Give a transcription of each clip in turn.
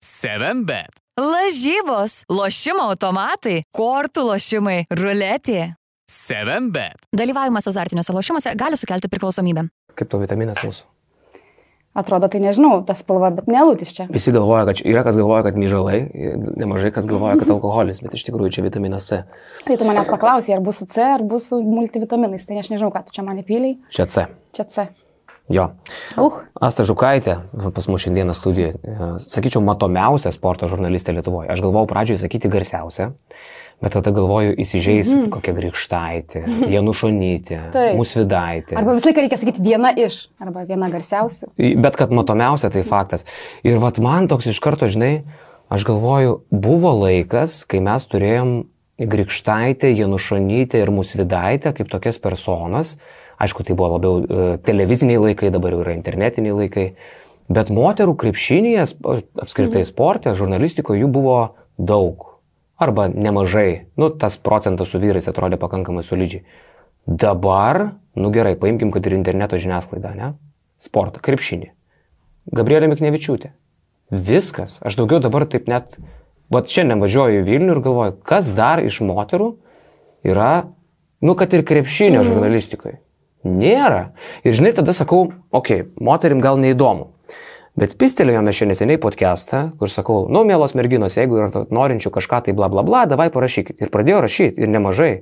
7bet. Lažybos, lošimo automatai, kortų lošimai, ruletė. 7bet. Dalyvavimas azartiniuose lošimuose gali sukelti priklausomybę. Kaip tau vitaminas mūsų? Atrodo, tai nežinau, tas spalva, bet nelūtis čia. Visi galvoja, kad yra kas galvoja, kad myžalai, nemažai kas galvoja, kad alkoholis, bet iš tikrųjų čia vitaminas C. Tai tu manęs paklausai, ar bus su C, ar bus su multivitaminais. Tai aš nežinau, ką tu čia man įpyliai. Čia C. Čia C. Jo. Uh, Asta Žukaitė, pas mus šiandieną studijoje, e, sakyčiau, matomiausia sporto žurnalistė Lietuvoje. Aš galvojau pradžioje sakyti garsiausia, bet tada galvoju, įsižeis mm -hmm. kokia grįžtaitė, Janušonytė, Taip. Musvidaitė. arba visą laiką reikia sakyti viena iš, arba viena garsiausių. Bet kad matomiausia tai faktas. Ir vat man toks iš karto, žinai, aš galvoju, buvo laikas, kai mes turėjom Grikštaitę, Janušonytę ir Musvidaitę kaip tokias personas. Aišku, tai buvo labiau e, televiziniai laikai, dabar jau yra internetiniai laikai. Bet moterų krepšinėje, apskritai sporte, žurnalistikoje jų buvo daug. Arba nemažai. Nu, tas procentas su vyrais atrodė pakankamai solidžiai. Dabar, nu gerai, paimkim, kad ir interneto žiniasklaidą, ne? Sportą, krepšinį. Gabrielė Miknevičiūtė. Viskas. Aš daugiau dabar taip net, va šiandien važiuoju į Vilnių ir galvoju, kas dar iš moterų yra, nu kad ir krepšinio mm. žurnalistikoje. Nėra. Ir žinai, tada sakau, okei, okay, moterim gal neįdomu. Bet pistelėjome šiandien neseniai podcastą, kur sakau, nu, mielos merginos, jeigu yra norinčių kažką tai bla bla bla, davai parašykit. Ir pradėjau rašyti, ir nemažai.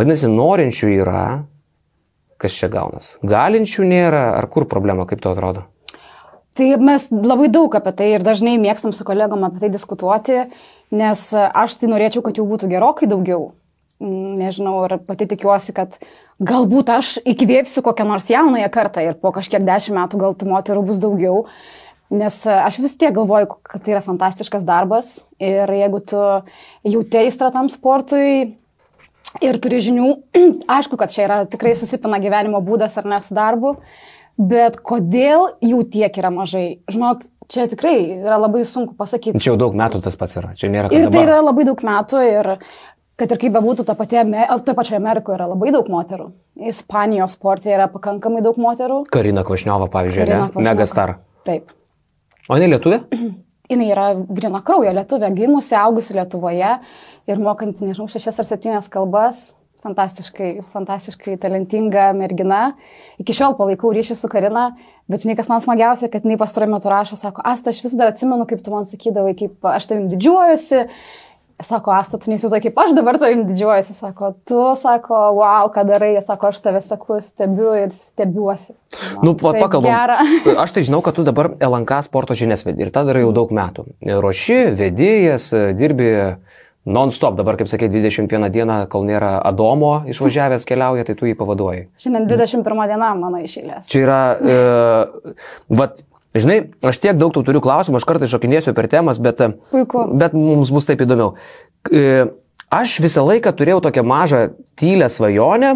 Vadinasi, norinčių yra, kas čia gaunas. Galinčių nėra, ar kur problema, kaip to atrodo? Tai mes labai daug apie tai ir dažnai mėgstam su kolegom apie tai diskutuoti, nes aš tai norėčiau, kad jų būtų gerokai daugiau. Nežinau, ar pati tikiuosi, kad galbūt aš įkvėpsiu kokią nors jaunąją kartą ir po kažkiek dešimt metų gal tų moterų bus daugiau. Nes aš vis tiek galvoju, kad tai yra fantastiškas darbas ir jeigu tu jauti aistrą tam sportui ir turi žinių, aišku, kad čia yra tikrai susipina gyvenimo būdas ar ne su darbu, bet kodėl jų tiek yra mažai? Žinok, čia tikrai yra labai sunku pasakyti. Čia jau daug metų tas pats yra. Čia nėra, kad Ir tai dabar. yra labai daug metų ir kad ir kaip bebūtų, ta pati, toje pačioje Amerikoje yra labai daug moterų. Ispanijos sporte yra pakankamai daug moterų. Karina Kvašniova, pavyzdžiui, Karina ne? Megastar. Taip. O ne lietuvė? Jis yra grina kraujo lietuvė, gimusi, augusi Lietuvoje ir mokanti, nežinau, šešias ar septynias kalbas. Fantastiškai, fantastiškai talentinga mergina. Iki šiol palaikau ryšį su Karina, bet žinai, kas man smagiausia, kad jinai pastaruoju metu rašo, sako, Asta, aš vis dar atsimenu, kaip tu man sakydavai, kaip aš tavim didžiuojuosi. Sako, Asta, tu neįsivaizduoji, kaip aš dabar tavim didžiuojuosi. Sako, tu, sako, wow, ką darai. Sako, aš tave sakau, stebiu ir stebiuosi. Nu, va, pakalbam. gera. Aš tai žinau, kad tu dabar LNK sporto žinias vedi ir tą darai jau daug metų. Ruoši, vedėjas, dirbi non-stop, dabar, kaip sakė, 21 dieną, kol nėra Adomo išvažiavęs keliauja, tai tu jį pavaduoji. Šiandien 21 diena mano išėlės. Čia yra, e, vat, žinai, aš tiek daug tų turiu klausimų, aš kartais šokinėsiu per temas, bet, e, Puiku. bet mums bus taip įdomiau. E, aš visą laiką turėjau tokią mažą tylę svajonę,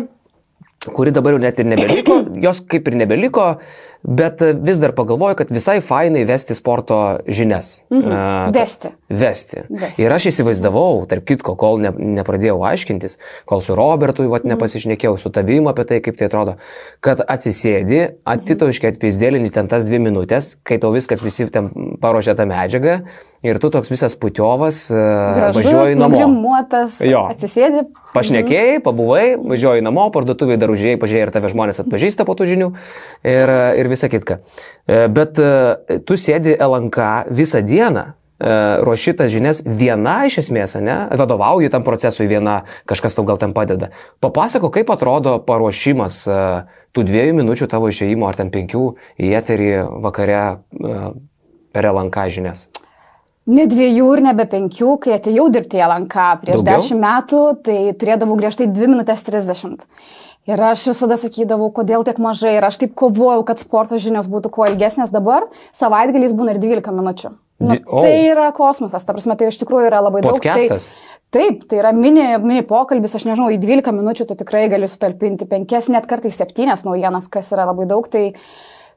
kuri dabar jau net ir nebeliko, jos kaip ir nebeliko, bet e, vis dar pagalvoju, kad visai fainai vesti sporto žinias. Mhm. Kad- Vesti. Vesti. Vesti. Ir aš įsivaizdavau, tarp kitko, kol ne, nepradėjau aiškintis, kol su Robertu vat, nepasišnekėjau, su tavim apie tai, kaip tai atrodo, kad atsisėdi, atitauškiai atpizdėlinį ten tas dvi minutės, kai tau viskas visi ten paruošė tą medžiagą ir tu toks visas putiovas e, važiuoji namo. Jo. atsisėdi. Pašnekėjai, pabuvai, važiuoji namo, parduotuvėje dar užėjai, pažiūrėjai, ar tave žmonės atpažįsta po tų žinių ir, ir visa kitka. E, Bet e, tu sėdi LNK visą dieną, e, ruoši tas žinias viena iš esmės, ne? Vadovauji tam procesui viena, kažkas tau gal ten padeda. Papasako, kaip atrodo paruošimas tų dviejų minučių tavo išėjimo ar ten penkių į eterį vakare per LNK žinias. Ne dviejų ir nebe penkių, kai atėjau dirbti į LNK prieš Daugiau? dešimt metų, tai turėdavau griežtai 2 minutės 30. Ir aš visada sakydavau, kodėl tiek mažai. Ir aš taip kovojau, kad sporto žinios būtų kuo ilgesnės dabar. Savaitgaliais būna ir 12 minučių. Nu, Di- o. tai yra kosmosas, ta prasme, tai iš tikrųjų yra labai daug. Podcastas? Tai, taip, tai yra mini, mini pokalbis, aš nežinau, į 12 minučių tu tikrai gali sutalpinti 5, net kartais 7 naujienas, kas yra labai daug. Tai,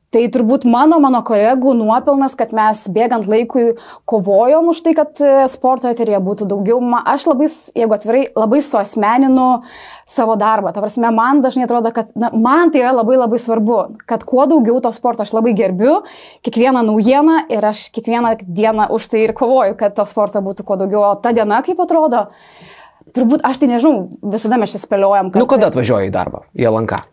Tai turbūt mano, mano kolegų nuopelnas, kad mes bėgant laikui kovojom už tai, kad e, sporto eterija būtų daugiau. Aš labai, jeigu atvirai, labai suosmeninu savo darbą. Ta prasme, man dažnai atrodo, kad na, man tai yra labai labai svarbu, kad kuo daugiau to sporto aš labai gerbiu, kiekvieną naujieną ir aš kiekvieną dieną už tai ir kovoju, kad to sporto būtų kuo daugiau. O ta diena, kaip atrodo, turbūt aš tai nežinau, visada mes čia spėliojam, kad... Nu, kada atvažiuoji į darbą? Į Lanką.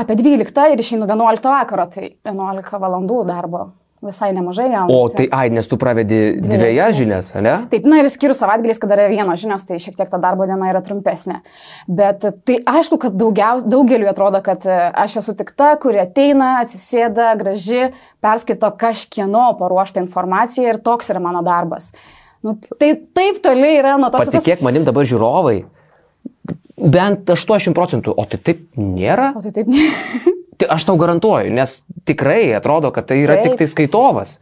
Apie 12 ir išeinu 11 vakaro, tai 11 valandų darbo visai nemažai gaunu. O tai, ai, nes tu pravedi Dvi dviejas žinias. ne? Taip, na ir skiriu savaitgaliais, kada yra vienos žinios, tai šiek tiek ta darbo diena yra trumpesnė. Bet tai aišku, kad daugiau, daugeliu atrodo, kad e, aš esu tik ta, kuri ateina, atsisėda, graži, perskaito kažkieno paruoštą informaciją ir toks yra mano darbas. Nu, tai taip toli yra nuo tos visos- Patikėk manim dabar žiūrovai. Bent 80 procentų, o tai taip nėra? O tai taip ne. Tai Aš tau garantuoju, nes tikrai atrodo, kad tai yra Taip. tik tai skaitovas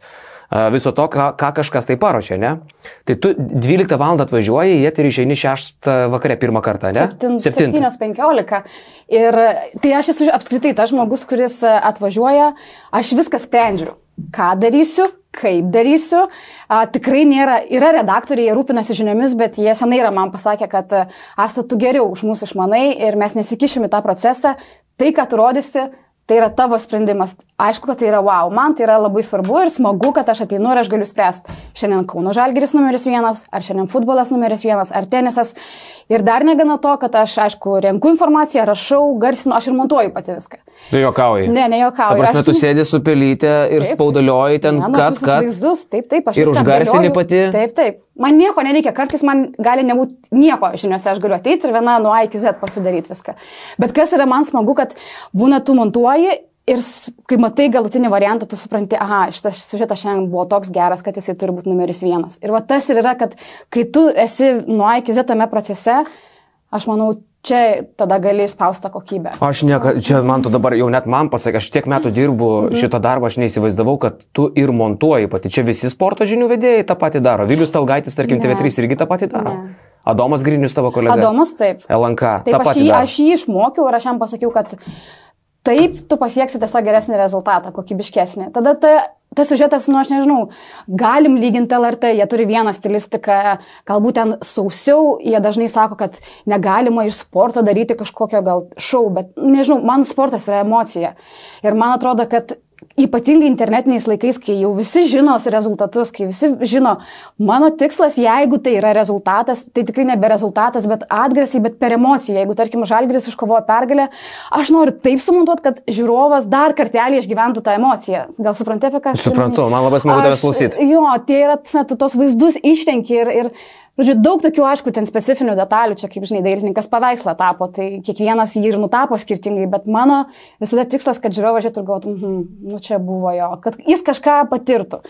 viso to, ką, ką kažkas tai paruošė, ne? Tai tu 12 val. atvažiuoji, jie ir išeini 6 vakare pirmą kartą, ne? 7.15. Ir tai aš esu apskritai tas žmogus, kuris e, atvažiuoja, aš viską sprendžiu. Ką darysiu, kaip darysiu. A, tikrai nėra, yra redaktoriai, jie rūpinasi žiniomis, bet jie senai yra man pasakę, kad e, Asta, tu geriau už mūsų išmanai ir mes nesikišim į tą procesą. Tai, ką tu rodysi, tai yra tavo sprendimas. Aišku, kad tai yra wow, man tai yra labai svarbu ir smagu, kad aš ateinu ir aš galiu spręsti. Šiandien Kauno Žalgeris numeris vienas, ar šiandien futbolas numeris vienas, ar tenisas. Ir dar negana to, kad aš, aišku, renku informaciją, rašau, garsinu, aš ir montuoju pati viską. Tai jokauji. Ne, nejokauju. prasme, aš- tu sėdi su pelytė ir spaudalioji ten, Ne, nu, kad. Vaizdus, taip, taip, aš Ir užgarsini apdėlioju. pati? Taip, taip. Man nieko nereikia, kartais man gali nebūti nieko žiniuose, aš galiu ateiti ir viena nuo A iki Z pasidaryti viską. Bet kas yra man smagu, kad būna tu montuoji ir kai matai galutinį variantą, tu supranti, aha, šitas sužetas šiandien buvo toks geras, kad jisai turi būti numeris vienas. Ir va tas ir yra, kad kai tu esi nuo A iki Z tame procese, aš manau, čia tada gali spausti kokybę. Aš nieka, čia man tu dabar jau net man pasakė, aš tiek metų dirbu Mhm. šitą darbą, aš neįsivaizdavau, kad tu ir montuoji pati. Čia visi sporto žinių vedėjai tą patį daro. Vilius Talgaitis, tarkim, Ne. TV3 irgi tą patį daro. Ne. Adomas Grinius tavo kolega. Adomas taip. LNK. Taip, aš jį, aš jį išmokiau ir aš jam pasakiau, kad taip tu pasieksi tiesiog geresnį rezultatą, kokybiškesnį. Tada ta, tas sužetas, nu aš nežinau, galim lyginti LRT, jie turi vieną stilistiką, galbūt ten sausiau, jie dažnai sako, kad negalima iš sporto daryti kažkokio gal šau, bet nežinau, man sportas yra emocija. Ir man atrodo, kad ypatingai internetiniais laikais, kai jau visi žino rezultatus, kai visi žino, mano tikslas, jeigu tai yra rezultatas, tai tikrai nebe rezultatas, bet atgrasiai, bet per emociją. Jeigu, tarkim, Žalgris iškovojo pergalę, aš noriu taip sumontuoti, kad žiūrovas dar kartelį išgyventų tą emociją. Gal suprantate, apie ką aš Suprantu, man labai smagu tavęs klausyt. Jo, tie yra, na, tos vaizdus išrenki ir, ir Žodžiu, daug tokių, aišku, ten specifinių detalių, čia kaip žinai, dailininkas paveikslą tapo, tai kiekvienas jį ir nutapo skirtingai, bet mano visada tikslas, kad žiūrovas žiūrėtų ir galvotų, mhm, nu čia buvo jo, kad jis kažką patirtų.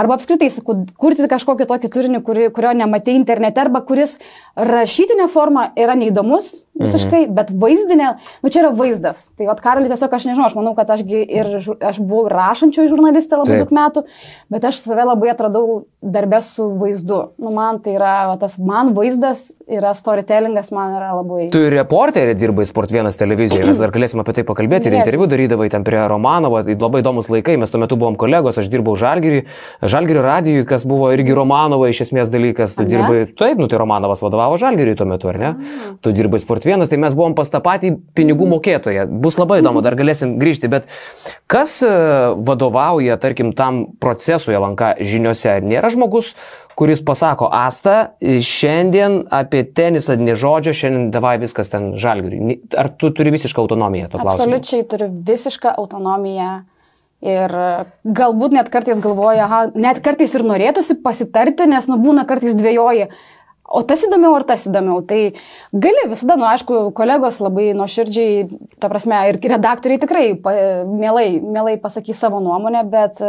Arba apskritai, sakau, kurti kažkokį tokį turinį, kuri, kurio nematei internete, arba kuris rašytinė forma yra neįdomus visiškai, mhm. bet vaizdinė, nu čia yra vaizdas. Tai vad, Karolį, tiesiog aš nežinau, aš manau, kad ašgi ir aš buvau rašančioji žurnalistė labai Taip. daug metų, bet aš save labai atradau darbę su vaizdu. Nu, man tai yra, va, tas man vaizdas yra storytellingas, man yra labai... Tu ir reporterė dirbai Sport 1 televizijoje, mes dar galėsime apie tai pakalbėti. Ir interviu darydavai ten prie Romanovo, tai labai įdomus laikai, mes tuo metu buvom kolegos, aš dirbau Žalgirį, Žalgirio radijui, kas buvo irgi Romanovo iš esmės dalykas, tu dirbai, taip, nu tai Romanovas vadovavo Žalgiriui tuo metu, ar ne? Tu dirbai Sport 1, tai mes buvom pas tą patį pinigų mokėtoją. Bus labai įdomu, dar galėsim grįžti, bet kas e, vadovauja, tarkim, tam procesui lanka žiniuose? Nėra žmogus, kuris pasako, Asta, šiandien apie tenisą ne žodžio, šiandien davai viskas ten žalgiriui. Ar tu turi visišką autonomiją to klausimu? Absoliučiai turiu visišką autonomiją. Ir galbūt net kartais galvoja, aha, net kartais ir norėtųsi pasitarti, nes nu būna kartais dvėjoji. O tas įdomiau ar tas įdomiau. Tai gali visada, nu aišku, kolegos labai nuoširdžiai, ta prasme, ir redaktoriai tikrai pa, mielai, mielai pasakys savo nuomonę, bet,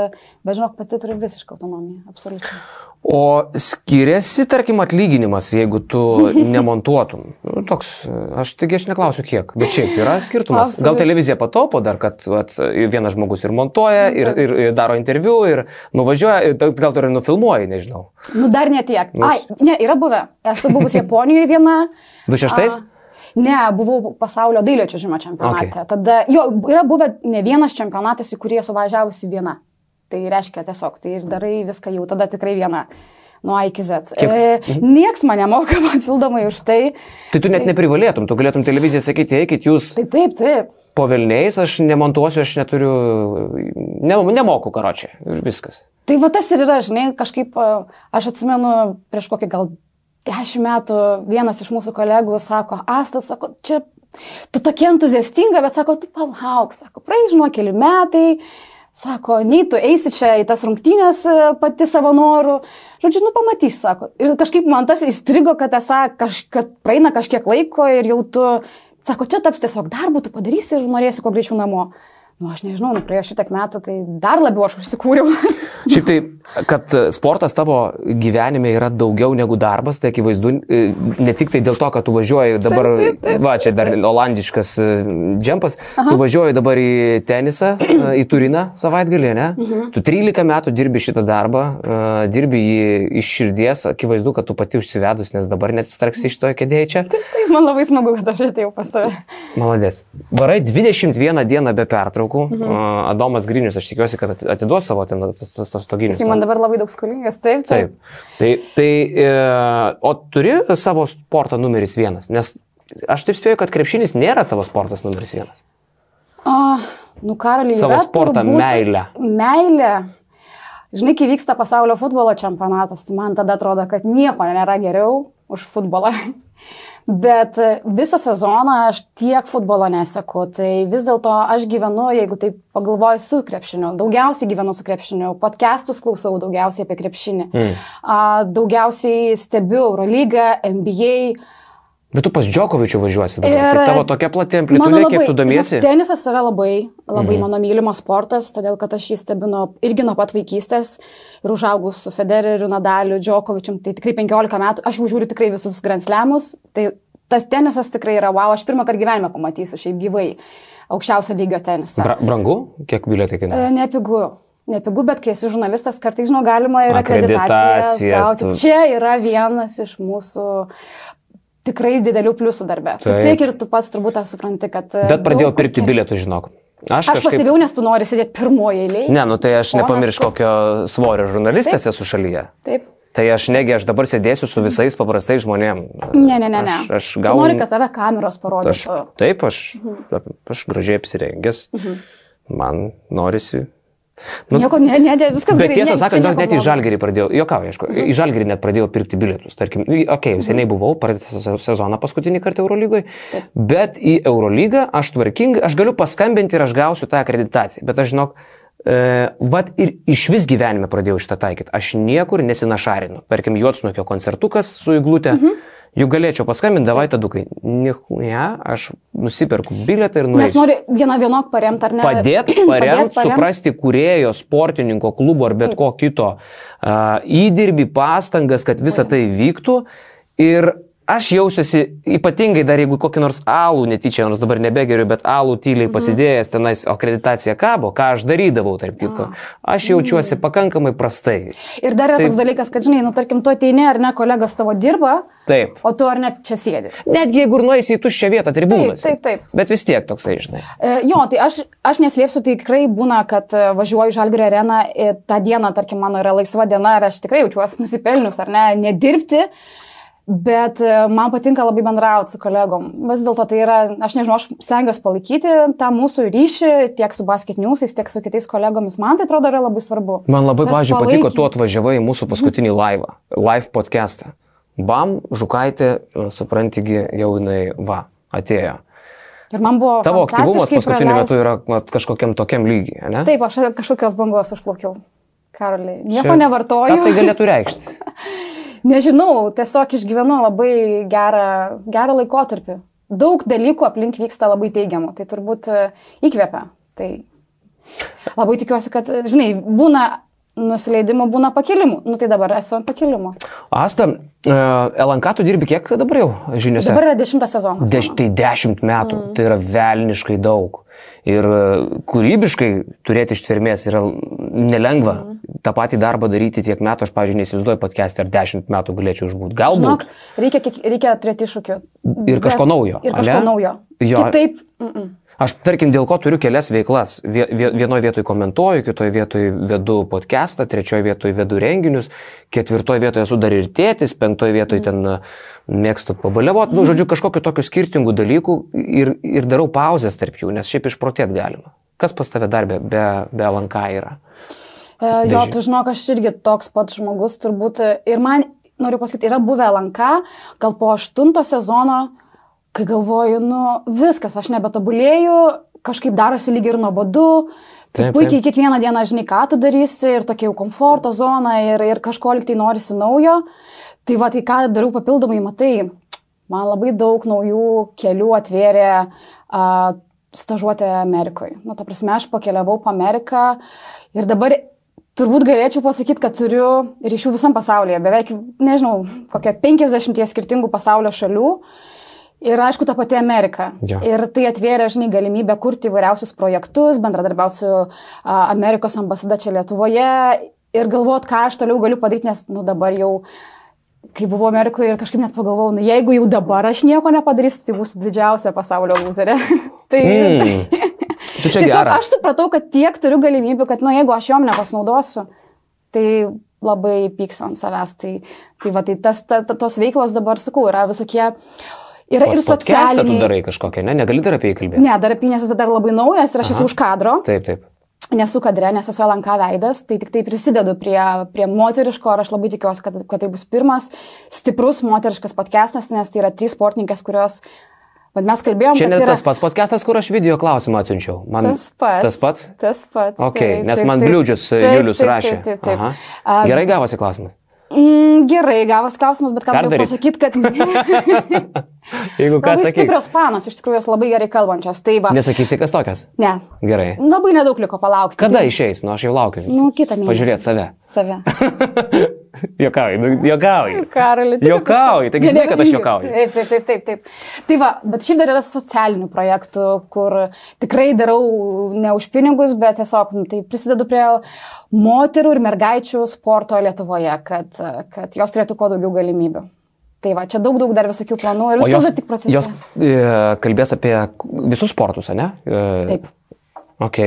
bet žinok, pati turiu visišką autonomiją. Absoliučiai. O skiriasi, tarkim, atlyginimas, jeigu tu nemontuotum. Nu, toks, aš taigi aš neklausiu kiek, bet šiaip yra skirtumas. Gal Absoliučiai. televizija pataupo dar, kad vat, vienas žmogus ir montuoja, ir, ir, ir daro interviu, ir nuvažiuoja, gal tu ir nufilmuoji, nežinau. Nu dar netiek. Nu, Ai, ne, yra buvę. Esu buvus Japonijoje viena. 26? A, Ne, buvau pasaulio dailio čiūžimo čempionate. Okay. Tada, jo, yra buvę ne vienas čempionatas, į kurį esu važiavusi viena. Tai reiškia tiesiog, tai ir darai viską jau tada tikrai viena. Nuo A iki Z. Kiek- E, nieks mane moka papildomai už tai. Tai tu net neprivalėtum, tu galėtum televiziją sakyti, eikit jūs Tai taip, taip. po Vilniais, aš nemontuosiu, aš neturiu, ne, nemoku karočiai ir viskas. Tai va tas ir yra, žinai, kažkaip a, aš atsimenu prieš kokį gal dešimt metų vienas iš mūsų kolegų sako, Astas, sako, čia tu tokia entuziastinga, bet sako, tu palauk, sako, praeis žinau keli metai, sako, nei tu eisi čia į tas rungtynės e, pati savo norų, žodžiu, nu pamatys, sako. Ir kažkaip man tas įstrigo, kad, esą, kaž, kad praeina kažkiek laiko ir jau tu, sako, čia taps tiesiog darbu, tu padarysi ir norėsi kuo greičiau namo. Nu, aš nežinau, nu, praėjo šitiek metų, tai dar labiau aš užsikūriau. Šiaip tai, kad sportas tavo gyvenime yra daugiau negu darbas, tai akivaizdu, e, ne tik tai dėl to, kad tu važiuoji dabar, taip, taip. va, čia dar olandiškas e, džempas, tu važiuoji dabar į tenisą, e, į Turiną savaitgalį, ne? Mhm. Tu 13 metų dirbi šitą darbą, e, dirbi jį iš širdies, akivaizdu, kad tu pati užsivedus, nes dabar net starksi iš toje kėdėje čia. Tai man labai smagu, kad aš atėjau pas tave. Maladės. Varai 21 dieną be pertraukų. Mhm. Adomas Grinius, aš tikiuosi, kad ati- atiduos savo ten tos, stoginius. Jis man dabar labai daug skolingas, taip, taip. Taip. Tai, tai e, o turi savo sporto numeris vienas? Nes aš taip spėju, kad krepšinis nėra tavo sportas numeris vienas. A, nu, karaliai. Savo sportą, meilę. Meilė. Žinai, kai vyksta pasaulio futbolo čempionatas, tai man tada atrodo, kad nieko nėra geriau už futbolą. Bet e, visą sezoną aš tiek futbolo neseku, tai vis dėlto aš gyvenu, jeigu taip pagalvoju, su krepšiniu. Daugiausiai gyvenu su krepšiniu, podcastus klausau daugiausiai apie krepšinį. Mm. Daugiausiai stebiu Eurolygą, NBA. Bet tu pas Džokovičių važiuosi dabar. Ir- Tai tavo tokia plati amplitudė, kiek tu domiesi. žinok, Tenisas yra labai, labai mhm. mano mylimas sportas, todėl kad aš jį stebinu irgi nuo pat vaikystės ir užaugus su Federeriu, Nadaliu, Džokovičium, tai tikrai 15 metų, aš jau žiūriu tikrai visus Grand Slamus, tai tas tenisas tikrai yra wow, aš pirmą kartą gyvenime pamatysiu šiaip gyvai aukščiausio lygio tenisą. Bra brangu? Kiek bilietai E, kainuoja? Nepigu. Nepigu, bet kai esi žurnalistas, kartais, žinau, galima ir Akreditacija, akreditacijas gauti. tu- Čia yra vienas iš mūsų tikrai didelių pliusų darbę. Taip. Tik ir tu pats turbūt tą supranti, kad... e, Bet pradėjau daug pirkti kokie- bilietų, žinok. Aš, Aš pastebėjau, nes tu nori sėdėti pirmoje eilėje. Ne, nu tai aš nepamirš tu- kokio svorio žurnalistas esu šalyje. Taip. Tai aš negi, aš dabar sėdėsiu su visais paprastais žmonėmis. Ne, ne, ne. ne. Aš, aš gaunu. Nori, kad tave kameros Aš, parodytų. taip, aš, aš gražiai apsirengęs. Mhm. Man norisi. Nu, Nieko, ne, ne, viskas Bet gerai. tiesą sakant, net į blogo. žalgerį pradėjau, jokauju, aišku, į žalgerį net pradėjau pirkti bilietus. Tarkim, okei, okay, Mhm. seniai buvau, pradėtą se- sezoną paskutinį kartą Eurolygoje, bet į Eurolygą aš tvarkingai, aš galiu paskambinti ir aš gausiu tą akreditaciją. Bet aš žinok, e, vad ir iš vis gyvenime pradėjau šitą taikyti. Aš niekur nesinašarinu. Tarkim, Jotsnukio koncertukas su įglūtė. Mhm. Juk galėčiau paskambinti, davai tadukai. Nihuja, aš nusiperku bilietą ir Nes nueisiu. nori vieną vienok paremti ar ne? Padėti, paremti, suprasti kurėjo, sportininko, klubo ar bet ko kito uh, įdirbį, pastangas, kad visa tai vyktų. Ir aš jausiuosi ypatingai dar jeigu kokį nors alų netyčia, nors dabar nebegeriu, bet alų tyliai pasidėjęs tenais, o akreditacija kabo, ką aš darydavau, tarp kitko. Aš jaučiuosi pakankamai prastai. Ir dar yra Taip. toks dalykas, kad, žinai, nu, tarkim, tu ateini ar ne, kolegos tavo dirba, Taip. o tu ar ne čia sėdi. Netgi jeigu nueisi į tuščią vietą, tribūnas. Taip, taip, taip. Bet vis tiek toksai, žinai. E, Jo, tai aš, aš neslėpsiu, tai tikrai būna, kad e, važiuoju į Žalgirio areną, tą dieną, tarkim, mano yra laisva diena ir aš tikrai jaučiuosi nusipelnius, ar ne, nedirbti, bet e, man patinka labai bendrauti su kolegom. Vis dėlto tai yra, aš nežinau, aš stengiuosi palaikyti tą mūsų ryšį tiek su basketniusais, tiek su kitais kolegomis. Man tai atrodo yra labai svarbu. Man labai, pažiūrėjau, patiko, palaikymas. tu atvažiavai į mūsų paskutinį laivą, live podcastą. Bam, Žukaitė, suprantigi, jau jinai, va, atėjo. Ir man buvo... Tavo aktyvumas paskutiniu praleist- metu yra vat, kažkokiam tokiam lygiai, ne? Taip, aš kažkokios bangos užplaukiau. Karoliai, nieko Čia- nevartoju. Ką tai galėtų reikšti? Nežinau, tiesiog išgyvenu labai gerą, gerą laikotarpį. Daug dalykų aplink vyksta labai teigiamų, tai turbūt e, įkvepia. Tai labai tikiuosi, kad, e, žinai, būna nusileidimų, būna pakilimų. Nu tai dabar esu ant pakilimo. Asta, uh, LNK tu dirbi kiek dabar jau žiniuose? Dabar yra dešimtas sezonas. Deš, tai dešimt metų, mm. tai yra velniškai daug. Ir e, kūrybiškai turėti ištvermės yra nelengva. Mm. Tą patį darbą daryti tiek metų, aš, pavyzdžiui, neįsivaizduoju podcast'e, ar dešimt metų galėčiau išbūti. Galbūt. Žinok, reikia, reikia turėti iššūkių. Ir kažko naujo, Ir kažko ale? naujo. Jo. Kitaip. Mm -mm. Aš, tarkim, dėl ko turiu kelias veiklas. Vie- vie- Vienoje vietoje komentuoju, kitoje vietoje vedu podcastą, trečioje vietoje vedu renginius, ketvirtoje vietoje esu dar ir tėtis, penktoje vietoje ten a, mėgstu pabaliavoti. Nu, žodžiu, kažkokiu tokiu skirtingų dalykų ir, ir darau pauzes tarp jų, nes šiaip išprotėt galima. Kas pas tave darbė be, be LNK yra? E, Jo, tu žinok, aš irgi toks pats žmogus turbūt. Ir man, noriu pasakyti, yra buvę lanka, gal po aštunto sezono, kai galvoju, nu viskas, aš nebetobulėju, kažkaip darosi lyg ir nuobodu. Tai Taip, puikiai kiekvieną dieną žinai, ką tu darysi ir tokia jau komforto zona ir, ir kažko liktai norisi naujo. Tai va, tai ką darau papildomai, matai, man labai daug naujų kelių atvėrė a, stažuotė Amerikoje. Nu, ta prasme, aš pakeliavau po Ameriką ir dabar turbūt galėčiau pasakyti, kad turiu ryšių visam pasaulyje, beveik, nežinau, kokia 50 skirtingų pasaulio šalių. Ir aišku, ta pati Amerika. Jo. Ir tai atvėrė, žinai, galimybę kurti įvairiausius projektus, bendradarbiauti su a, Amerikos ambasada čia Lietuvoje ir galvot, ką aš toliau galiu padaryti, nes, nu, dabar jau, kai buvau Amerikoje ir kažkaip net pagalvojau, nu, jeigu jau dabar aš nieko nepadarysiu, tai būsiu didžiausia pasaulio loserė. tai, Mm. Čia Tiesiog geras. aš supratau, kad tiek turiu galimybių, kad, nu, jeigu aš jom nepasinaudosiu, tai labai pyksiu ant savęs. Tai, tai va, tai tas, ta, ta, tos veiklos dabar, sakau, yra visokie, yra ir Podcastą tu socialiniai. darai kažkokią, ne? Negali dar apie jį kalbėti. Ne, dar apinės vis dar labai naujas ir aš esu Aha. už kadro, Taip, taip. nesu kadre, nes esu lanka veidas, tai tik tai prisidedu prie, prie moteriško ir aš labai tikiuosi, kad, kad tai bus pirmas stiprus moteriškas podcastas, nes tai yra trys sportininkės, kurios, vad mes kalbėjom, Čia net yra tas pats podcastas, kur aš video klausimą atsiunčiau. Man tas pats. Tas pats? Tas pats. Ok, taip, nes taip, man taip. Bliūdžius Taip, Julius rašė. Taip, taip, taip. Aha. Gerai gavosi klausimas. Mm, gerai, gavas klausimas, bet ką Perdaryt? pasakyti, kad Jeigu ką labai sakai. stiprios panos, iš tikrųjų jos labai gerai kalbančios. Tai va, Nesakysi, kas tokias. ne, Gerai. labai nedaug liko palaukti. Kada Tai- išeis? Nu, aš jau laukiu. Nu, kitą mėnesį. Pažiūrėt save. Save. Jokauju, nu, jokauju. Tik Juokauji, apie taigi žinai, kad aš juokauju. Taip, taip, taip, taip, taip. Tai va, bet šiaip dar yra socialinių projektų, kur tikrai darau ne už pinigus, bet tiesiog nu, tai prisidedu prie moterų ir mergaičių sporto Lietuvoje, kad, kad jos turėtų kuo daugiau galimybių. Tai va, čia daug, daug dar visokių planų ir viskas tik procese. jos e, kalbės apie visus sportus, ne? E, Taip. Ok.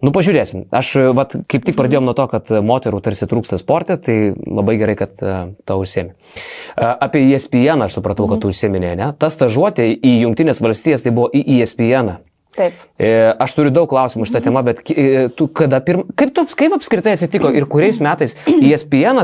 Nu, pažiūrėsim. Aš, e, vat, kaip tik pradėjom nuo to, kad e, moterų tarsi trūksta sporte, tai labai gerai, kad uh, tau užsiemi. Uh, apie E ESPN aš supratau, kad tu užsieminė, ne? Ta stažuotė į Junktinės valstijas tai buvo į E ESPN. -ą. Taip. E, Aš turiu daug klausimų šitą temą, bet e, tu kada pirm... kaip, tu, kaip apskritai atsitiko ir kuriais metais E ESPN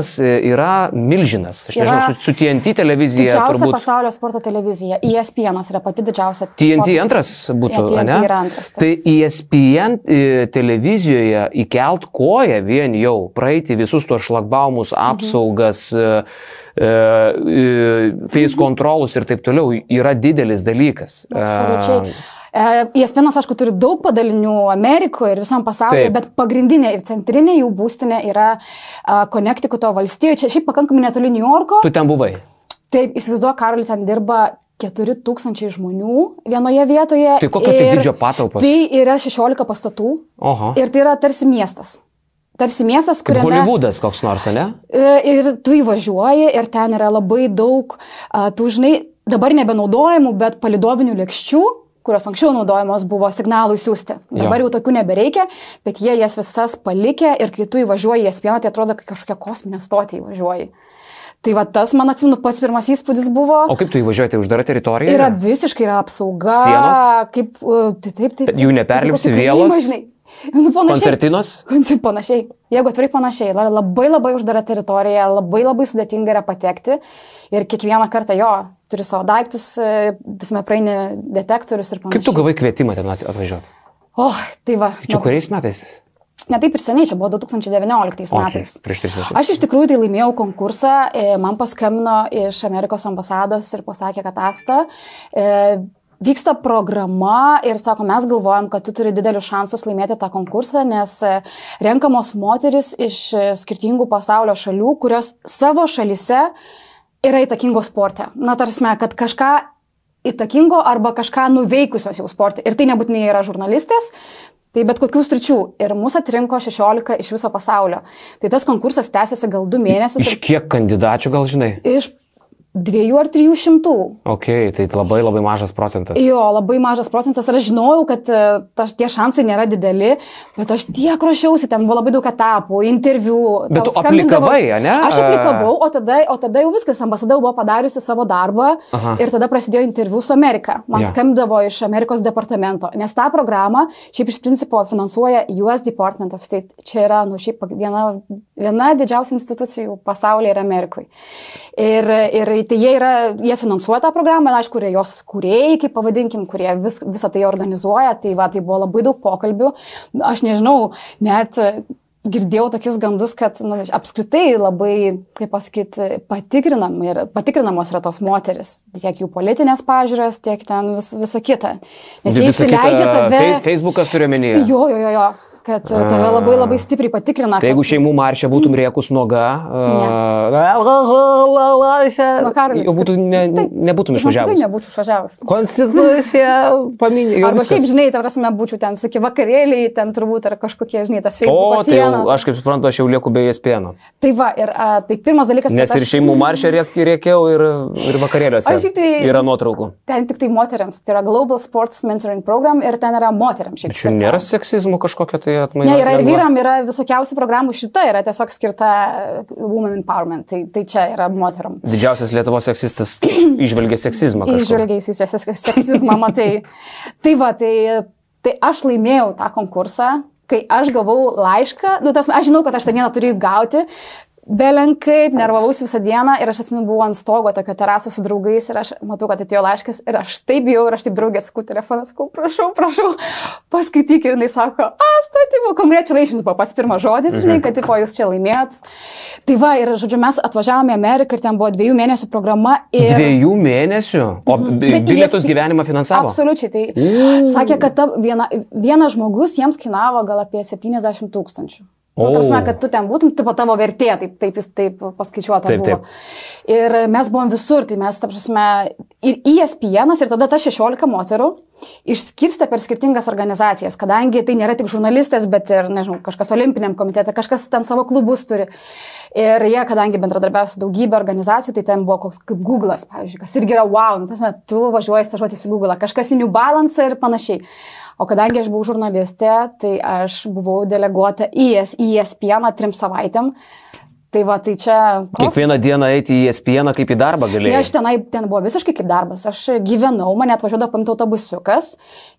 yra milžinas? Aš nežinau, su, su TNT televizija Didžiausia turbūt. pasaulio sporto televizija. E ESPN yra pati didžiausia. TNT sporto- antras būtų, Ne, TNT ane? yra antras, taip. Tai E ESPN e, televizijoje įkelt koją vien jau, praeiti visus tuos šlagbaumus, Mhm. apsaugas, e, e, e, feis kontrolus ir taip toliau yra didelis dalykas. Absoliučiai. E, ESPN, aišku, turi daug padalinių Amerikoje ir visam pasaulyje, Taip. bet pagrindinė ir centrinė jų būstinė yra Connecticuto valstijoje, čia šiaip pakankamai netoli New Yorko. Tu ten buvai. Taip, įsivaizduoju, Karoli ten dirba 4000 žmonių vienoje vietoje. Tai kokio tai ir dydžio patalpos? Tai yra 16 pastatų Oho. ir tai yra tarsi miestas. Tarsi miestas, kuriame... Hollywoodas koks nors, ne? E, Ir tu įvažiuoji ir ten yra labai daug, tų žinai, dabar nebenaudojamų, bet palidovinių lėkščių, kurios anksčiau naudojamos buvo signalui siūsti. Dabar Jo. jau tokių nebereikia, bet jie jas visas palikė ir kai tu įvažiuoji į spieną, tai atrodo, kaip kažkokia kosminė stotė įvažiuoji. Tai va tas, man atsimenu, pats pirmas įspūdis buvo. O kaip tu įvažiuoji, tai uždara teritorija? Yra visiškai yra apsauga. Sienos? Kaip, uh, taip, taip, taip. Jų neperlipsi žinai. Nu, panašiai. Koncertinos? Panašiai. Jeigu atvirai panašiai, labai labai uždara teritorija, labai labai sudėtinga yra patekti ir kiekvieną kartą jo, turi savo daiktus, tasme praeini detektorius ir panašiai. Kaip tu gavai kvietimą ten at- atvažiuoti? O, oh, tai va. Čia kuriais metais? Ne taip ir seniai, čia buvo 2019 O, metais. tai prieš tris metus. Aš iš tikrųjų tai laimėjau konkursą, e, man paskambino iš Amerikos ambasados ir pasakė, kad Asta, e, vyksta programa ir sako, mes galvojam, kad tu turi didelius šansus laimėti tą konkursą, nes e, renkamos moteris iš e, skirtingų pasaulio šalių, kurios savo šalise yra įtakingos sporte. Na, tarsi, kad kažką įtakingo arba kažką nuveikusios jau sporte. Ir tai nebūtinai yra žurnalistės, Tai bet kokių sričių. Ir mūsų atrinko 16 iš viso pasaulio. Tai tas konkursas tęsiasi gal 2 mėnesius. Iš kiek kandidačių gal žinai? Iš dviejų ar trijų šimtų. Ok, tai labai labai mažas procentas. Jo, labai mažas procentas ir aš žinojau, kad e, tas, tie šansai nėra dideli, bet aš tiek ruošiausi, ten buvo labai daug etapų, interviu. Bet tu aplikavai, ane? Aš aplikavau, o tada, o tada jau viskas, ambasada jau buvo padariusi savo darbą Aha. ir tada prasidėjo interviu su Amerika. Man yeah. skambdavo iš Amerikos departamento, nes tą programą šiaip iš principo finansuoja US Department of State. Čia yra, nu, šiaip viena, viena didžiausių institucijų pasaulyje ir Amerikoje. Ir, ir tai jie, yra, jie finansuoja tą programą, na, aišku, kurie jos kūrėjai, kaip pavadinkim, kurie vis, visą tai organizuoja. Tai, va, tai buvo labai daug pokalbių. Aš nežinau, net girdėjau tokius gandus, kad nu, apskritai labai, kaip pasakyti, patikrinam ir patikrinamos yra tos moteris, tiek jų politinės pažiūros, tiek ten vis, visa kita. Nes jie įsileidžia tave. Facebookas turiu omenyje. Jo, jo, jo, jo, kad uh, tave labai labai stipriai patikrina. Tai jeigu šeimų maršė būtum riekus Nu, Karoli, jau būtų ne, taip. nebūtum Aš tikrai išvažiavęs. nebūčiau išvažiavęs. Konstitucija paminė. Arba šiaip, žinai, ta prasme, būčiau ten, sakai, vakarėliai, ten turbūt, ar kažkokie, žinai, tas O, Facebook tai jau, aš kaip suprantu, aš jau lieku be ESPN. Tai va, ir a, tai pirmas dalykas, Nes ir šeimų maršė riek- rėkiau ir, ir vakarėliuose. Aš šiaip tai- Yra nuotraukų. Ten tik tai moteriams, tai yra Global Sports Mentoring Program ir ten yra moteriams. Čia nėra seksizmo kažkokio tai atmaina. Ne, yra ir vyram, yra visokiausių programų, šita yra tiesiog skirta e, Women Empowerment, tai, tai čia yra moteram. Didžiausias Lietuvos seksistas išvelgia seksizmą. kažkur. Išvelgiais į seksizmą, matai. Tai va, tai, tai aš laimėjau tą konkursą, kai aš gavau laišką, nu, tas, aš žinau, kad aš tą dieną turiu gauti, belenkaip, nervavausi visą dieną ir aš atsimenu, buvau ant stogo tokio teraso su draugais ir aš matau, kad atėjo laiškas ir aš taip bijau ir aš taip draugė atsakau telefoną, sakau, prašau, prašau, paskaityk ir jinai sako, asta, tipo, congratulations buvo pats pirmas žodis, žinai, kad, tipo, jūs čia laimėjot. Tai va, ir, žodžiu, mes atvažiavome į Ameriką ir ten buvo dviejų mėnesių programa ir... Dviejų mėnesių? O Mhm. Bilietus jie- gyvenimą finansavo? Absoliučiai. Tai sakė, kad ta viena, vienas žmogus jiems kainavo gal apie 70 tūkstančių. Nu, tarsi, kad tu ten būtum, tipo tavo vertė, taip, taip, jis taip paskaičiuota Taip, buvo. Ir mes buvom visur, tai mes, ta prasme, ir ESPN, ir tada ta 16 moterų išskirstė per skirtingas organizacijas, kadangi tai nėra tik žurnalistės, bet ir, nežinau, kažkas olimpiniam komitete, kažkas ten savo klubus turi. Ir jie, kadangi bendradarbiavo su daugybė organizacijų, tai ten buvo koks kaip Google'as, pavyzdžiui, kas irgi yra wow, nu, tas, tu važiuoji stažuotis į Google'ą, kažkas į New Balance ir panašiai. O kadangi aš buvau žurnalistė, tai aš buvau deleguota į ES, ESPN trim savaitėm. Tai va, tai čia... koks- Kiekvieną dieną eiti į ESPN kaip į darbą Tai galėjai. aš tenai, ten buvo visiškai kaip darbas. Aš gyvenau, mane atvažiuodavo paimti autobusiukas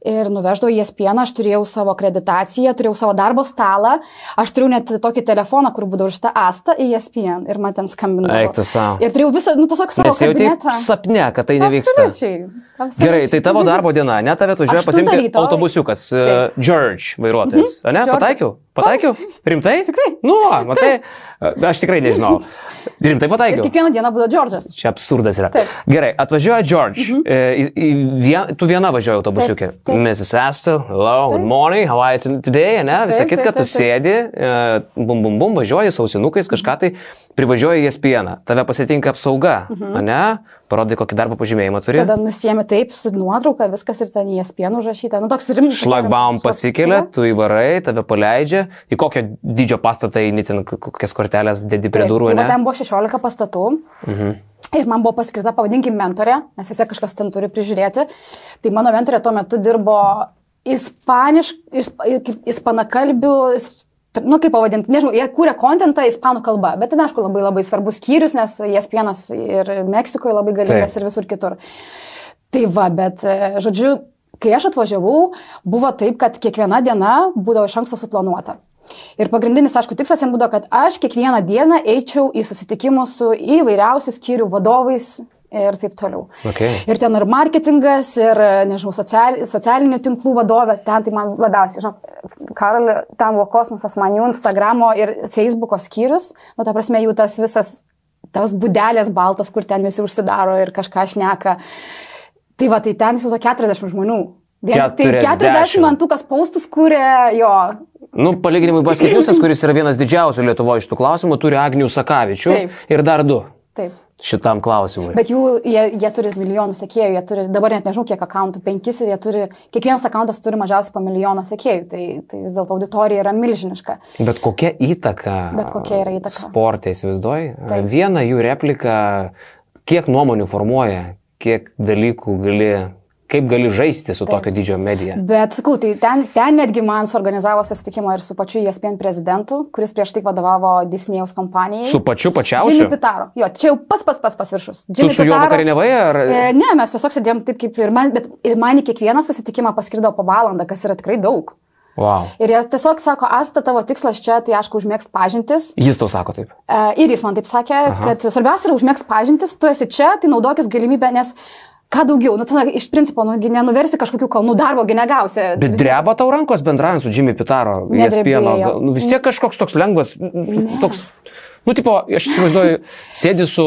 ir nuveždavo į ESPN, aš turėjau savo akreditaciją, turėjau savo darbo stalą, aš turėjau net tokį telefoną, kur būdavo šitą astą į ESPN ir man ten skambindavo. Eik tu savo. Ir turėjau visą, nu, tiesiog savo kabinetą. sapne, kad tai nevyksta. Absoliučiai. absoliučiai. Gerai, tai tavo darbo diena, ne tave atvažiuoja pasimti autobusiukas, Taip. George vairuotojas. Mhm. Ne, George. pataikiau? Pataikiau? Rimtai? Tikrai. Nu, matai, aš tikrai nežinau. Rimtai Ir pataikiau. kiekvieną dieną būdavo Džordžas. Čia absurdas yra. Taip. Gerai, atvažiuoja George. Mhm. E, į, į vien, tu viena važiuoji autobusiukė. Taip, taip. Mrs. Astor, hello, good morning, how are you today, ne? Visą Taip, kitką, taip, tu taip, taip. sėdi, e, bum bum bum, važiuoji sausinukais, kažką tai, privažiuoji į spieną. Tave pasitinka apsauga, mhm. ne? Parodai, kokį darbo pažymėjimą turi. Tada nusiemi taip su nuotrauka, viskas ir ten į ESPN užrašyta. Nu, toks rimtas. Šlagbaum pasikelia, tu įvarai, tave paleidžia. Į kokio dydžio pastatą įeini, ten kokias kortelės dedi prie durų, tai ne? ten buvo 16 pastatų. Mhm. Ir man buvo paskirta, pavadinkim, mentorė, nes vis tiek kažkas ten turi prižiūrėti. Tai mano mentorė tuo metu dirbo ispaniškų, isp, ispanakalbių, is- nu kaip pavadinti, nežinau, jie kūrė kontentą ispanų kalba, bet ten, aišku, labai labai svarbus skyrius, nes jas pienas ir Meksikoje labai galingas ir visur kitur. Tai va, bet, e, žodžiu, kai aš atvažiavau, buvo taip, kad kiekviena diena būdavo iš anksto suplanuota. Ir pagrindinis, aišku, tikslas jam būdavo, kad aš kiekvieną dieną eičiau į susitikimus su įvairiausių skyrių vadovais ir taip toliau. Okay. Ir ten ir marketingas, ir, nežinau, social, socialinių tinklų vadovė, ten tai man labiausiai, žinau, Karol, ten buvo kosmosas, man jų Instagramo ir Facebooko skyrius, nu, ta prasme, jų tas visas, tos būdelės baltos, kur ten visi užsidaro ir kažką šneka. Tai va, tai ten įsivaizduoju 40 žmonių. Vien, tai 40. 40 man tų, kas paustus kūrė, jo, Nu, palyginimui Basketniusas, kuris yra vienas didžiausių Lietuvoje iš tų klausimų, turi Agnių Sakavičių Taip. ir dar du. taip. šitam klausimui. Bet jų, jie, jie turi milijonų sekėjų, jie turi, dabar net nežinau kiek akantų, penkis ir jie turi, kiekvienas akantas turi mažiausiai po milijoną sekėjų, tai, tai vis dėlto auditorija yra milžiniška. Bet kokia įtaka? Bet kokia yra įtaka? Sportai, įsivaizduoji. Viena jų replika, kiek nuomonių formuoja, kiek dalykų gali, kaip gali žaisti su Taip. tokio dydžio medija. Bet sakau, tai ten, ten netgi man suorganizavo susitikimą ir su pačiu ESPN prezidentu, kuris prieš tai vadovavo Disneyjaus kompanijai. Su pačiu Jimmy pačiausiu. Pitaro. Jo, čia jau pats pats pats pas viršus. Tu Jimmy su juo Pitaro- vakarienevai ar... E, ne, mes tiesiog sėdėjom taip kaip ir man, bet ir man į kiekvieną susitikimą paskirdavo po valandą, kas yra tikrai daug. Wow. Ir jie tiesiog sako, Asta, tavo tikslas čia, tai aišku, užmėgst pažintis. Jis tau sako taip. E, ir jis man taip sakė, Aha. kad svarbiausia yra užmėgst pažintis, tu esi čia, tai naudokis galimybę, nes ką daugiau, nu, ten iš principo, nu, nenuversi kažkokių kalnų darbo, negausi. Bet dreba tau rankos bendraujant su Jimmy Pitaro. ESPN, nu, vis tiek kažkoks toks lengvas, toks, nu, tipo, aš įsivaizduoju, sėdi su,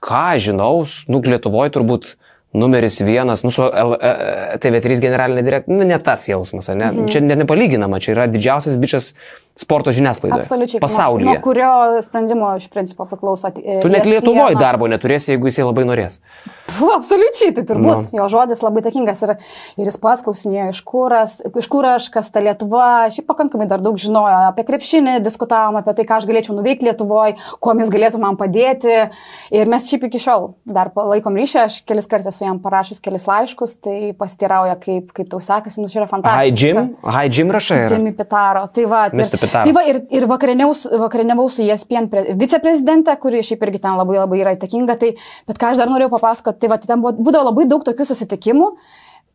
ką žinau, nu, Lietuvoje turbūt numeris vienas, nu, su L, e, TV3 generalinė direktorė, nu, ne tas jausmas, ne? Mhm. Čia net nepalyginama, čia yra didžiausias bičias sporto žiniasklaidoje. Absoliučiai. Pasaulyje. Nuo, nuo kurio sprendimo iš principo priklauso. e, Tu net ESPN. Lietuvoje darbo neturėsi, jeigu jisai labai norės. Fu, absoliučiai, tai turbūt Nu. jo žodis labai takingas ir, ir jis pats klausinėjo, iš kur, iš kur aš, kas ta Lietuva, šiaip pakankamai dar daug žinojo apie krepšinį, diskutavom apie tai, ką aš galėčiau nuveikti Lietuvoje, kuo jis galėtų man padėti. Ir mes šiaip iki šiol dar palaikom ryšį, aš kelis kartus su jam parašius kelis laiškus, tai pastirauja, kaip, kaip tau sekasi, nu čia yra Hi fantastika. Jim, hi Jim rašai. Jimmy Pitaro. Tai va, Mr. Pitaro. tai va ir, ir vakarieniavau su- ESPN pre- viceprezidente, kuri šiaip irgi ten labai labai yra įtakinga. Tai, bet ką aš dar norėjau papasakoti, tai va, tai ten buvo, būdavo labai daug tokių susitikimų.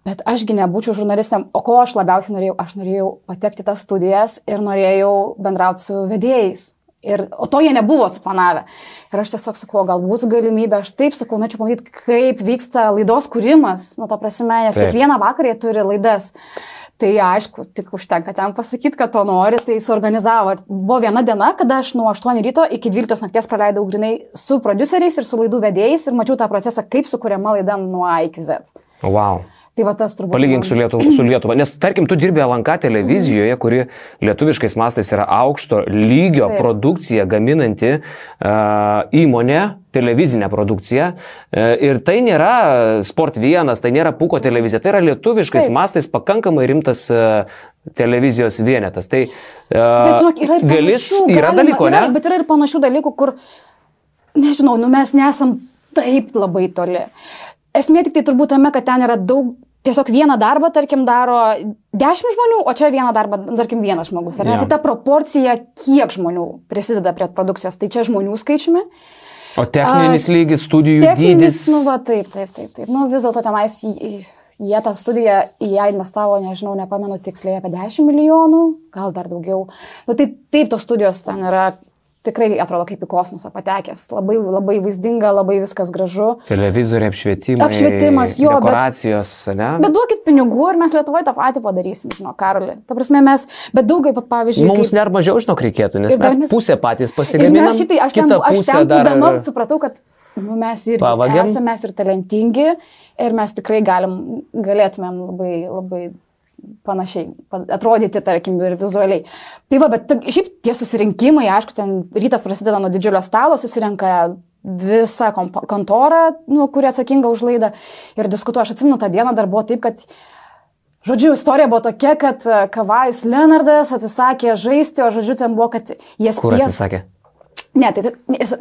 Bet ašgi nebūčiau žurnalistėm, o ko aš labiausiai norėjau? Aš norėjau patekti tas studijas ir norėjau bendrauti su vedėjais. Ir, o to jie nebuvo suplanavę. Ir aš tiesiog sakau, galbūt galimybė, aš taip sakau, norėčiau pamatyti, kaip vyksta laidos kūrimas. Nu, to prasme, nes Taip. kiekvieną vakarą jie turi laidas. Tai aišku, tik užtenka ten pasakyti, kad to nori, tai suorganizavo. Ir Buvo viena diena, kada aš nuo 8 ryto iki 12 nakties praleidau grinai su produceriais ir su laidų vedėjais ir mačiau tą procesą, kaip sukūriama laida nuo A iki Z. Wow. Tai va tas turbūt. Palygink su Lietuva, su Lietuva. Nes, tarkim, tu dirbi LNK televizijoje, kuri lietuviškais mastais yra aukšto lygio Taip. produkcija gaminanti uh, įmonė, televizinė produkcija. Uh, ir tai nėra Sport 1, tai nėra Puko televizija, tai yra lietuviškais Taip. mastais pakankamai rimtas uh, televizijos vienetas. Tai uh, Bet žinok, yra ir galis, panašių, yra galima- dalyko, ne? yra, Bet yra ir panašių dalykų, kur, nežinau, nu mes nesam taip labai toli. Esmė tik tai turbūt tame, kad ten yra daug, tiesiog vieną darbą, tarkim, daro dešimt žmonių, o čia vieną darbą, tarkim, vienas žmogus. Ar ne? Jo. Tai ta proporcija, kiek žmonių prisideda prie produkcijos, tai čia žmonių skaičiumi. O techninis A, lygis, studijų Techninis, dydis. nu, va, taip, taip, taip, taip. Nu, vis dėlto tenais jie tą studiją, į ją investavo, nežinau, nepamenu tiksliai, apie 10 milijonų, gal dar daugiau. Nu, tai taip, tos studijos ten yra tikrai atrodo kaip į kosmosą patekęs. Labai, labai vaizdinga, labai viskas gražu. Televizoriai, apšvietimai. Apšvietimas, jo, bet- Dekoracijos, ne? Bet duokit pinigų ir mes Lietuvoje tą patį padarysim, žinau, Karolį. Ta prasme, mes, bet daugai pat, pavyzdžiui, Mums kaip- net mažiau, žinok, reikėtų, nes Ir dar mes mes- pusę patys Ir pasigaminam. mes šitai, aš ten, aš ten dar būdama supratau, kad nu, mes irgi Pavagiam. esame mes ir talentingi ir mes tikrai galim, galėtumėm labai, labai panašiai pa- atrodyti, tarkim, ir vizualiai. Tai va, bet šiaip tie susirinkimai, aišku, ten rytas prasideda nuo didžiulio stalo, susirenka visa kontora, nu, kuri atsakinga už laidą ir diskutuoja. Aš atsimenu, tą dieną dar buvo taip, kad Žodžiu, istorija buvo tokia, kad e, Kavajus Leonardas atsisakė žaisti, o žodžiu, ten buvo, kad jie spėjo- atsisakė? Ne, tai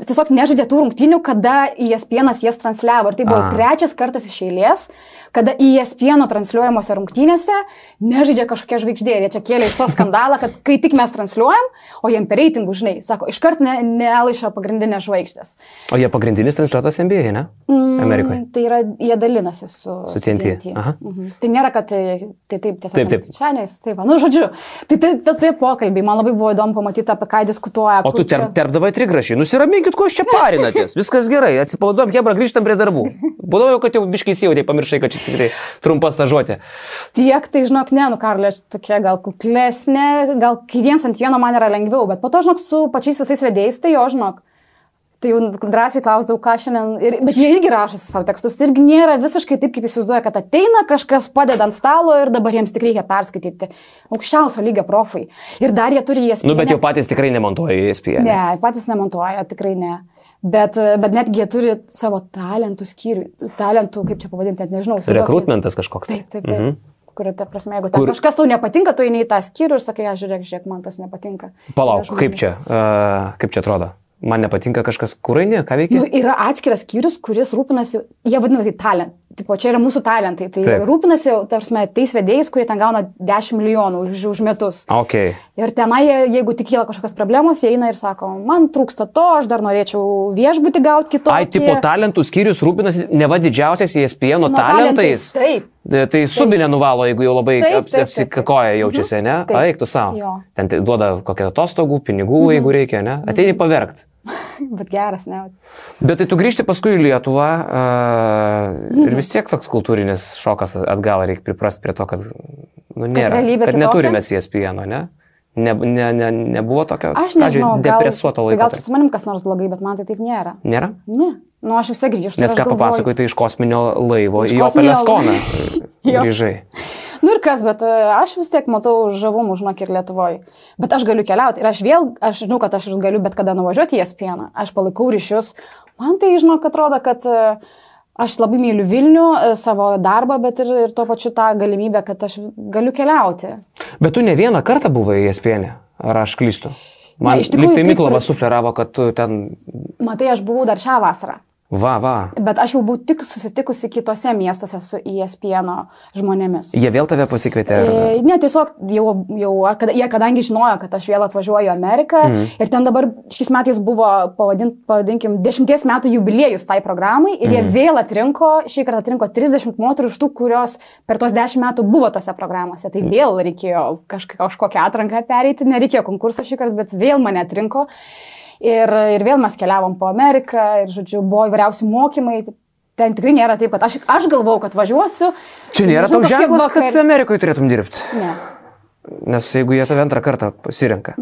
tiesiog nežaidė tų rungtynių, kada ESPN jas transliavo. Ir tai buvo A. trečias kartas iš eilės, kada ESPN transliuojamuose rungtynėse nežaidžia kažkokia žvaigždė. Ir jie čia kėlė iš to skandalą, kad kai tik mes transliuojam, o jiem per reitingų, žinai, sako, iškart ne, nealaišo pagrindinės žvaigždės. O jie pagrindinis transliuotas NBA, ne? Amerikoje. Mm, Tai yra, jie dalinasi su, Su TNT. Aha. Mhm. Tai nėra, kad tai, tai taip tiesiog. Taip, taip. Šiandien, taip, va, nu, žodžiu. Tai tai, tai, tai pokalbiai, man labai buvo įdomu pamatyti, apie ką diskutuoja. O tu čia- terp, terpdavai trigrašį. Nusiraminkit, ko jūs čia parinatės. Viskas gerai. Atsipalaiduom, Hebra, grįžtam prie darbų. Būdavo jau, kad jau biškai įsijautai, pamiršai, kad čia tikrai trumpa stažuotė. Tiek, tai žinok, ne, nu Karlė, aš tokia gal kuklesnė, gal kai viens ant vieno man yra lengviau, bet po to, žinok, su pačiais visais vedėjais, tai jo, žinok. Tai jau drąsiai klausdavau, ką šiandien. Ir, bet jie irgi rašosi savo tekstus. Irgi nėra visiškai taip, kaip įsivaizduoja, kad ateina kažkas, padeda ant stalo ir dabar jiems tik reikia perskaityti. Aukščiausio lygio profai. Ir dar jie turi jas. Nu, bet jau patys tikrai nemontuoja ESPN. Ne, patys nemontuoja, tikrai ne. Bet, bet netgi jie turi savo talentų skyrių, talentų, kaip čia pavadinti, net nežinau. Rekrutmentas kažkoks. Taip, taip, taip. Mhm. Kur, ta prasme, jeigu Kur- kažkas tau nepatinka, tu eini į tą skyrių ir sakai, aš žiūrėk, žiūrėk, man tas nepatinka. Palauk, kaip čia, uh, kaip čia atrodo? Man nepatinka kažkas, kur eini, ką veikia? Nu, yra atskiras skyrius, kuris rūpinasi, jie vadina tai talent. Tipo, čia yra mūsų talentai. Tai Taip. Rūpinasi, tarsi, tais vedėjais, kurie ten gauna 10 milijonų už, už metus. Ok. Ir tenai, jeigu tik kyla kažkokios problemos, jie eina ir sako, man trūksta to, aš dar norėčiau viešbutį gauti kitokį. Ai, tipo talentų skyrius rūpinasi ne va didžiausias ESPN Nu, talentais. Taip. E, Tai subinė nuvalo, jeigu jau labai apsikakoja jaučiasi, ne? Taip. Eik tu savo. Ten duoda kokią atostogų, pinigų, jeigu reikia, ne? Ateini paverkt. Bet geras, ne? Bet tai tu grįžti paskui į Lietuvą uh, ir vis tiek toks kultūrinis šokas atgal reikia priprasti prie to, kad, nu, nėra, kad kitokia? neturime ESPN, ne? Ne, ne, ne, nebuvo tokio, Aš nežinau, gal, depresuoto tai laiko. gal tu su manim kas nors blogai, bet man tai taip nėra. Nėra? Ne. Nu, aš visai grįžtu. Nes ką galvoju- papasakoji, tai iš kosminio laivo Iš į kosminio Opelės koną grįžai. Nu ir kas, bet e, aš vis tiek matau žavumų, žinok, ir Lietuvoje. Bet aš galiu keliauti ir aš vėl, aš žinau, kad aš galiu bet kada nuvažiuoti į Espieną. Aš palaikau ryšius. Man tai, žinok, atrodo, kad e, aš labai myliu Vilnių, e, savo darbą, bet ir, ir tuo pačiu tą galimybę, kad aš galiu keliauti. Bet tu ne vieną kartą buvai ESPN, ar aš klystu? Man iš tikrųjų, tai Miklovas ir- sufleravo, kad tu ten, Matai, aš buvau dar šią vasarą. Va, va. Bet aš jau buvau tik susitikusi kitose miestuose su ESPN žmonėmis. Jie vėl tave pasikvietė. Ar... E, Ne, tiesiog jau, jau kad, jie kadangi žinojo, kad aš vėl atvažiuoju į Ameriką mm. ir ten dabar šiais metais buvo, pavadint, pavadinkim, dešimties metų jubiliejus tai programai ir jie vėl atrinko, šį kartą atrinko 30 moterų iš tų, kurios per tos 10 metų buvo tose programuose. Tai vėl reikėjo kažk kažkokią atranką pereiti, nereikėjo konkurso šį kartą, bet vėl mane atrinko. Ir, ir vėl mes keliavom po Ameriką ir, žodžiu, buvo įvairiausi mokymai. Ten tikrai nėra taip, kad aš, aš galvau, kad važiuosiu. Čia nėra tau ženklas, vakar- kad Amerikoje turėtum dirbti. Ne. Nes jeigu jie tave antrą kartą pasirenka.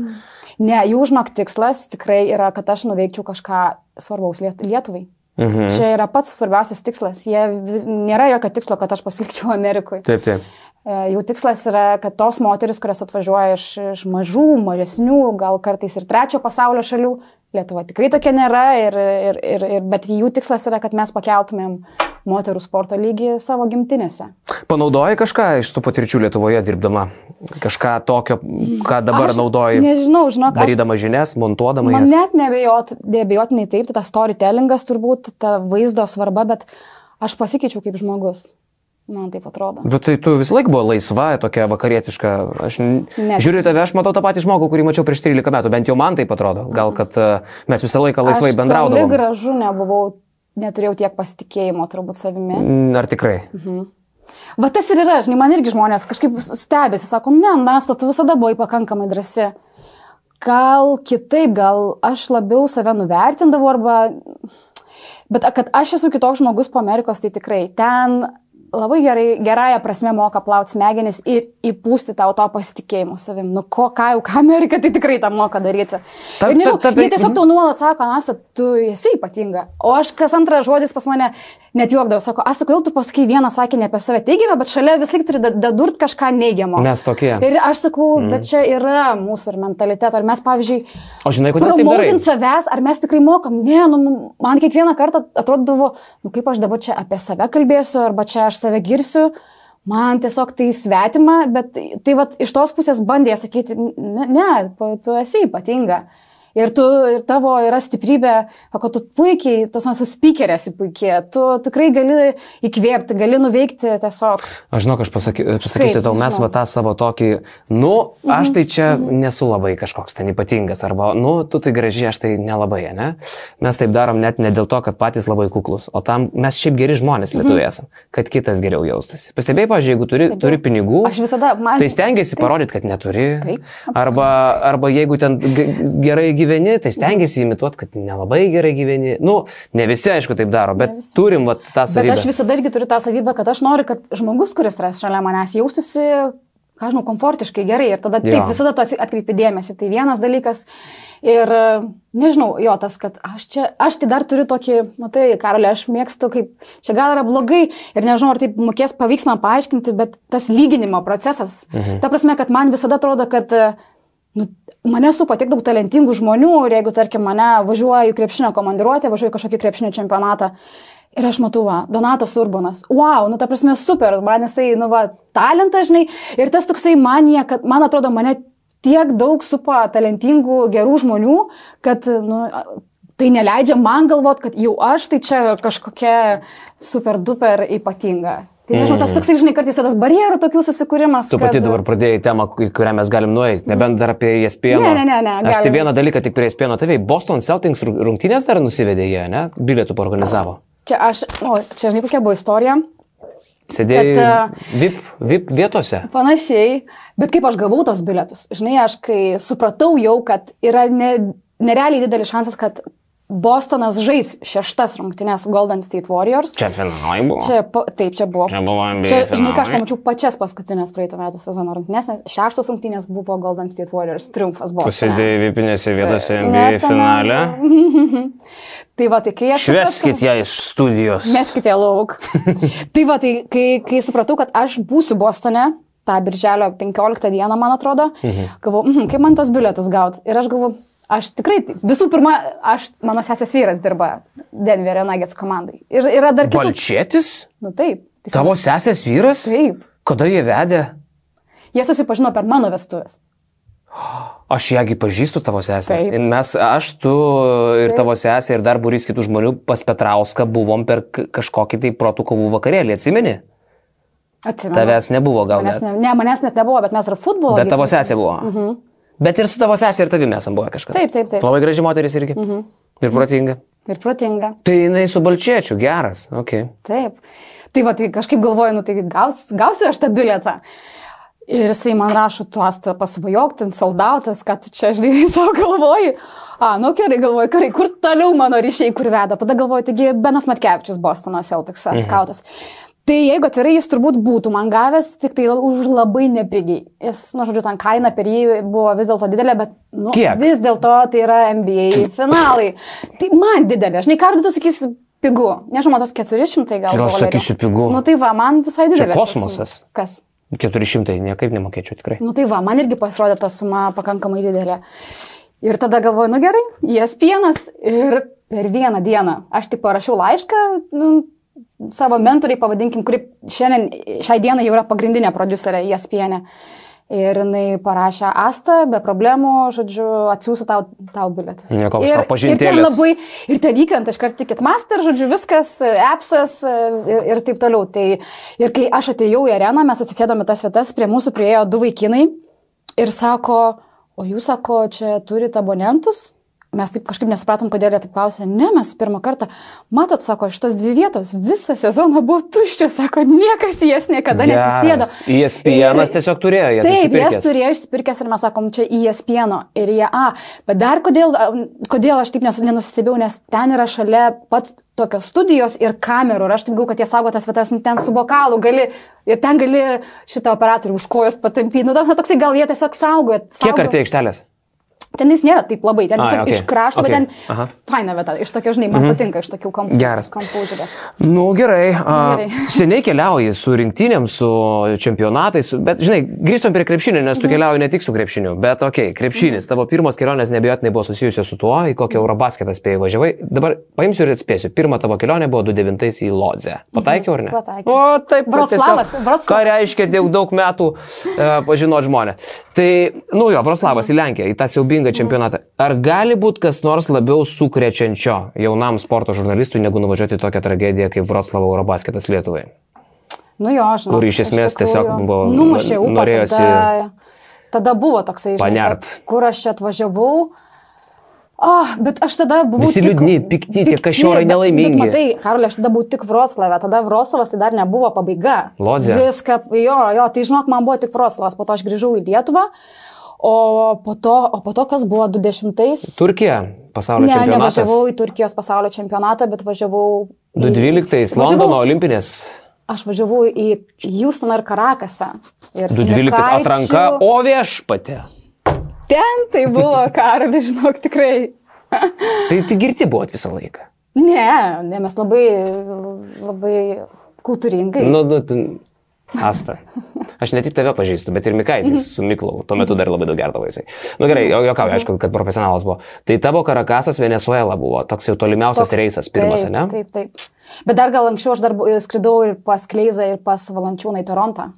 Ne, jų žinok tikslas tikrai yra, kad aš nuveikčiau kažką svarbaus Liet Lietuvai. Mhm. Čia yra pats svarbiausias tikslas. Jie vis, nėra jokio tikslo, kad aš pasilikčiau Amerikoje. Taip, taip. Jų tikslas yra, kad tos moteris, kurios atvažiuoja iš, iš mažų, mažesnių, gal kartais ir trečio pasaulio šalių, Lietuva tikrai tokia nėra, ir, ir, ir, ir, bet jų tikslas yra, kad mes pakeltumėm moterų sporto lygį savo gimtinėse. Panaudoji kažką iš tų patirčių Lietuvoje dirbdama? Kažką tokio, ką dabar Aš naudoji? Nežinau, žinok, aš Darydama žinias, montuodama Man jas. net nebejot, nebejotinai taip, tai tas storytellingas turbūt, ta vaizdo svarba, bet aš pasikeičiau kaip žmogus. Man taip atrodo. Bet tai tu vis laik buvo laisva, tokia vakarietiška. Aš Ne. žiūriu tave, aš matau tą patį žmogų, kurį mačiau prieš 13 metų, bent jau man tai atrodo. Gal, kad e, mes visą laiką laisvai aš toli bendraudavom. gražu nebuvau, neturėjau tiek pasitikėjimo turbūt savimi. Mm, Ar tikrai? Va tas ir yra, žinai, man irgi žmonės kažkaip stebėsi, sako, ne, Nasta, tu visada buvai pakankamai drasi. Gal kitaip, gal aš labiau save nuvertindavau arba... Bet kad aš esu kitoks žmogus po Amerikos, tai tikrai ten labai gerai, gerąją prasme moka plauti smegenis ir įpūsti tau to pasitikėjimo savim. Nu, ko, ką jau, ką Amerika, tai tikrai tą moka daryti. Ta- ir nežinau, ta- ta- jie tiesiog tau nuolat sako, Nasa, tu esi ypatinga. O aš kas antras žodis pas mane net juokdavau, sako, Asta, kodėl tu pasakai vieną sakinį apie save teigiamą, bet šalia vis lik turi da- dadurt kažką neigiamo. Mes tokie. Ir aš sakau, mm. bet čia yra mūsų ir mentaliteto. Ar mes, pavyzdžiui, O žinai, kodėl promoutint savęs, ar mes tikrai mokam? Ne, nu, man kiekvieną kartą atrodavo, nu kaip aš dabar čia apie save kalbėsiu, arba čia aš save girsiu. Man tiesiog tai svetima, bet tai vat, iš tos pusės bandė sakyti, ne, ne, tu esi ypatinga. Ir, tu, ir tavo yra stiprybė, kad tu puikiai, tas mūsų speakerė esi puikiai, tu tikrai gali įkvėpti, gali nuveikti tiesiog. Aš žinau, aš pasaky, pasakysiu Kaip, tau, mes nežinau. va tą savo tokį, nu, aš tai čia nesu labai kažkoks ten ypatingas, arba, nu, tu tai gražiai, aš tai nelabai, ne? Mes taip darom net ne dėl to, kad patys labai kuklus, o tam mes šiaip geri žmonės lietuviai esam, kad kitas geriau jaustųsi. Pastebėjai, pažiūrėjau, jeigu turi, Stebėjau. turi pinigų, Aš visada, man. tai stengiasi parodyti, kad neturi. Taip, arba, arba jeigu ten gerai gyveni, tai stengiasi imituoti, kad nelabai gerai gyveni. Nu, ne visi, aišku, taip daro, bet turim va, tą Bet savybę. aš visada irgi turiu tą savybę, kad aš noriu, kad žmogus, kuris yra šalia manęs, jaustųsi, ką žinau, komfortiškai gerai. Ir tada Jo. taip visada to atkreipi dėmesį. Tai vienas dalykas. Ir nežinau, jo, tas, kad aš čia, aš tai dar turiu tokį, matai, Karolė, aš mėgstu, kaip čia gal yra blogai ir nežinau, ar taip mokės pavyks man paaiškinti, bet tas lyginimo procesas. Mhm. Ta prasme, kad man visada atrodo, kad e, nu, mane supa tiek daug talentingų žmonių ir jeigu, tarkim, mane važiuoju krepšinio komandiruotę, važiuoju kažkokį krepšinio čempionatą ir aš matau, va, Donatas Urbanas, wow, nu ta prasme super, man jisai, nu va, talentas, žinai, ir tas toksai manija, kad man atrodo, mane tiek daug supa talentingų, gerų žmonių, kad, nu, tai neleidžia man galvot, kad jau aš tai čia kažkokia super duper ypatinga. Tai nežinau, tas toksai, žinai, kartais tas barjerų tokių susikūrimas. Tu pati dabar pradėjai temą, į kurią mes galim nueiti, nebent dar apie ESPN. Ne, ne, ne, ne, Aš tai galim. vieną dalyką tik prie ESPN TV. Boston Celtics rung- rungtynės dar nusivedė jie, ne? Bilietų organizavo. Čia aš, o, čia žinai, kokia buvo istorija. Sėdėjai Kad, VIP, VIP vietose. Panašiai, bet kaip aš gavau tos bilietus? Žinai, aš kai supratau jau, kad yra ne, nerealiai didelis šansas, kad Bostonas žais šeštas rungtynės su Golden State Warriors. Čia finalai buvo. Čia, pa- taip, čia buvo. Čia buvo NBA Čia, žinai, ką aš finalai. pamačiau pačias paskutinės praeito metų sezono rungtynės, nes šeštos rungtynės buvo Golden State Warriors triumfas Bostone. sėdėjai VIPinėse vietose Ne, NBA tame- finale. Tai va, tai kai aš... Šveskit supratau- ją iš studijos. Meskite lauk. tai va, tai kai, kai supratau, kad aš būsiu Bostone, tą birželio 15 dieną, man atrodo, mhm. galvoju, mhm, kaip man tos bilietus gauti. Ir aš galvoju, aš tikrai, visų pirma, aš, mano sesės vyras dirba Denverio Nuggets komandai. Ir yra dar kitų. Balčėtis? Nu taip. Tai Tavo sesės vyras? Taip. Kada jie vedė? Jie susipažino per mano vestuvės. Aš jągi pažįstu tavo sesę. Taip. Mes, aš, tu ir tavo sesė ir dar burys kitų žmonių pas Petrauską buvom per kažkokį tai protų kovų vakarėlį, atsimeni? Atsimenu. Tavęs nebuvo gal Manęs ne, ne, manęs net nebuvo, bet mes ir futbolo. Bet tavo sesė buvo. Mhm. Bet ir su tavo sesė ir tavimi esam buvę kažką. Taip, taip, taip. Labai graži moteris irgi. Mhm. Ir protinga. Ir protinga. Tai jinai su balčiečiu, geras. Okay. Taip. Tai va, tai kažkaip galvoju, nu tai gaus, gausiu aš tą bilietą. Ir jisai man rašo, tu asta pasvajok, ten soldautas, kad čia, žinai, savo galvoji. A, nu gerai, galvoju, karai, kur toliau mano ryšiai, kur veda. Tada galvoju, taigi Benas Matkevičius, Bostono Celtics mhm. skautas. Tai jeigu atvirai jis turbūt būtų man gavęs, tik tai už labai nepigiai. Jis, nu, žodžiu, ten kaina per jį buvo vis dėlto didelė, bet, nu, Kiek? vis dėlto tai yra NBA finalai. Tai man didelė, žinai, tu sakys, pigu. Nežinau, tos 400 gal. Ir aš sakysiu pigu. Nu tai va, man visai didelė. kosmosas. Kas? 400 niekaip nemokėčiau tikrai. Nu tai va, man irgi pasirodė ta suma pakankamai didelė. Ir tada galvoju, nu gerai, jis pienas. Ir per vieną dieną aš tik parašiau laišką nu, savo mentoriai, pavadinkim, kuri šiandien, šiai dienai jau yra pagrindinė producerė ESPN. Ir jinai parašė Asta, be problemų, žodžiu, atsiųsiu tau, tau bilietus. Ne, koks ir, ir ten labai, ir ten įkrenta iškart tikit master, žodžiu, viskas, appsas e, ir, ir taip toliau. Tai, ir kai aš atėjau į areną, mes atsisėdome tas vietas, prie mūsų priejo du vaikinai ir sako, o jūs sako, čia turite abonentus? Mes taip kažkaip nesupratom, kodėl jie taip klausė. Ne, mes pirmą kartą, matot, sako, šitos dvi vietos visą sezoną buvo tuščios, sako, niekas į jas niekada nesisėdo. ESPN tiesiog turėjo jas Taip, jas įsipirkęs. turėjo išsipirkęs ir mes sakom, čia ESPN ir jie, a, bet dar kodėl, kodėl aš taip nenusistebėjau, nes ten yra šalia pat tokios studijos ir kamerų ir aš taip galvoju, kad jie saugo tas vietas, nu, ten su bokalu gali ir ten gali šitą operatorių už kojos patampyti, nu, toks- toksai gal jie tiesiog saugo. Kiek saugo- artėja aikštelės? Ten jis nėra taip labai, ten Ai, tiesiog okei, iš krašto, okei, bet aha. ten faina vieta, iš tokio, žinai, man patinka iš tokių kampų. Geras. Kampų žiūrėti. Nu gerai, a, Gerai. seniai keliauji su rinktynėm, su čempionatais, bet žinai, grįžtam prie krepšinio, nes tu keliauji ne tik su krepšiniu, bet okei, okay, krepšinis, tavo pirmos kelionės nebejotinai buvo susijusios su tuo, į kokią Eurobasketą spėjai važiavai. Dabar paimsiu ir atspėsiu, pirma tavo kelionė buvo 29 į Lodzę. Pataikiau ar ne? Pataikiau. O taip, Vroclavas, tiesiog. Ką reiškia daug, daug metų uh, pažinot žmonės. Tai, nu jo, Vroclavas į Lenkiją, į tą siaubingą čempionatą. Ar gali būti kas nors labiau sukrečiančio jaunam sporto žurnalistui, negu nuvažiuoti tokią tragediją kaip Vroclavo Eurobasketas Lietuvai? Nu jo, aš žinau. Kur iš esmės tiesiog buvo- Numušė upą. norėjosi Tada, tada buvo toksai, kad kur aš čia atvažiavau. Ah, bet aš tada buvau. Visi liūdni, pikti, tie kašiorai bet- nelaimingi. Bet, matai, Karolė, aš tada buvau tik Vroclave, tada Vroclavas tai dar nebuvo pabaiga. Lodzė. Viską, jo, jo, tai žinok, man buvo tik Vroclavas, po to aš grįžau į Lietuvą, o po to, o po to kas buvo 20-ais. Turkija, pasaulio Ne, čempionatas. nevažiavau į Turkijos pasaulio čempionatą, bet važiavau. į- 2012 Važiavau- Londono olimpinės. Aš važiavau į Houstoną ir Karakasą. Ir su 2012 atranka, o viešpatė. Ten tai buvo, Karoli, žinok, tikrai. Tai, tai girti buvo visą laiką. Ne, ne, mes labai, labai kultūringai. Nu, nu, Asta. Aš ne tik tave pažįstu, bet ir Mikaitis su Miklau. Tuo metu dar labai daug gerdavo jisai. Na nu, gerai, jo, jokau, aišku, kad profesionalas buvo. Tai tavo Karakasas Venezuela buvo toks jau tolimiausias toks, reisas, pirmas, taip, ne? Taip, taip. Bet dar gal anksčiau aš dar skridau ir pas Kleizą, ir pas Valančiūną į Torontą.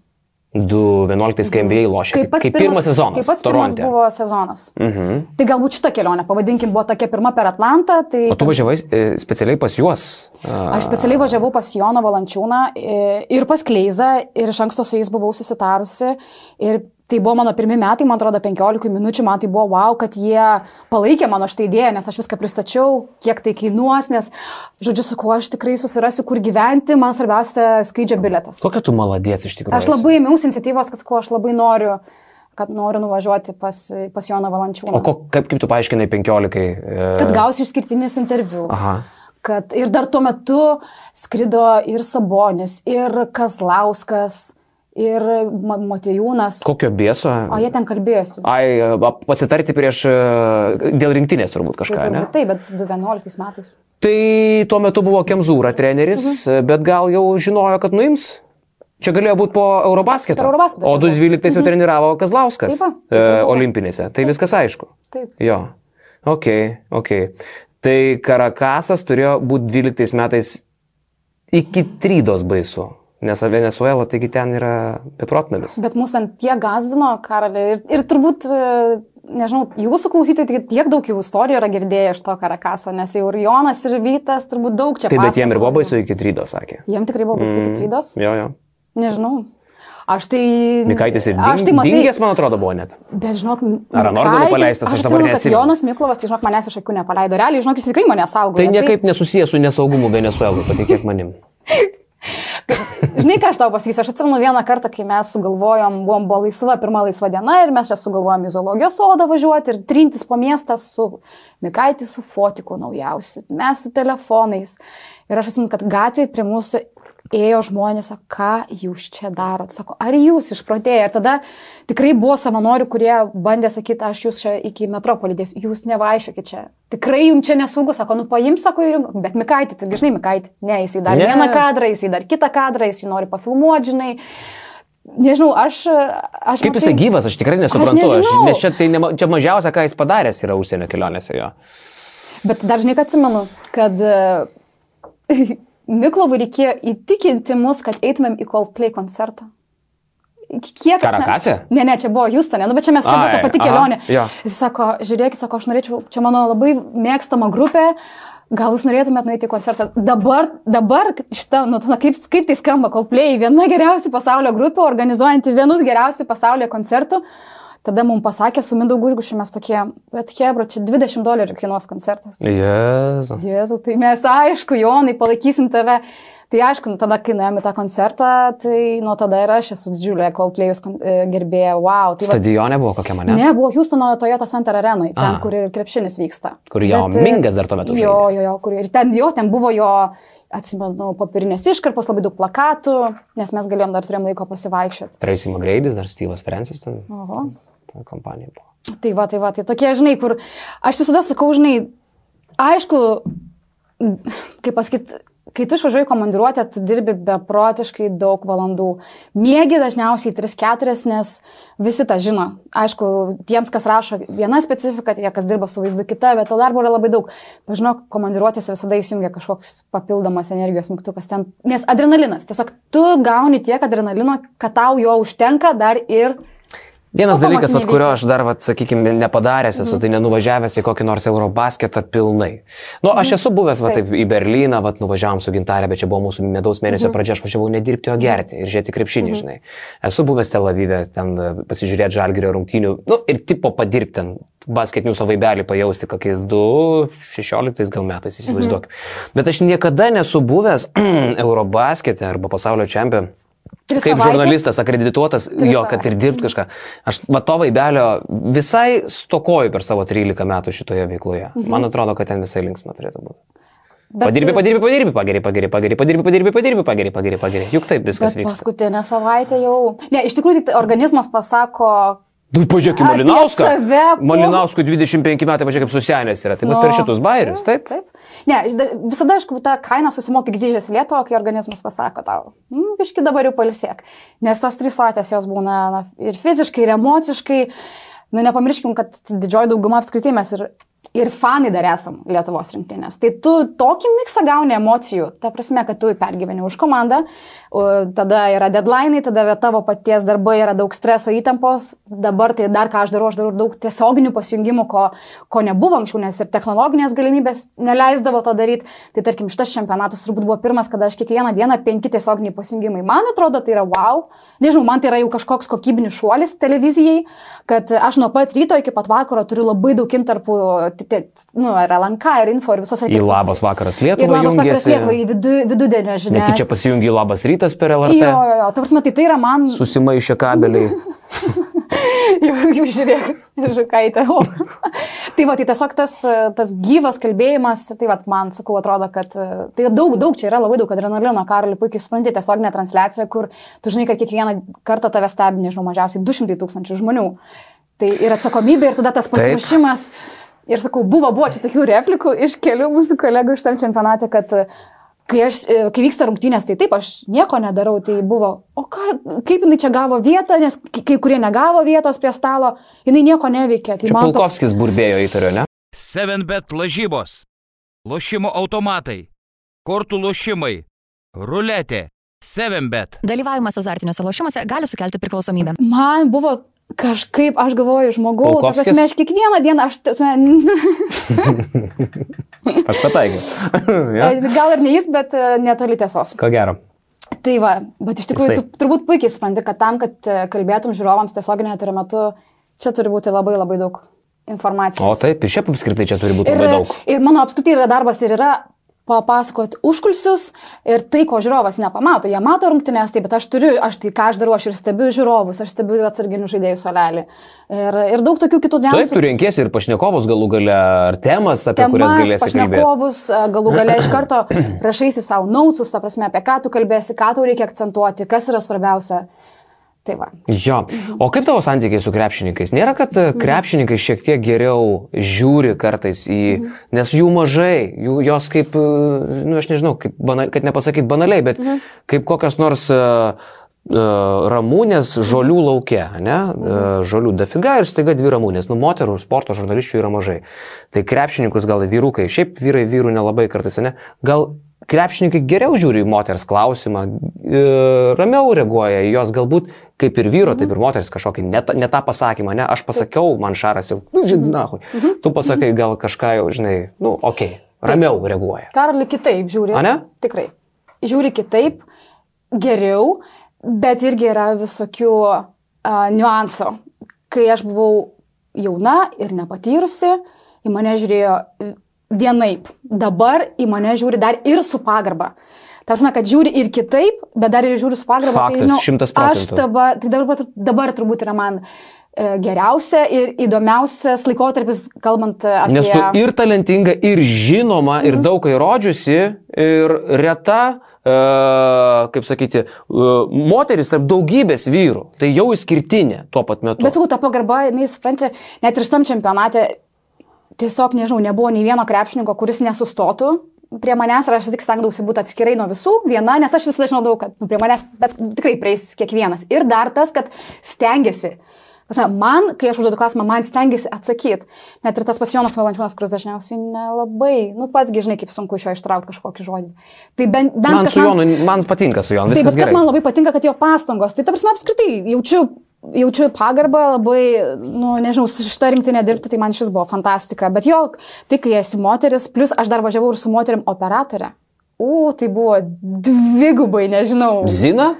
2.11 KMBA lošė. Kaip, kaip pirmas sezonas. Kaip pats pirmas Toronte. buvo sezonas. Mhm. Tai galbūt šitą kelionę, pavadinkim, buvo tokia pirma per Atlantą. Tai O tu važiavai e, specialiai pas juos? Aš specialiai važiavau pas Joną Valančiūną ir pas Kleizą ir iš anksto su jais buvau susitarusi. Ir tai buvo mano pirmie metai, man atrodo, 15 minučių, man tai buvo wow, kad jie palaikė mano šitą idėją, nes aš viską pristačiau, kiek tai kainuos, nes, žodžiu, su kuo aš tikrai susirasiu, kur gyventi, man svarbiausia skrydžio biletas. Kokia tu maladėts iš tikrųjų? Aš labai ėmiausi iniciatyvos, kad kuo aš labai noriu kad noriu nuvažiuoti pas, pas Joną Valančiūną. O ko, kaip, kaip tu paaiškinai 15? E... Kad gausiu išskirtinius interviu. Aha. Kad ir dar tuo metu skrido ir Sabonis, ir Kazlauskas, ir Ma- Matejūnas. Kokio bėso? O jie ten kalbėjosi. Ai, a, pasitarti prieš, e, dėl rinktinės turbūt Tai kažką, ne? turbūt taip, bet 2011 metais. Tai tuo metu buvo Kemzūra treneris, Mhm. bet gal jau žinojo, kad nuims? Čia galėjo būti po Eurobasketo. Per Eurobasketą O čia buvo. 2012 jau treniravo Kazlauskas Taip e, taip buvo. olimpinėse. Tai viskas aišku. Taip. Jo. Ok, ok. Tai Karakasas turėjo būti 12 metais iki Trydos baisu. Nes Venezuela, taigi ten yra beprotnamis. Bet mūsų ten tiek gazdino, karaliai. Ir, ir turbūt, e, nežinau, jūsų klausytojai tai tiek daug jų istorijų yra girdėję iš to Karakaso, nes jau ir Jonas, ir Vytas turbūt daug čia Taip, bet jiem ir buvo baisu iki Trydos, sakė. Jiem tikrai buvo baisu iki Mm, trydos? Jo, jo. Nežinau. Aš tai... Mikaitis ir Aš tai ding, matai, dingęs, man atrodo, buvo net. Bet žinok, Ar Anordo paleistas, aš dabar atsimenu, kad neatsimenu. Jonas Miklovas, tai žinok, manęs iš akių nepaleido. Realiai, žinok, jis tikrai mane saugo. Tai niekaip nesusijęs su nesaugumu Venezuelai, patikėk manim. Žinai, ką aš tau pasakysiu, aš atsimenu vieną kartą, kai mes sugalvojom, buvom buvo laisva, pirma laisva diena ir mes čia sugalvojom į zoologijos sodą važiuoti ir trintis po miestą su Mikaitį, su fotiku naujausiu, mes su telefonais. Ir aš atsimenu, kad gatvėje prie mūsų ėjo žmonės, sako, ką jūs čia darot, sako, ar jūs išprotėję. Ir tada tikrai buvo savanorių, kurie bandė sakyti, aš jūs čia iki metro palydėsiu, jūs nevaišiokit čia. Tikrai jums čia nesaugu, sako, nu paim, sako, ir jums, bet Mikaitį, tai žinai, Mikaitį, ne, jisai dar Ne. ne. vieną kadrą, jisai dar kitą kadrą, jisai nori pafilmuoti, žinai. Nežinau, aš... aš Kaip jisai gyvas, aš tikrai nesuprantu. Aš nežinau. nes čia, tai nema, čia mažiausia, ką jis padaręs yra užsienio kelionėse jo. Bet kad atsimenu, kad Miklovui reikėjo įtikinti mus, kad eitumėm į Coldplay koncertą. Kiek Karakase? Ne, ne, čia buvo Houstone, nu, bet čia mes čia buvo ta pati aha, kelionė. jo. Jis sako, žiūrėkit, sako, aš norėčiau, čia mano labai mėgstama grupė, gal jūs norėtumėt nueiti į koncertą. Dabar, dabar šitą, nu, kaip, kaip tai skamba, Coldplay, viena geriausių pasaulio grupė, organizuojanti vienus geriausių pasaulio koncertų. Tada mums pasakė su Mindaugu Užgušiu mes tokie, bet Hebra, čia 20 dolerių kainuos koncertas. Jėzu. Jėzau, tai mes aišku, Jonai, palaikysim tave. Tai aišku, nu, tada, kai nuėjome tą koncertą, tai nuo tada ir aš esu didžiulė Coldplay'us e, gerbėja. Wow. Tai va, Stadione buvo kokia mane? ne, buvo Houstono Toyota Center arenui, ten, A. kur ir krepšinis vyksta. Kur Jao Bet, e, Mingas dar tuo metu Jo, žaidė. jo, jo, kur ir ten jo, ten buvo jo, atsimenu, papirinės iškarpos, labai daug plakatų, nes mes galėjom dar turėjom laiko pasivaikščioti. Tracy McGrady's, dar Steve'as Francis ten. Oho. Ta kompanija buvo. Tai va, tai va, tai tokie, žinai, kur aš visada sakau, žinai, aišku, kaip pasakyti, kai tu išvažiuoji komandiruotę, tu dirbi beprotiškai daug valandų. Miegi dažniausiai 3-4, nes visi tą žino. Aišku, tiems, kas rašo viena specifika, tie, kas dirba su vaizdu kita, bet to darbo yra labai daug. Pažinok, komandiruotėse visada įsijungia kažkoks papildomas energijos mygtukas ten. Nes adrenalinas, tiesiog tu gauni tiek adrenalino, kad tau jo užtenka dar ir Vienas O dalykas, vat, kurio aš dar, vat, sakykime, nepadaręs esu, tai nenuvažiavęs į kokį nors Eurobasketą pilnai. Nu, aš esu buvęs, va, taip, į Berliną, va, nuvažiavam su gintarė, bet čia buvo mūsų medaus mėnesio pradžia, aš važiavau nedirbti, o gerti ir žiūrėti krepšinį, žinai. Esu buvęs Tel Avive, ten e, pasižiūrėti žalgerio rungtynių, nu, ir tipo padirbti ten, basketinių savaibelį pajausti, kokiais 2-16 gal metais, įsivaizduok. Bet aš niekada nesu buvęs Eurobaskete arba pasaulio čempionė. Tris Kaip savaites? žurnalistas akredituotas, Tris jo, kad ir dirbt kažką. Aš va to vaibelio visai stokoju per savo 13 metų šitoje veikloje. Mhm. Man atrodo, kad ten visai linksma turėtų būti. Bet- Padirbi, padirbi, padirbi, pageri, pageri, pageri, padirbi, padirbi, padirbi, pageri, pageri, pageri. Juk taip viskas vyksta. paskutinę savaitę jau. Ne, iš tikrųjų, tai organizmas pasako, Tu pažiūrėk į Apie Malinauską. save, po- Malinauskui 25 metai, pažiūrėk, kaip susenęs yra. Tai nu, per šitus bairius, taip? Taip. Ne, visada, aišku, tą kainą susimoki grįžęs į Lietuvą, kai organizmas pasako tau. Nu, biški dabar jau palsėk. Nes tos trys savaitės jos būna na, ir fiziškai, ir emociškai. Nu, nepamirškim, kad didžioji dauguma apskritai mes ir ir fanai dar esam Lietuvos rinktinės. Tai tu tokį miksą gauni emocijų, ta prasme, kad tu pergyveni už komandą, tada yra deadline, tada yra tavo paties darbai, yra daug streso įtampos, dabar tai dar ką aš darau, aš darau daug tiesioginių pasijungimų, ko, ko nebuvo anksčiau, nes ir technologinės galimybės neleisdavo to daryti. Tai tarkim, šitas čempionatas turbūt buvo pirmas, kada aš kiekvieną dieną penki tiesioginiai pasijungimai. Man atrodo, tai yra wow. Nežinau, man tai yra jau kažkoks kokybinis šuolis televizijai, kad aš nuo pat ryto iki pat vakaro turiu labai daug intarpų nu, ar LNK, ir info, ir visos Į labas vakaras Lietuvą. Į labas vakaras Lietuvą, į vidu, vidudienio žinias. Netyčia pasijungi į labas rytas per LRT. Jo, jo, jo, ta prasme, tai tai yra man. Susimaišė kabeliai. jau, jau žiūrėk, žukaitė. tai va, tai tiesiog tas, tas gyvas kalbėjimas, tai va, man, sakau, atrodo, kad tai daug, daug čia yra labai daug adrenalino, Karoli, puikiai supranti, tiesiog netransliacija, kur tu žinai, kad kiekvieną kartą tave stebi, nežinau, mažiausiai 200 tūkstančių žmonių. Tai ir atsakomybė, ir tada tas pasiruošimas. Taip. Ir sakau, buvo, buvo čia tokių replikų iš kelių mūsų kolegų iš tam čempionate, kad kai, aš, kai vyksta rungtynės, tai taip, aš nieko nedarau, tai buvo, o ką, kaip jinai čia gavo vietą, nes kai kurie negavo vietos prie stalo, jinai nieko neveikė. Tai man Pulkovskis toks... burbėjo įtariu, ne? 7bet lažybos, lošimo automatai, kortų lošimai, ruletė, 7bet. Dalyvavimas azartiniuose lošimuose gali sukelti priklausomybę. Man buvo Kažkaip aš galvoju, žmogau, ta prasme, aš kiekvieną dieną, aš... aš pataikiau. ja. Gal ir ne jis, bet e, netoli tiesos. Ko gero. Tai va, bet iš tikrųjų, tu turbūt puikiai supranti, kad tam, kad e, kalbėtum žiūrovams tiesioginėje turi metu, čia turi būti labai labai daug informacijos. O taip, iš šiaip apskritai čia turi būti ir, labai daug. Ir mano apskritai yra darbas ir yra papasakoti užkulsius ir tai, ko žiūrovas nepamato. Jie mato rungtynės, taip, bet aš turiu, aš tai ką aš darau, aš ir stebiu žiūrovus, aš stebiu atsarginių žaidėjų solelį. Ir, ir daug tokių kitų niuansų. Taip, tu renkėsi ir pašnekovus galų gale, ar temas, apie temas, kurias galėsi kalbėti. Pašnekovus galų gale iš karto rašaisi savo nausus, ta prasme, apie ką tu kalbėsi, ką tau reikia akcentuoti, kas yra svarbiausia. Tai va. Jo. O kaip tavo santykiai su krepšininkais? Nėra, kad mhm. krepšininkai šiek tiek geriau žiūri kartais į... Mhm. Nes jų mažai, jų, jos kaip, nu aš nežinau, kaip banal, kad nepasakyt banaliai, bet mhm. kaip kokios nors uh, ramūnės žolių laukia, ne? Žolių dafiga ir staiga dvi ramūnės. Nu, moterų sporto žurnalisčių yra mažai. Tai krepšininkus gal vyrukai, šiaip vyrai vyrų nelabai kartais, ne? Gal krepšininkai geriau žiūri į moters klausimą, e, ramiau reaguoja į jos galbūt kaip ir vyro, mhm. taip ir moters kažkokį, ne, ne tą pasakymą, ne, aš pasakiau, man šaras jau, nu, žinai, mhm. mhm. tu pasakai gal kažką jau, žinai, nu, okei, okay, ramiau reaguoja. Karoli kitaip žiūri. A ne? Tikrai. Žiūri kitaip, geriau, bet irgi yra visokių uh, niuansų. Kai aš buvau jauna ir nepatyrusi, į mane žiūrėjo vienaip. Dabar į mane žiūri dar ir su pagarba. Tarsi, kad žiūri ir kitaip, bet dar ir žiūri su pagarba. Tai Faktas, tai, žinau, aš dabar, tai dabar, dabar turbūt yra man e, geriausia ir įdomiausias laikotarpis, kalbant apie... Nes tu ir talentinga, ir žinoma, ir mhm. daug įrodžiusi, ir reta, uh, kaip sakyti, uh, moteris tarp daugybės vyrų. Tai jau išskirtinė tuo pat metu. Bet sakau, ta pagarba, jinai, supranti, net ir tam čempionate tiesiog, nežinau, nebuvo nei vieno krepšininko, kuris nesustotų prie manęs ir aš tik stengdavausi būti atskirai nuo visų, viena, nes aš visada žinodavau, kad nu, prie manęs, bet tikrai prieis kiekvienas. Ir dar tas, kad stengiasi. Man, kai aš užduodu klausimą, man stengiasi atsakyti. Net ir tas pats Jonas Valančiūnas, kuris dažniausiai nelabai, nu pats žinai, kaip sunku iš jo ištraukti kažkokį žodį. Tai bent, bent man su Jonu, man, man patinka su Jonu. Taip, bet gerai. kas man labai patinka, kad jo pastangos. Tai ta prasme apskritai jaučiu jaučiu pagarbą labai, nu, nežinau, su šitą rinktinę dirbti, tai man šis buvo fantastika. Bet jo, tai kai esi moteris, plus aš dar važiavau ir su moterim operatorė. U, tai buvo dvigubai, nežinau. Zina?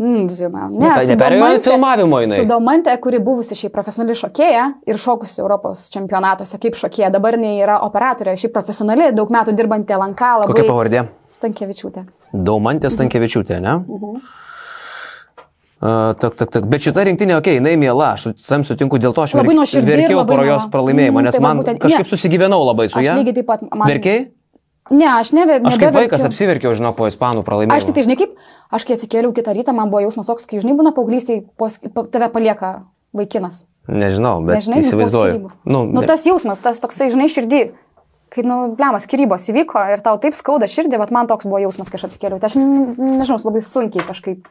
Mm, zina. Ne, ne neperėjo filmavimo jinai. Su Domante, kuri buvusi šiaip profesionali šokėja ir šokusi Europos čempionatuose kaip šokėja, dabar jinai yra operatorė, šiaip profesionali, daug metų dirbanti Lankalą. Kokia pavardė? Stankievičiūtė. Daumantė Stankievičiūtė, ne? Mhm. Uh -huh. Uh, tak, tak, tak. Bet šita rinktinė, okei, okay, jinai mėla, aš tam sutinku, dėl to aš labai verk, verkiau po jos pralaimėjimo, mm, nes tai man būtent, kažkaip ne, susigyvenau labai su ja. Lygiai taip pat. Man... Verkiai? Ne, aš nebe. Aš kaip vaikas apsiverkiau, žinau, po ispanų pralaimėjimo. Aš tik tai, žinai, kaip, aš kai atsikėliau kitą rytą, man buvo jausmas toks, kai, žinai, būna paauglystėje, tave palieka vaikinas. Nežinau, bet Nežinai, įsivaizduoju. Nu, nu, tas jausmas, tas toksai, žinai, širdį. kai, nu, blemas, skirybos įvyko ir tau taip skauda širdį, bet man toks buvo jausmas, kai aš atsikėliau. Tai aš nežinau, labai sunkiai kažkaip.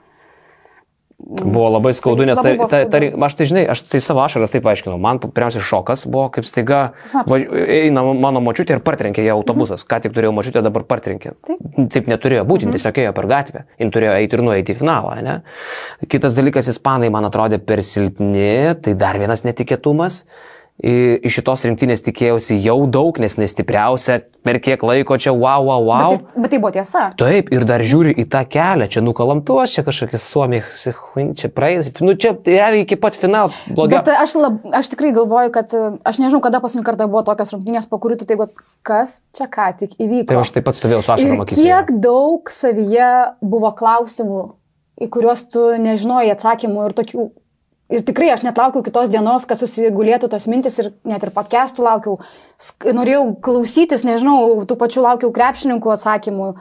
Buvo labai skaudu, nes Labai ta, ta, ta, aš tai žinai, aš tai savo ašaras taip aiškinau. Man pirmiausia šokas buvo, kaip staiga važ... eina mano močiutė ir partrenkė ją autobusas. Ką tik turėjau močiutę, dabar partrenkė. Taip. Taip neturėjo būti, mhm. tiesiog ėjo per gatvę. Jis turėjo eiti ir nueiti į finalą. Ne? Kitas dalykas, ispanai man atrodė per silpni, tai dar vienas netikėtumas. Iš šitos rinktinės tikėjausi jau daug, nes nestipriausia per kiek laiko čia wow, wow, wow. Bet, tai, bet tai buvo tiesa. Taip, ir dar žiūri į tą kelią, čia nukalamtuos, čia kažkokie suomiai, čia praeis, nu čia realiai iki pat finalo blogiau. Bet aš, lab, aš tikrai galvoju, kad e, aš nežinau, kada paskutinį kartą buvo tokios rungtynės, po kurių tu tai, kas čia ką tik įvyko. Tai aš taip pat stovėjau su ašarom akise. kiek daug savyje buvo klausimų, į kuriuos tu nežinojai atsakymų ir tokių. Ir tikrai aš net laukiau kitos dienos, kad susigulėtų tos mintis ir net ir podcastų laukiau. Norėjau klausytis, nežinau, tų pačių laukiau krepšininkų atsakymų.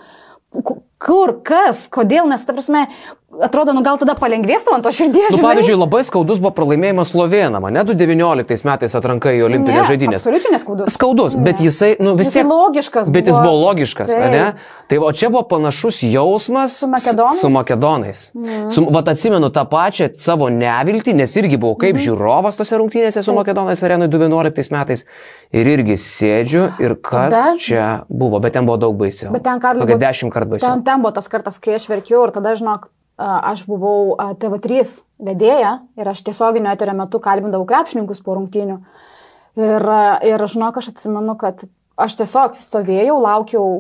Ku- Kur, kas, kodėl, nes, ta prasme, atrodo, nu gal tada palengvės ant to širdies. Nu, pavyzdžiui, labai skaudus buvo pralaimėjimas Slovenam, ne 2019 metais atranka į Olimpinės žaidynės. Absoliučiai neskaudus. Skaudus, Ne. bet jisai, nu vis tiek. logiškas Bet jis buvo. buvo logiškas, Taip. ne? Tai o čia buvo panašus jausmas Su makedonais? Su makedonais. Mm. Su, vat atsimenu tą pačią savo neviltį, nes irgi buvau kaip mm. žiūrovas tose rungtynėse su. Taip. makedonais arenui 2011 metais. Ir irgi sėdžiu ir kas Tada- čia buvo, bet ten buvo daug baisiau. Bet ten, Karli, Kokia buvo- dešimt kartų baisiau. Ten, ten buvo tas kartas, kai aš verkiau ir tada, žinok, aš buvau a, TV3 vedėja ir aš tiesioginio eterio metu kalbindavau krepšininkus po rungtynių. Ir, ir žinok, aš atsimenu, kad aš tiesiog stovėjau, laukiau,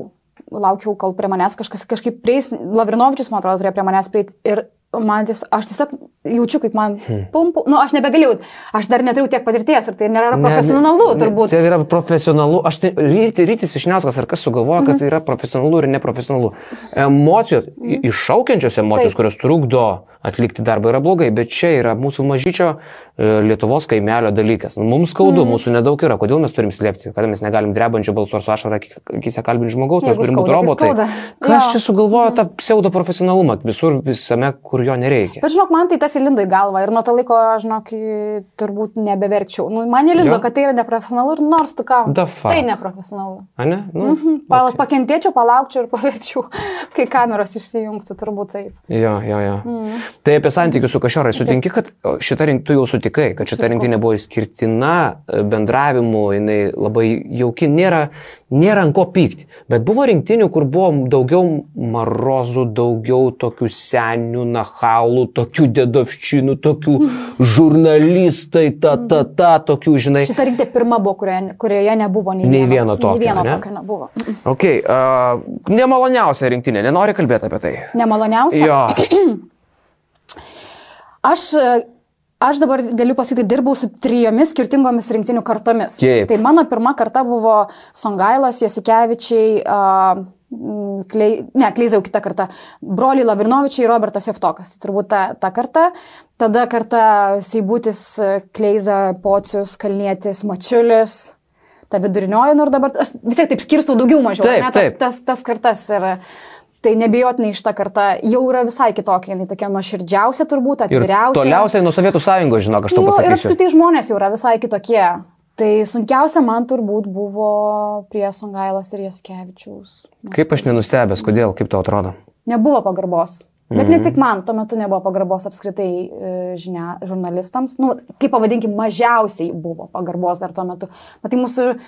laukiau kol prie manęs kažkas kažkaip prieis, Lavrinovičius, man atrodo, turėjo prie manęs prieiti. Ir man ties, aš tiesiog jaučiu, kaip man Hmm. pumpu, nu aš nebegalėjau, aš dar neturiu tiek patirties ir tai nėra profesionalu Ne, ne, turbūt. Tai yra profesionalu. Aš tai, ryti, rytis Višniauskas ar kas sugalvoja, kad Mhm. tai yra profesionalu ir neprofesionalu. Emocijos, mhm. iššaukiančios emocijos, Taip. kurios trukdo atlikti darbą, yra blogai, bet čia yra mūsų mažyčio e, Lietuvos kaimelio dalykas. Nu, Mums skaudu, Mhm. mūsų nedaug yra. Kodėl mes turim slėpti? Kada mes negalim drebančio balsu ar su ašara akise kalbinti žmogaus, mes Jeigu turim būti tai robotai. skauda. Kas Jo. čia sugalvojo tą pseudo profesionalumą visur, visame, kur jo nereikia? Bet žinok, man tai tas įlindo į galvą ir nuo to laiko, žinok, turbūt nebeverkčiau. Nu, man įlindo, Jo. kad tai yra neprofesionalu ir nors tu ką. Tai neprofesionalu. A ne? Nu, Mhm. Pal, okay. Pakentėčiau, palaukčiau ir paverčiau, kai kameros išsijungtų, turbūt taip. Jo, jo, jo. Mm. Tai apie santykius su kažorai sutinki, kad šita rinktinė, tu jau sutikai, kad šita rinktinė buvo išskirtina e, bendravimu, jinai labai jauki, nėra, nėra ant ko pykti. Bet buvo rinktinių, kur buvo daugiau marozų, daugiau tokių senių, nahalų, tokių dedovščinų, tokių žurnalistai, ta, ta, ta, tokių, žinai. Šita rinkti pirma buvo, kurioje, kurioje nebuvo nei, Nei vieno tokio, Nei vieno ne? tokio nebuvo. Ok, uh, nemaloniausia rinktinė, nenori kalbėti apie tai. Nemaloniausia. Jo, Aš, e, aš dabar galiu pasakyti, dirbau su trijomis skirtingomis rinktinių kartomis. Taip. Tai mano pirma karta buvo Songailas, Jasikevičiai, uh, Klei, ne, Kleizau kitą kartą, broliai Lavrinovičiai ir Robertas Jeftokas. Tai turbūt ta, ta karta. Tada karta Seibutis, Kleiza, Pocius, Kalnietis, Mačiulis. Ta vidurinioji, nu ir dabar aš vis tiek taip skirstau daugiau mažiau. Taip, ne, tas, taip. tas, tas kartas ir tai nebejotinai šitą kartą jau yra visai kitokia, jinai tokia nuoširdžiausia turbūt, ir atviriausia. toliausiai nuo Sovietų sąjungos, žinok, aš tau Jo, ir pasakysiu. apskritai žmonės jau yra visai kitokie. Tai sunkiausia man turbūt buvo prie Songailas ir Jaskevičiaus. Kaip aš nenustebęs, kodėl, kaip tau atrodo? Nebuvo pagarbos. Bet Mhm. ne tik man, tuo metu nebuvo pagarbos apskritai e, žinia, žurnalistams. Nu, kaip pavadinkim, mažiausiai buvo pagarbos dar tuo metu. Bet tai mūsų,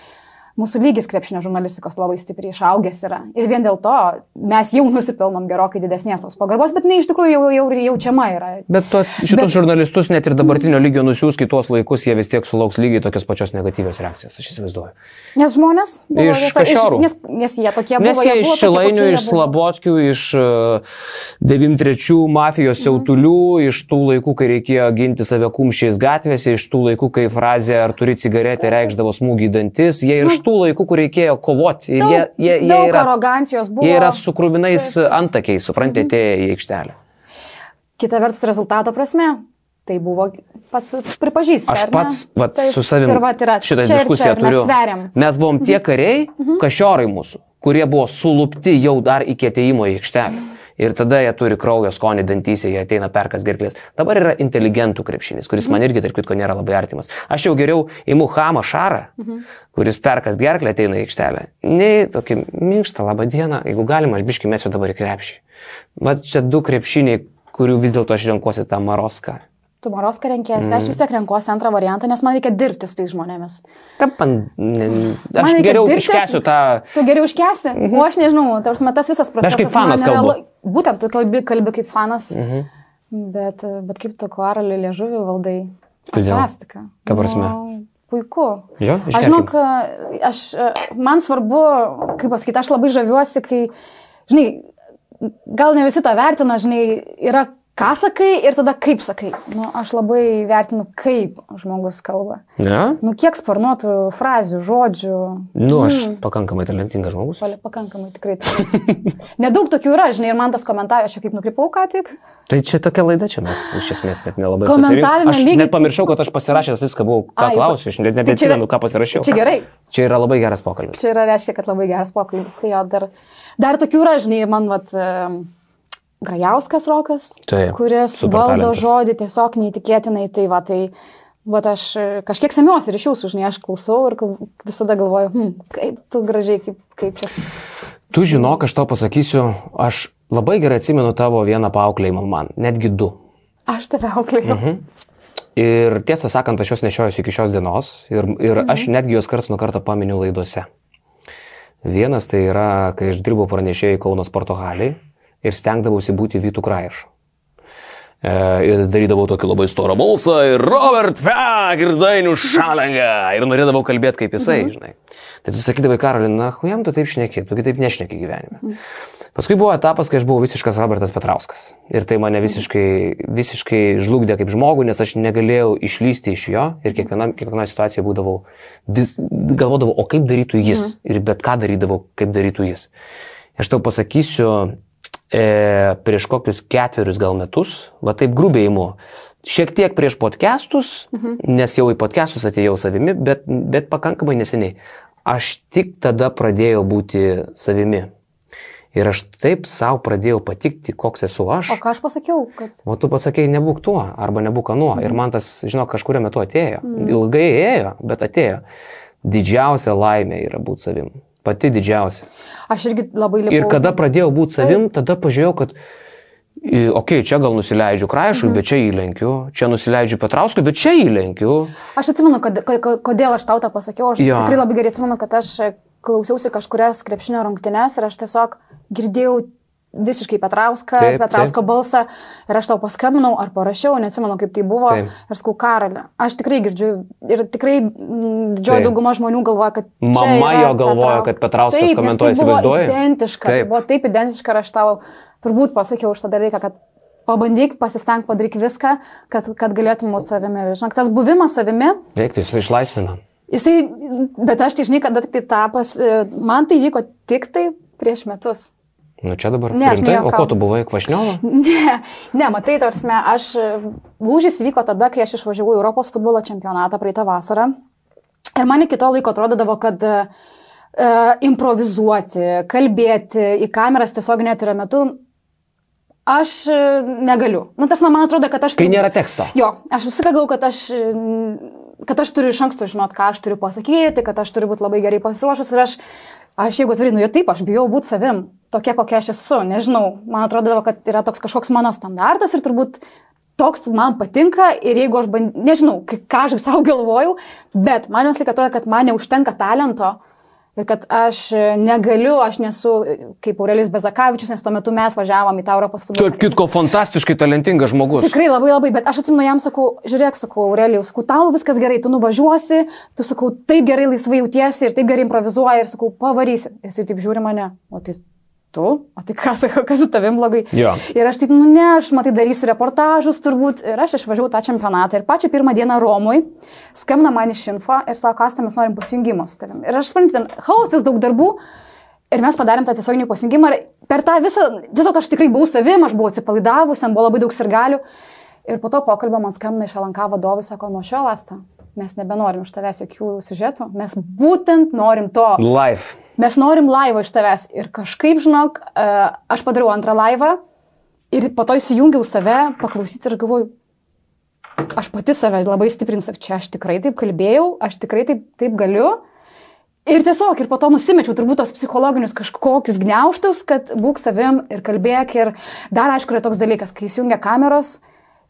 mūsų lygis krepšinio žurnalistikos labai stipriai išaugęs yra. Ir vien dėl to mes jau nusipelnom gerokai didesnės tos pagarbos, bet ne iš tikrųjų jau, jau ir jaučiama yra. Bet to, šitus Bet- žurnalistus net ir dabartinio lygio nusiūs kitos laikus, jie vis tiek sulauks lygiai tokios pačios negatyvios reakcijos, aš įsivaizduoju. Nes žmonės buvo Iš Kašiorų. Nes, nes jie tokie buvo. Nes jie buvo iš Šilainių, jie iš. Slabotkių, iš uh, 93 mafijos siautulių, iš tų laikų, kai reikėjo ginti save kumščiais gatvėse, iš tų laikų, kai frazė ar turi cigaretę reikšdavo smūgį į dantis, jie ir iš tų laikų, kur reikėjo kovoti. Ir Daug, jie, jie, jie, daug yra, arogancijos buvo. jie yra su krūvinais Taip. Mhm. antakiais, suprantate, atėję į aikštelę. Kita vertus rezultato prasme, tai buvo pats pripažįsta. Aš pats vat, Taip, su savimi šitą čia diskusiją čia, turiu. Mes. Mes buvom tie kariai, Mhm. kažiorai mūsų, kurie buvo sulupti jau dar iki ateimo į aikštelę. Ir tada jie turi kraujo skonį dantyse, jie ateina perkas gerklės. Dabar yra inteligentų krepšinis, kuris man irgi, tarp kitko, nėra labai artimas. Aš jau geriau įimu Hamą Šarą, kuris perkas gerklę ateina į aikštelę. Nei tokį minkštą labą dieną, jeigu galima, aš biškai mesiu dabar į krepšį. Vat čia du krepšiniai, kurių vis dėlto aš renkuosi tą Maroską. Tu Maroską renkėsi, mm. aš vis tiek renkuosi antrą variantą, nes man reikia dirbti su tais žmonėmis. Trapan, ne, aš geriau dirbti, iškesiu aš- tą... Tu geriau iškesi, mhm. o aš nežinau, tarsi tas visas procesas. kaip fanas kalbu. Būtent tu kalbi, kalbi kaip fanas, Mhm. bet, bet kaip tu klaralį liežuvį valdai. Kodėl? Fantastika. Ta prasme? Nu, puiku. Jo, Aš žinau, aš, man svarbu, kaip pasakyti, aš labai žaviuosi, kai, žinai, gal ne visi tą vertina, žinai, yra ką sakai ir tada kaip sakai. Nu, aš labai vertinu, kaip žmogus kalba. Ne? Nu, kiek sparnuotų frazių, žodžių. Nu, aš pakankamai talentingas žmogus. Pali- Pakankamai tikrai. Nedaug tokių yra, žinai, ir man tas komentaras, aš kaip nukrypau ką tik. Tai čia tokia laida, čia mes iš esmės net nelabai susirinkom. Aš lygiai net pamiršau, kad aš pasirašęs viską buvau, ką Ai, klausiu, aš net tai nebeatsimenu, yra- ką pasirašiau. Čia gerai. Čia yra labai geras pokalbis. Čia yra reiškia, kad labai geras pokalbis. Tai jo, dar, dar tokių yra, žinai, man vat, em, Grajauskas Rokas, Taip, kuris valdo talentas. žodį tiesiog neįtikėtinai. Tai va, tai vat, aš e, kažkiek semiuosi ir iš jūsų, žinai, aš klausau ir visada galvoju, hm, kaip tu gražiai, kaip, kaip čia. Tu žinok, aš tau pasakysiu, aš labai gerai atsimenu tavo vieną paauklėjimą man, netgi du. Aš tave auklėjau. Mhm. Ir tiesą sakant, aš juos nešiojuosi iki šios dienos ir, ir aš netgi juos karts nuo karto paminiu laidose. Vienas tai yra, kai aš dirbau pranešėjai Kauno sporto haliai ir stengdavausi būti Vytų Kraišu. E, ir darydavau tokį labai storą balsą ir Robert Fek ir Dainių Šalengą. Ir norėdavau kalbėti kaip jisai, mhm. žinai. Tai tu sakydavai, Karolina, jam tu taip šneki, tu kitaip nešneki gyvenime. Mhm. Paskui buvo etapas, kai aš buvau visiškas Robertas Petrauskas. Ir tai mane visiškai, visiškai žlugdė kaip žmogų, nes aš negalėjau išlysti iš jo ir kiekviena, kiekviena situacija būdavau, vis, galvodavau, o kaip darytų jis. Mhm. Ir bet ką darydavau, kaip darytų jis. Aš tau pasakysiu, e, prieš kokius ketverius gal metus, va taip grubiai imu, šiek tiek prieš podcastus, mhm. nes jau į podcastus atėjau savimi, bet, bet pakankamai neseniai. Aš tik tada pradėjau būti savimi. Ir aš taip savo pradėjau patikti, koks esu aš. O ką aš pasakiau, kad... O tu pasakėjai, nebūk tuo, arba nebūk anuo. Ir man tas, žinok, kažkurio metu atėjo. Ilgai ėjo, bet atėjo. Didžiausia laimė yra būti savim. Pati didžiausia. Aš irgi labai lipau. Ir kada pradėjau būti savim, tada pažiūrėjau, kad, okei, okay, čia gal nusileidžiu Kraišui, Mhm. bet čia įlenkiu, čia nusileidžiu Petrauskui, bet čia įlenkiu. Aš atsimenu, kad, ko- ko- kodėl aš tau tą pasakiau. Aš Jo. tikrai labai gerai atsimenu, kad aš klausiausi kažkurias krepšinio rungtynes ir aš tiesiog girdėjau visiškai Petrauską, Taip, Petrausko balsą ir aš tau paskambinau ar parašiau, neatsimenu kaip tai buvo. Taip. Ir skau karalį. Aš tikrai girdžiu ir tikrai didžioji Taip. dauguma žmonių galvoja, kad... Mama jo galvojo, kad Petrauskas Taip, komentuoja, tai buvo įsivaizduoji? Identiška. Tai Taip. buvo taip identiška ir aš tau turbūt pasakiau už tą dalyką, kad pabandyk, pasistengk, padaryk viską, kad, kad galėtum būti savimi. Žinok, tas buvimas savimi, Veiktų, jis išlaisvina. jisai, bet aš tai žinai, tik tai tapas, e, man tai vyko tik tai prieš metus. Nu čia dabar. Ne, rimtai? O ko tu buvai, Kvašniova? Ne, ne, matai, tarsi, aš e, lūžis vyko tada, kai aš išvažiavau Europos futbolo čempionatą praeitą vasarą. Ir man iki to laiko atrodydavo, kad uh, improvizuoti, kalbėti į kameras tiesiog neturio metu, aš negaliu. Nu, tas man, atrodo, kad aš... Kai nėra teksto. Jo, aš viską galvoju, kad aš, kad aš turiu iš anksto žinot, ką aš turiu pasakyti, kad aš turiu būti labai gerai pasiruošus ir aš, aš jeigu atvirai, nu jau taip, aš bijau būti savim, tokia kokia aš esu, nežinau, man atrodo, kad yra toks kažkoks mano standartas ir turbūt toks man patinka ir jeigu aš, band... nežinau, ką aš savo galvojau, bet man vis laik atrodo, kad man neužtenka talento. Ir kad aš negaliu, aš nesu kaip Aurelijus Bezakavičius, nes tuo metu mes važiavom į tą Europos futbolą. Tarp kitko, fantastiškai talentingas žmogus. Tikrai labai labai, bet aš atsimenu jam sakau, žiūrėk, sakau, Aurelijus, sakau, tau viskas gerai, tu nuvažiuosi, tu sakau, taip gerai laisvai jautiesi ir taip gerai improvizuoji ir sakau, pavarysi. Jis taip žiūri mane, o tai tu, o tai ką, sakau, kas su tavim blogai. Jo. Ir aš taip, nu ne, aš matai darysiu reportažus turbūt ir aš išvažiavau tą čempionatą ir pačią pirmą dieną Romui skambina man iš info ir sako, kas tam mes norim pasijungimo su tavim. Ir aš suprantu, ten chaosas, daug darbų. Ir mes padarėm tą tiesioginį pasijungimą ir per tą visą, tiesiog aš tikrai buvau savim, aš buvau atsipalaidavus, ten buvo labai daug sirgalių. Ir po to pokalbio man skambina iš LNK vadovai, sako, nuo šio lastą mes nebenorim iš tavęs jokių siužetų, mes būtent norim to. Life. Mes norim laivą iš tavęs. Ir kažkaip, žinok, e, aš padariau antrą laivą Ir po to įsijungiau save, paklausyti ir galvoju, aš pati save labai stiprinu, sak, čia aš tikrai taip kalbėjau, aš tikrai taip, taip galiu. Ir tiesiog, ir po to nusimečiau turbūt tos psichologinius kažkokius gniauštus, kad būk savim ir kalbėk. Ir dar aišku yra toks dalykas, kai įsijungia kameros,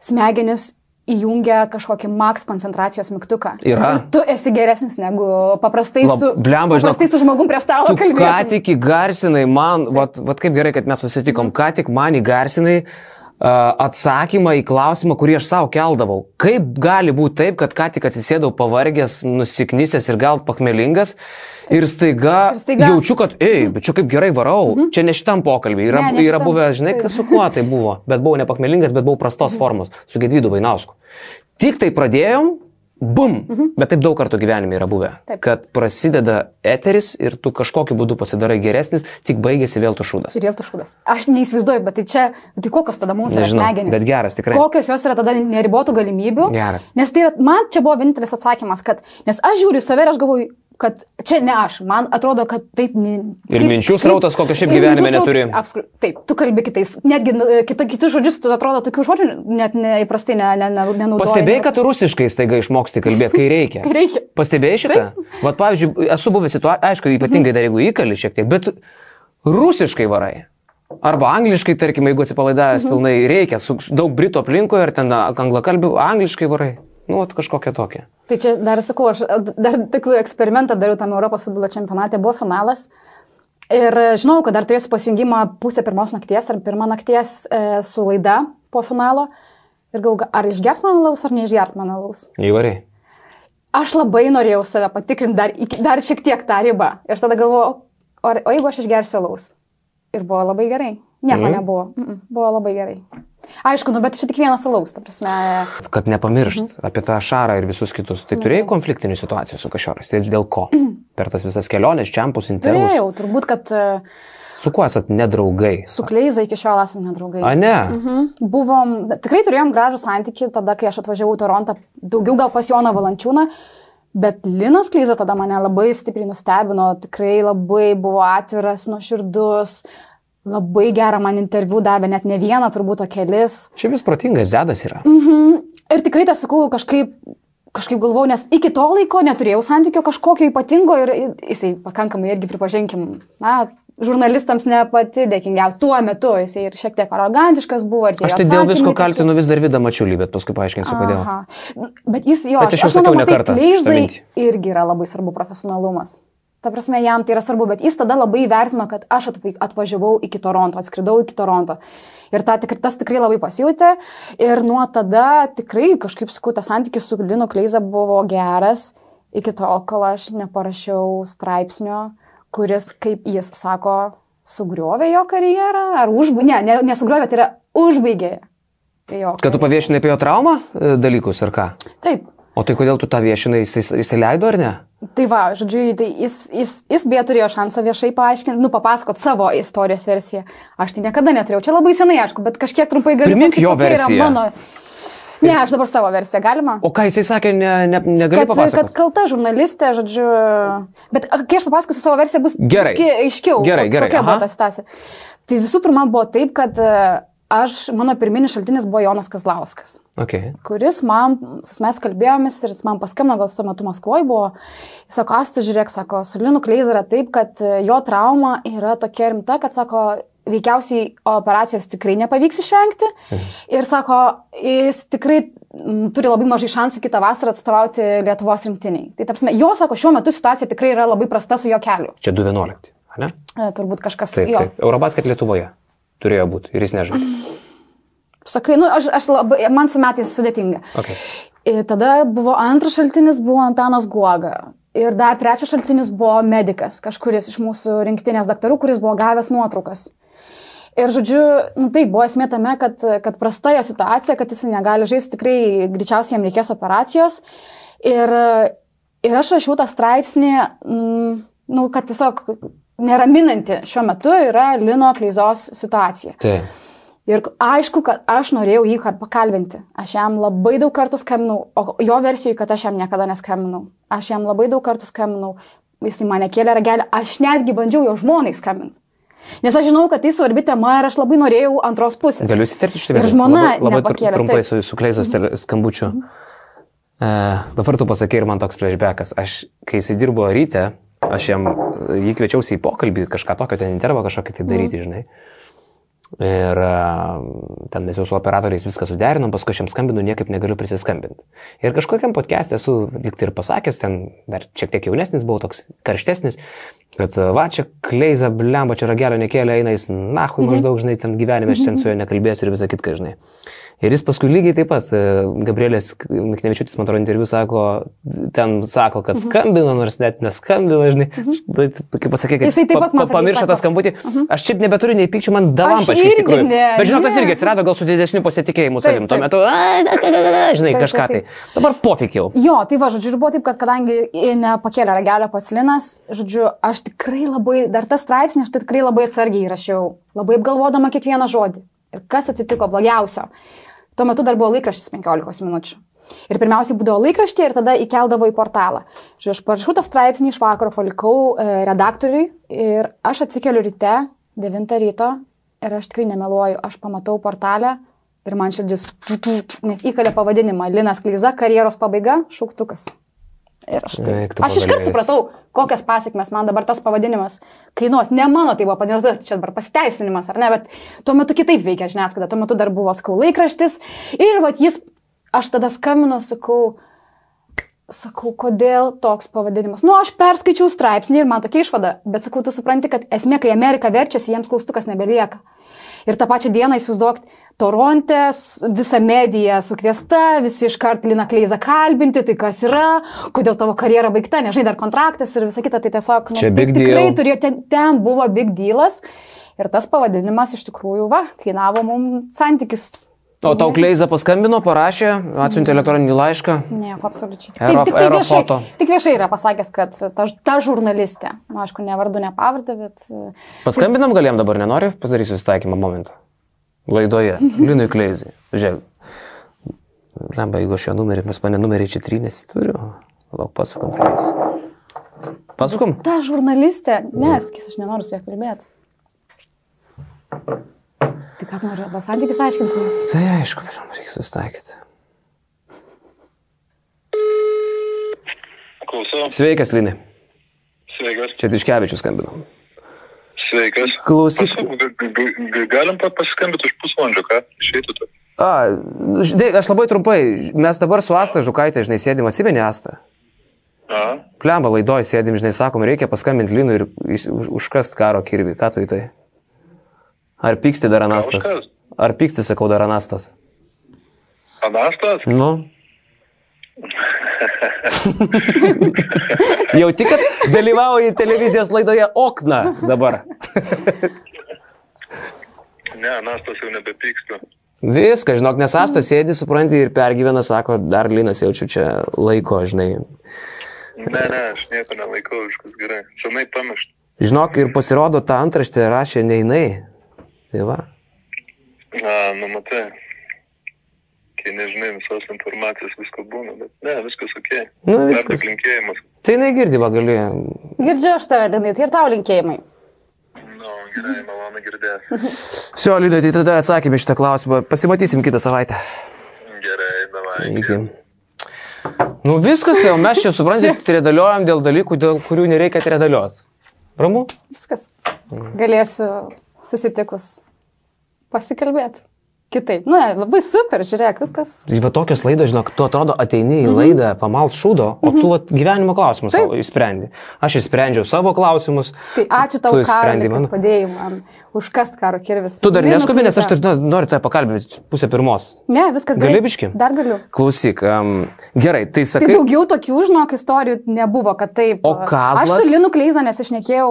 smegenis įjungia kažkokį maks koncentracijos mygtuką. Yra. Ir tu esi geresnis negu paprastai Lab- su, blemba, žinok, paprastai su žmogum prie stalo Tu ką kalbėti. tik įgarsinai man, vat, vat kaip gerai, kad mes susitikom, ką tik man įgarsinai atsakymą į klausimą, kurį aš savo keldavau. Kaip gali būti taip, kad ką tik atsisėdau pavargęs, nusiknysęs ir gal pakmelingas ir staiga, Ir staiga- jaučiu, kad, ei, bet čia kaip gerai varau, mhm. čia ne šitam pokalbį, yra, Ne, ne yra šitam, buvę, žinai, kas su kuo tai buvo, bet buvau nepakmelingas, bet buvau prastos formos, su Gedvydu Vainausku. Tik tai pradėjom, bum, mhm. bet taip daug kartų gyvenime yra buvę, Taip. kad prasideda eteris ir tu kažkokiu būdu pasidarai geresnis, tik baigėsi vėl tu šūdas. Ir vėl tu šūdas. Aš neįsivaizduoju, bet tai čia, tai kokios tada mūsų yra Nežinau, smegenys? bet geras tikrai. Kokios jos yra tada neribotų galimybių? Geras. Nes tai yra, man čia buvo vienintelis atsakymas, kad, nes aš žiūriu save ir aš galvoju, kad čia ne aš, man atrodo, kad taip... ne- Ir kaip- minčių kaip- srautas, kokio šiaip ir gyvenime neturi. Apskri, taip, tu kalbi kitais, netgi nu, kita, kitus žodžius, tu atrodo tokių žodžių net neįprastai ne, ne, ne, nenaudoji. Pastebėjai, kad tu rusiškai staiga išmoksti kalbėti, kai reikia. Kai reikia. Pastebėjai šitą? Vat pavyzdžiui, esu buvęs situacijoje, aišku, ypatingai dar jeigu įkali šiek tiek, bet rusiškai varai. Arba angliškai, tarkim, jeigu atsipalaidavęs Mhm. pilnai reikia, su daug britų aplinkoje ar ten anglakalbių, angliškai varai. Nu, vat kažkokia tokia. Tai čia dar sakau, aš dar tokių eksperimentą dariau tam Europos futbolo čempionate, buvo finalas. Ir žinau, kad dar turėsiu pasijungimą pusę pirmos nakties ar pirmą nakties e, su laida po finalo. Ir galvoju, ar išgert man laus ar neišgert man laus. Įvairiai. Aš labai norėjau save patikrinti dar, dar šiek tiek tą ribą. Ir tada galvoju, o, o jeigu aš išgersiu laus? Ir buvo labai gerai. Nieko Mhm. mm. nebuvo. Mm -mm, buvo labai gerai. Aišku, nu, bet čia tik vienas alaus, ta prasme. Kad nepamiršt Mhm. apie tą šarą ir visus kitus. Tai turėjai konfliktinių situacijų su kažiorais. Tai dėl ko? Per tas visas keliones, čiampus, intervus. Turėjau, turbūt, kad e, Su kuo esat nedraugai? su Kleiza iki šiol esame nedraugai. A ne? Mhm. Buvom, tikrai turėjom gražų santyki tada, kai aš atvažiavau į Torontą, daugiau gal pas Joną Valančiūną, bet Linas Kleiza tada mane labai stipriai nustebino, tikrai labai buvo atviras, nuoširdus, labai gerą man interviu davė, net ne vieną, turbūt o kelis. Šiaip vis protingas zedas yra. Mhm. Ir tikrai tas sakau, kažkaip, kažkaip galvau, nes iki to laiko neturėjau santykio kažkokio ypatingo ir jisai pakankamai irgi pripažinkim, na, žurnalistams ne pati dėkingiausia. Tuo metu jisai ir šiek tiek arogantiškas buvo. Aš tai dėl visko kaltinu vis dar vidą mačiulį, bet paskui paaiškinsiu, kodėl. Aha. Bet jis jo, Bet aš jau sakiau ne kartą mintį. irgi yra labai svarbu profesionalumas. Ta prasme, jam tai yra svarbu, bet jis tada labai vertino, kad aš atva- atvažiavau iki Toronto, atskridau iki Toronto. Ir ta, tik, tas tikrai labai pasijutė. Ir nuo tada tikrai kažkaip, sakau, tas santykis su Linu Kleiza buvo geras iki tol, kol aš neparašiau straipsnio, kuris, kaip jis sako, sugriovė jo karjerą. Ar užbaigė, ne, ne, nesugriovė, tai yra užbaigė jo. Kad tu paviešinai apie jo traumą e, dalykus ar ką? Taip. O tai kodėl tu tą viešinai, jis, jis leido ar ne? Tai va, žodžiu, tai jis, jis, jis beje turėjo šansą viešai paaiškinti, nu, papasakot savo istorijos versiją. Aš tai niekada neturėjau, čia labai senai, aišku, bet kažkiek trumpai galiu Primink jo versiją. Mano... Ne, aš dabar savo versiją galima. O ką jisai sakė, ne, ne, negali Kad, kad papasakoti? kalta žurnalistė, žodžiu. Bet kai aš papasakosiu savo versiją, bus Gerai. aiškiau, Gerai, gerai, kokia buvo aha. ta situacija. Tai visų pirma buvo taip, kad e, aš, mano pirminis šaltinis buvo Jonas Kazlauskas Okay. kuris man, mes kalbėjomės ir jis man paskambino, gal tuo metu Maskvoje buvo, jis sako, Asta, žiūrėk, sako, su Linu Kleiza yra taip, kad e, jo trauma yra tokia rimta, kad, sako, veikiausiai operacijos tikrai nepavyks išvengti. Ir sako, jis tikrai turi labai mažai šansų kitą vasarą atstovauti Lietuvos rinktiniai. Tai tarpsime, jo, sako, šiuo metu situacija tikrai yra labai prasta su jo keliu. Čia 2.11, ar ne? E, Turbūt kažkas Taip, taip. Eurobasket Lietuvoje turėjo būti ir jis nežaidė. Sakai, nu, aš, aš labai, man su metais sudėtinga. Okay. Ir tada buvo antras šaltinis, buvo Antanas Guoga. Ir dar trečias šaltinis buvo medicas, kažkuris iš mūsų rinktinės daktarų, kuris buvo gavęs nuotraukas. Ir žodžiu, nu tai buvo esmė tame, kad, kad prasta jo situacija, kad jis negali žaisti, tikrai greičiausiai jam reikės operacijos. Ir, ir aš rašiau tą straipsnį, mm, nu, kad tiesiog neraminanti šiuo metu yra Lino Kleizos situacija. Taip. Ir aišku, kad aš norėjau jį ka- pakalbinti. Aš jam labai daug kartų skambinau, o jo versijai, kad aš jam niekada neskambinau. Aš jam labai daug kartų skambinau, jis į mane kėlė ragelį, aš netgi bandžiau jo žmonai skambinti. Nes aš žinau, kad tai svarbi tema ir aš labai norėjau antros pusės. Galiu įsiterpti šitą Ir vietą? žmona labai, labai trumpai su, su kleizos tele- skambučiu. E, dabar tu pasakai ir man toks flashbackas. Aš, kai jisai dirbo ryte, aš jam jį kviečiausi į pokalbį, kažką tokio ten intervą kažkokį tai daryti, žinai. Ir ten mes jau su operatoriais viską suderinom, paskui aš jam skambinu, niekaip negaliu prisiskambinti. Ir kažkokiam podcast'e esu liktai ir pasakęs, ten dar šiek tiek jaunesnis buvau, toks karštesnis, kad va čia kleiza, blemba, čia ragelio nekėlė, eina jis, nahui maždaug, žinai, ten gyvenime aš ten su juo nekalbėsiu ir visą kitką, žinai. Ir jis paskui lygiai taip pat, e, Gabrielės Miknevičiūtis, man atrodo, interviu sako, ten sako, kad skambino, nors net neskambino, žinai. Tai, kaip pasakė, kad Jisai taip pat man pamiršo tą skambutį. Aš šiaip nebeturiu nei pykčių, man dalampačkai iš tikrųjų. Bet žinok, tas irgi atsirado gal su didesniu pasitikėjimu savim. Tuo metu, žinai, kažką tai. Dabar pofikiau. Jo, tai va, žodžiu, ir buvo taip, kad kadangi nepakėlė ragelio pats Linas, žodžiu, aš tikrai labai, dar tas straipsnį aš tai tikrai labai atsargiai rašiau, labai apgalvodama kiekvieną žodį. Ir kas atsitiko blogiausio. Tuo metu dar buvo laikraštis 15 minučių. Ir pirmiausiai būdavo laikraštė ir tada įkeldavo į portalą. Žiūrėjau, aš parašiau tą straipsnį iš vakaro, palikau e, redaktoriui ir aš atsikeliu ryte, 9 ryto ir aš tikrai nemeluoju, aš pamatau portalę ir man širdis, nes įkalė pavadinimą Linas Klyza, karjeros pabaiga, šauktukas. Ir aš, tai, Eik aš iškart supratau, kokias pasiekmes man dabar tas pavadinimas kainuos. Ne mano tai buvo padėtas, čia dabar pasiteisinimas, ar ne, bet tuo metu kitaip veikia žiniasklaida, tuo metu dar buvo skau laikraštis ir vat jis, aš tada skambinu, sakau, sakau, kodėl toks pavadinimas. Nu, aš perskaičiau straipsnį ir man tokia išvada, bet sakau, tu supranti, kad esmė, kai Amerika verčiasi, jiems klaustukas nebelieka. Ir tą pačią dieną įsivaizduok, Toronte visa medija sukviesta, visi iškart Lina Kleiza kalbinti, tai kas yra, kodėl tavo karjera baigta, nežinai, dar kontraktas ir visa kita, tai tiesiog... Čia big tikrai deal. turėjo, ten, ten buvo big dealas. Ir tas pavadinimas iš tikrųjų, va, kainavo mums santykis. O tau Kleiza paskambino, parašė, atsiuntė elektroninį laišką. Nieko, absoliučiai. Aero- tik, tai viešai, tik viešai yra pasakęs, kad ta, ta žurnalistė, nu, aišku, ne vardu, ne pavardę, bet... e, Paskambinam galėjom dabar, nenori, pasidarysiu susitaikymą momentą. Laidoje, Linui Kleizai. Žiūrėk. Lemba, jeigu aš jo numerį, pas mane numerį čia trynės turiu. Lauk, pasukam Kleizai. Pasukum. Ta žurnalistė, neskis, aš nenoriu su ja kalbėti. Tai ką tu nori, arba santykis aiškinsimės. Tai aišku, pirmą reikia susitaikyti. Klausau. Sveikas, Linai. Sveikas. Čia Tiškevičius skambino. Sveikas. Klausyk. Galim pa- pasiskambinti už pusvalandžio, ką? Išeitų tu. A, žinai, aš labai trumpai. Mes dabar su Asta Žukaitė, žinai, sėdim, atsimeni Asta. A, Plemba laidoj sėdim, žinai, sakom, reikia paskambinti Linui ir už, užkast karo kirvį. Ką tu į tai? Ar pyksti dar Anastas? Ar pyksti, sakau, dar Anastas? Anastas? Nu. Jau tik, kad dalyvauji televizijos laidoje Okna dabar. Ne, Anastas jau nebepyksta. Viską, žinok, nes Astas sėdi, supranti, ir pergyvena, sako, dar Linas jaučiu čia laiko, žinai. Ne, ne, aš nieko nelaikau, viskas gerai. Senai pamiršt. Žinok, ir pasirodo, tą antraštę rašė ne jinai. Tai va. Na, nu matai. Kai nežinai visos informacijos, visko būna, bet ne, viskas ok. Nu, Dar viskas. tik linkėjimas. Tai jinai girdi, gali. Girdžiu aš tave, Linai, tai ir tau linkėjimai. Nu, gerai, malonu girdėti. Sio, Linai, tai tada atsakėme šitą klausimą. Pasimatysim kitą savaitę. Gerai, davai. Iki. Nu viskas, tai jau mes čia, suprantate, tredaliojam dėl dalykų, dėl kurių nereikia tredalioti. Ramu? Viskas. Galėsiu susitikus pasikalbėti. Kitaip. Nu, ne, labai super, žiūrėk, viskas. Va tokios laidos, žinok, tu atrodo ateini į laidą, pamalt šūdo, o tu vat, gyvenimo klausimus savo išsprendi. Aš išsprendžiau savo klausimus. Tai ačiū tau, išsprendi kad padėjai man užkast karo kirvis. Tu dar neskubi, nes aš tar, nu, noriu tave pakalbinti pusę pirmos. Ne, viskas gerai. Gali biški? Dar galiu. Klausyk, um, gerai, tai Tai sakai. daugiau tokių, žinok, istorijų nebuvo, kad taip. O Kazlas? Aš su Linu Kleiza nesišnekėjau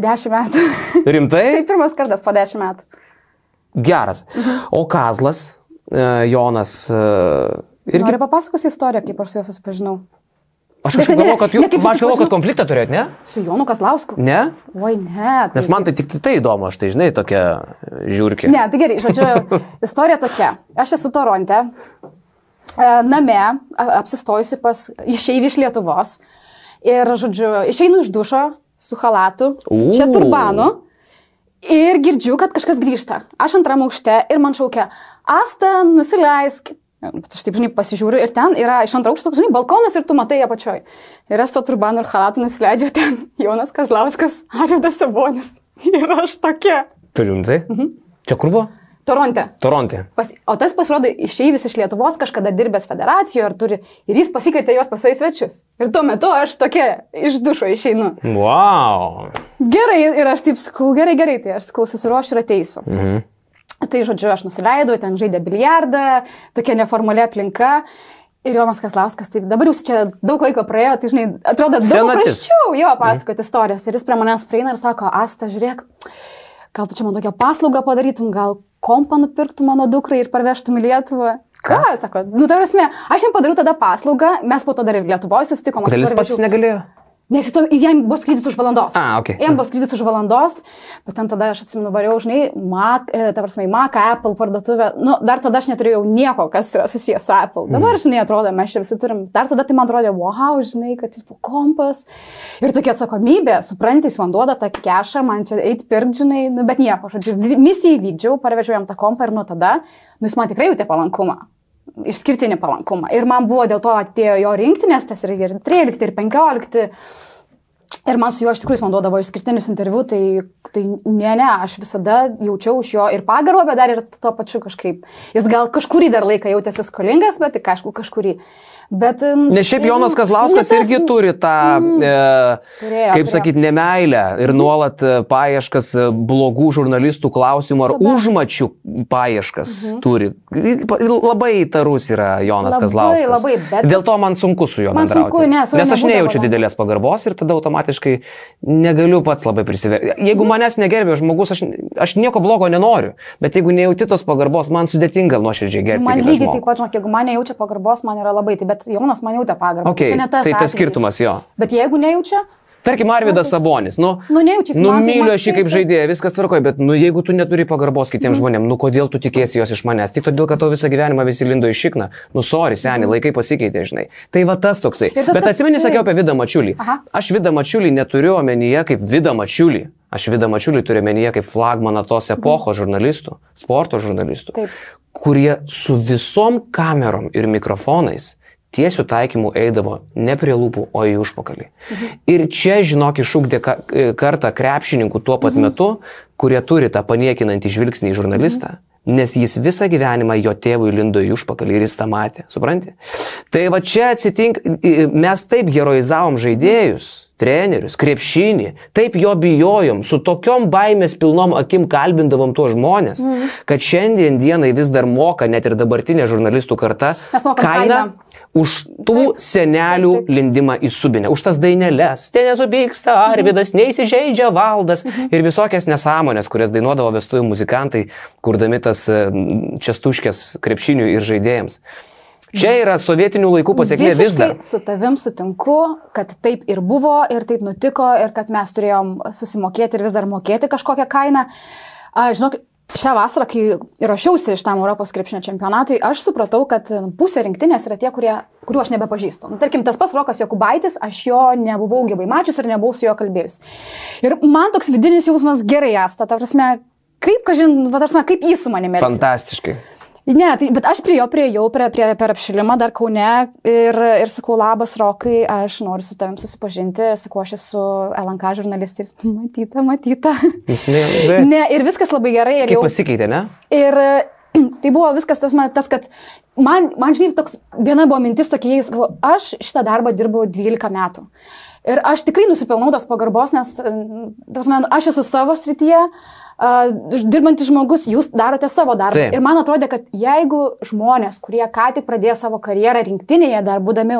dešimt metų. Rimtai? tai pirmas kartas po dešimt metų. Geras. O Kazlas, e, Jonas, e, irgi. Noriu papasakosiu istoriją, kaip aš su juo susipažinau. Aš kažkaip ne, galvoju, kad ne, jūs, kaip aš galvoju, kad konfliktą turėjot, ne? Su Jonu Kaslausku. Ne? Oi, ne. Tai, Nes man tai tik tai įdomu, aš tai žinai, tokia žiūrkė. Ne, tai gerai, žodžiu, istorija tokia. Aš esu Toronte, e, name, apsistojusi pas išeivi iš Lietuvos. Ir, žodžiu, išeinu iš dušo su halatu, U. čia turbanu. Ir girdžiu, kad kažkas grįžta. Aš antram aukšte ir man šaukia, Asta, nusileisk. Bet aš taip, žinai, pasižiūriu ir ten yra iš antro aukšto, žinai, balkonas ir tu matai apačioj. Ir aš su turbanu ir halatu nusileidžiu ten. Jonas Kazlauskas, Arvidas Sabonis. Ir aš tokia. Rimtai? Mhm. Čia kur buvo? Toronte. Toronte. Pas, o tas pasirodo išeivis iš Lietuvos, kažkada dirbęs federacijoje ir turi, ir jis pasikvietė juos pas savo svečius. Ir tuo metu aš tokia iš dušo išeinu. Wow. Gerai, ir aš taip sakau, gerai, gerai, tai aš sakau, susiruošiu ir ateisiu. Mhm. Tai žodžiu, aš nusileidau, ten žaidė biliardą, tokia neformali aplinka. Ir Jonas Kaslauskas, taip dabar jūs čia daug laiko praėjo, tai žinai, atrodo daug Senatis. paprasčiau jo pasakoti istorijas. Ir jis prie manęs prieina ir sako, Asta, žiūrėk, gal tu čia man tokią paslaugą padarytum, gal kompą nupirktum mano dukrai ir parvežtum į Lietuvą. Ką? Sako, nu, ta prasme, aš jam padariau tada paslaugą, mes po to dar ir Lietuvoje susitikom. Kodėl jis pats negalėjo? Nes to, jam buvo skrydis už valandos. A, okei. Jam buvo skrydis už valandos, bet ten tada aš atsimenu, variau, žinai, Mac, e, ta prasme, Mac, Apple parduotuvę. Nu, dar tada aš neturėjau nieko, kas yra susijęs su Apple. Dabar, Mhm. žinai, atrodo, mes čia visi turim. Dar tada tai man atrodė, wow, žinai, kad jis buvo kompas. Ir tokia atsakomybė, suprantate, jis man duoda tą kešą, man čia eiti pirkti, žinai, nu, bet nieko, žodžiu, misiją įvykdžiau, parvežiau jam tą kompą ir nuo tada, nu, jis man tikrai jautė palankumą. Išskirtinį palankumą. Ir man buvo dėl to atėjo jo rinktinės, tas ir ir 13, ir 15. Ir man su juo iš tikrųjų man duodavo išskirtinius interviu, tai, tai ne, ne, aš visada jaučiau iš jo ir pagarbą, bet dar ir tuo pačiu kažkaip. Jis gal kažkurį dar laiką jautėsi skolingas, bet tik aišku kažkurį. Bet, mm, Nes šiaip Jonas Kazlauskas tas- irgi turi tą, mm, e, Turėjo, kaip sakyti, nemailę ir nuolat e, paieškas e, blogų žurnalistų klausimų ar Visada. užmačių paieškas mhm. turi. Labai įtarus yra Jonas Labai, Kazlauskas. labai, bet Dėl to man sunku su juo bendrauti. sunku, ne, su Nes aš nejaučiu didelės pagarbos ir tada automatiškai negaliu pats labai prisiverti. Jeigu Mhm. manęs negerbė žmogus, aš, aš nieko blogo nenoriu, bet jeigu nejauti tos pagarbos, man sudėtinga nuoširdžiai gerbti. Man lygiai taip pat, žinok, jeigu man nejaučia pagarbos, man yra labai, tai bet Jonas man jautė pagarbą. Okay, ne tas tai tas skirtumas jo. Bet jeigu nejaučia, Tarkim, Arvidas Sabonis, nu, Nu, nu tai- myliu aš jį kaip žaidėją, viskas tvarkoja, bet nu, jeigu tu neturi pagarbos kitiems mm. žmonėms, nu kodėl tu tikėsi jos iš manęs? Tik todėl, kad tau visą gyvenimą visi lindo iš šikną. Nu, sorry, seniai, mm. laikai pasikeitė, žinai. Tai va tas toksai. Ir tas, Bet atsimeni, sakiau taip. apie Vidą Mačiulį. Aha. Aš Vidą Mačiulį neturiu omenyje kaip Vidą Mačiulį. Aš Vidą Mačiulį turiu omenyje kaip flagmaną tos epochos žurnalistų, sporto žurnalistų, Taip. kurie su visom kamerom ir mikrofonais tiesių taikymų eidavo ne prie lūpų, o į užpakalį. Mhm. Ir čia, žinok, išūkdė e, kartą krepšininkų tuo pat mhm. metu, kurie turi tą paniekinantį žvilgsnį į žurnalistą. Mhm. Nes jis visą gyvenimą jo tėvui lindo į užpakalį ir jis tą matė, supranti? Tai va čia atsitinka, mes taip heroizavom žaidėjus, trenerius, krepšinį, taip jo bijojom, su tokiom baimės pilnom akim kalbindavom tuos žmonės, mm. kad šiandien dienai vis dar moka net ir dabartinė žurnalistų karta kainą kainą. už tų Taip. senelių Taip, taip. lindimą į subinę, už tas daineles. Ten nesupyksta Arvidas, neįsižeidžia valdas Mhm. ir visokias nesąmonės, kurias dainuodavo vestuvių muzikantai, kurdami tas čestuškės krepšinių ir žaidėjams. Čia yra sovietinių laikų pasiekmė vis dar. Su tavim sutinku, kad taip ir buvo, ir taip nutiko, ir kad mes turėjom susimokėti ir vis dar mokėti kažkokią kainą. A, žinok, šią vasarą, kai ruošiausi iš tam Europos krepšinio čempionatui, aš supratau, kad pusė rinktinės yra tie, kurie, kuriuo aš nebepažįstu. Nu, tarkim, tas pats Rokas Jokubaitis, aš jo nebuvau gyvai mačius ir nebuvau su juo kalbėjus. Ir man toks vidinis jausmas gerai, asta, ta prasme, kaip, kažin, va, ta prasme, kaip jis su manimi. elgsis. Ne, tai, bet aš prie jo prieėjau prie, prie, per apšilimą dar kaune ir, ir sakau, labas Rokai, aš noriu su tavim susipažinti, sakau, aš esu LNK žurnalistais. Matyta, matyta. Jis mėgdė. Ne, ir viskas labai gerai. Ir, Kaip jau, pasikeitė, ne? ir tai buvo viskas tas, man- tas kad man, man žinai, toks, viena buvo mintis tokia, jis galvo, aš šitą darbą dirbau 12 metų. Ir aš tikrai nusipelnau tos pagarbos, nes mm, ta prasme, aš esu savo srityje, uh, dirbantis žmogus, jūs darote savo darbą. Taip. Ir man atrodė, kad jeigu žmonės, kurie ką tik pradėjo savo karjerą rinktinėje, dar būdami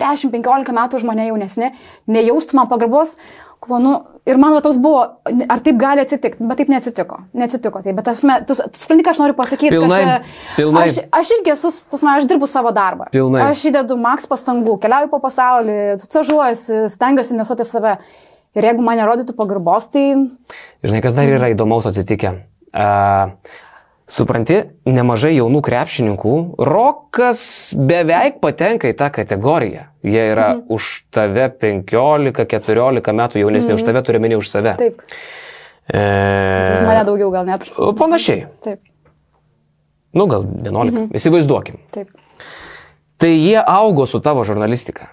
10-15 metų už mane jaunesni, nejaustų man pagarbos, galvo, nu, ir man va toks buvo, ar taip gali atsitikti, bet taip neatsitiko. Neatsitiko tai, bet tasme, tu, tu supranti, ką aš noriu pasakyti. Pilnai, kad, e, pilnai. Aš, aš irgi esu, tasme, aš dirbu savo darbą. Pilnai. Aš įdedu maks pastangų, keliauju po pasaulį, stažuojuosi, stengiuosi investuoti save. Ir jeigu man nerodytų pagarbos, tai... Žinai, kas dar yra įdomaus atsitikę? Uh, supranti, nemažai jaunų krepšininkų, rokas beveik patenka į tą kategoriją. Jie yra mhm. už tave 15-14 metų jaunesni, mhm. už tave turiu menį už save. Taip. Už E, mane daugiau gal net. panašiai. Taip, Nu, gal 11. Mhm. Įsivaizduokim. taip. Tai jie augo su tavo žurnalistika.